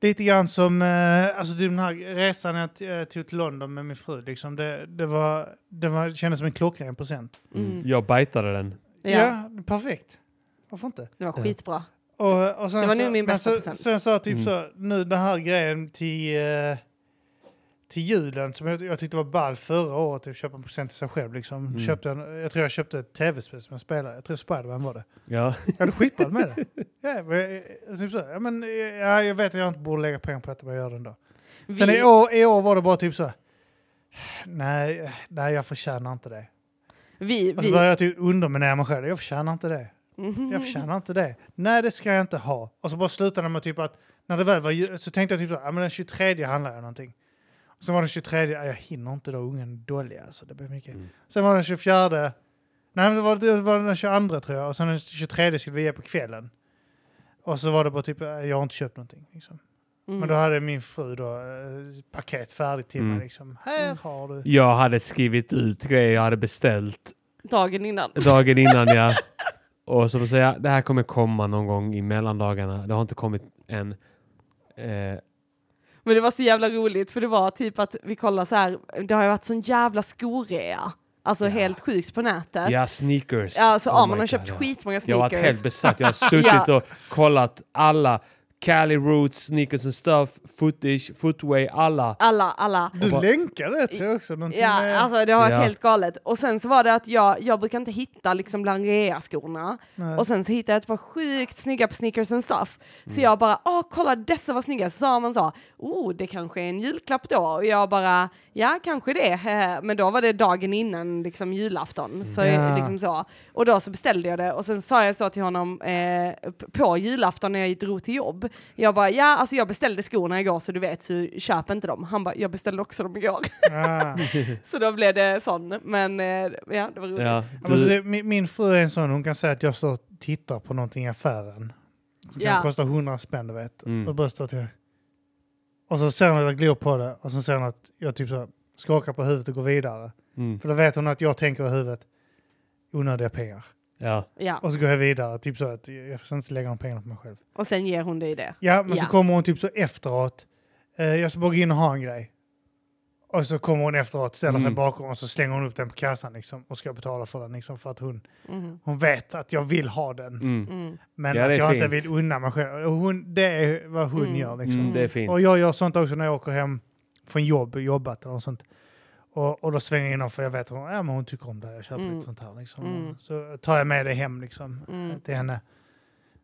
lite grann som eh, alltså den här resan jag eh, tog till London med min fru. Liksom det, det, var, det var, kändes som en klockren present. Mm. Jag bajtade den. Ja, Ja, perfekt. Varför inte? det var skitbra. Och, och sen Det var nog min men bästa så, present. Sen sa jag typ Mm. så, nu den här grejen till, eh, till julen som jag, jag tyckte var ball förra året, att köpa en present till sig själv. Liksom. Mm. Köpte en, jag tror jag köpte ett tv-spel som jag spelade, jag tror Spiderman var det. Ja. Jag hade skitball med det. [LAUGHS] Ja, men, eh, typ så, ja, men, eh, ja, jag vet att jag inte borde lägga pengar på detta, men jag gör det ändå. Sen Vi- i år, i år var det bara typ så, nej, nej jag förtjänar inte det. Vi, Och så vi, började jag typ underminera mig själv, jag förtjänar inte det. Mhm. Jag förtjänar inte det. Nej, det ska jag inte ha. Och så bara slutade det med typ att när det väl var ju- så tänkte jag typ så, ja men den 23 handlar jag någonting. Sen var den 23, ja, jag hinner inte då, ungen är dålig alltså, det blir mycket. Mm. Sen var den 24, nej men det var, det var den 22 tror jag, och sen den 23 skulle vi ge på kvällen. Och så var det bara typ, eh, jag har inte köpt någonting. Liksom. Mm. Men då hade min fru då eh, paket färdigt till mig Mm. liksom. Här Mm. har du. Jag hade skrivit ut grejer jag hade beställt Dagen innan. dagen innan. ja. [LAUGHS] Och så då säger jag, det här kommer komma någon gång i mellandagarna. Det har inte kommit än. Eh, Men det var så jävla roligt för det var typ att vi kollade så här, det har ju varit sån jävla skorea. Alltså Ja. helt sjukt på nätet. ja, sneakers. Ja, så Oh man har God, köpt ja. skitmånga Jag har varit sneakers. helt besatt. Jag har [LAUGHS] suttit och kollat alla Cali Roots, Sneakers and Stuff, Footage, Footway, alla. Alla, alla. Du bara- länkade det tror jag också. någonting Ja, med- alltså det har varit Ja. helt galet. Och sen så var det att jag, jag brukar inte hitta liksom bland rea-skorna. Och sen så hittade jag ett par sjukt snygga på sneakers and stuff. Så Mm. jag bara, åh kolla dessa var snygga. Så sa man så, oh det kanske är en julklapp då. Och jag bara, ja kanske det. [LAUGHS] Men då var det dagen innan liksom julafton. Så, Ja. liksom så. Och då så beställde jag det. Och sen sa jag så till honom eh, på julafton när jag drog till jobb. Jag bara, ja alltså jag beställde skorna igår så du vet så köp inte dem. Han bara, jag beställde också dem igår. Ah. [LAUGHS] så då blev det sån. Men eh, ja, det var roligt. Ja, du, det, min, min fru är en sån, hon kan säga att jag står och tittar på någonting i affären. Det kan Ja. kosta 100 spänn, du vet. Mm. Och bara står till. Och så ser hon att jag glor på det och så ser hon att jag typ så skakar på huvudet och går vidare. mm, För då vet hon att jag tänker i huvudet, onödiga pengar. Ja. Ja. Och så går jag vidare, typ så att jag får inte lägga de pengarna på mig själv. Och sen ger hon dig det. Ja, men Ja. så kommer hon typ så efteråt, eh, jag ska bara gå in och ha en grej. Och så kommer hon efteråt, ställer sig Mm. bakom och så slänger hon upp den på kassan liksom, och ska betala för den liksom, för att hon, Mhm. hon vet att jag vill ha den. Mm. Mm. Men Ja, att jag inte fint. vill unna mig själv. Och hon, det är vad hon Mm. gör liksom. Mm, det är fint. Och jag gör sånt också när jag åker hem från jobb, jobbat eller något sånt. Och, och då svänger jag in och för jag vet att hon, ja, men hon tycker om det, jag köper Mm. lite sånt här. Liksom. Mm. Så tar jag med det hem liksom, Mm. till henne.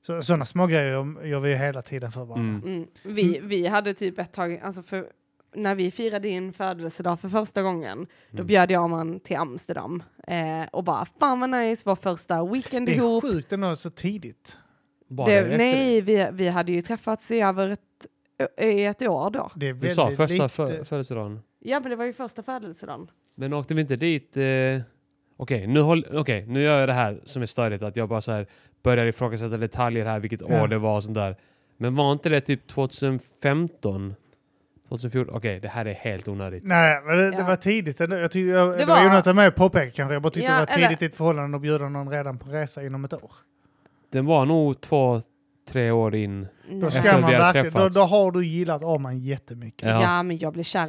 Så, sådana små grejer gör vi hela tiden för varandra. Mm. Mm. Vi, vi hade typ ett tag, alltså för, när vi firade din födelsedag för första gången, då Mm. bjöd jag man till Amsterdam eh, och bara fan vad nice, vår första weekend Det är ihop. sjukt ändå så tidigt. Bara Det, nej, vi, vi hade ju träffats i över ett, i ett år då. Det är Du sa första lite. för, födelsedagen. Ja, men det var ju första födelsedagen. Men åkte vi inte dit? Eh... Okej, nu, håll... Okej, nu gör jag det här som är störigt. Att jag bara så här börjar ifrågasätta detaljer här, vilket Ja. år det var och sånt där. Men var inte det typ 2015? 2014? Okej, det här är helt onödigt. Nej, men det, det Ja. var tidigt. ändå. Jag tyckte, jag, det, Det var var- ju något av mig att påpeka kanske. Jag bara tyckte Ja, det var tidigt eller- i ett förhållande att bjuda någon redan på resa inom ett år. Den var nog två, tre år in. Då ska man verkligen, då, då har du gillat Arman jättemycket. Ja. Ja. men jag blev kär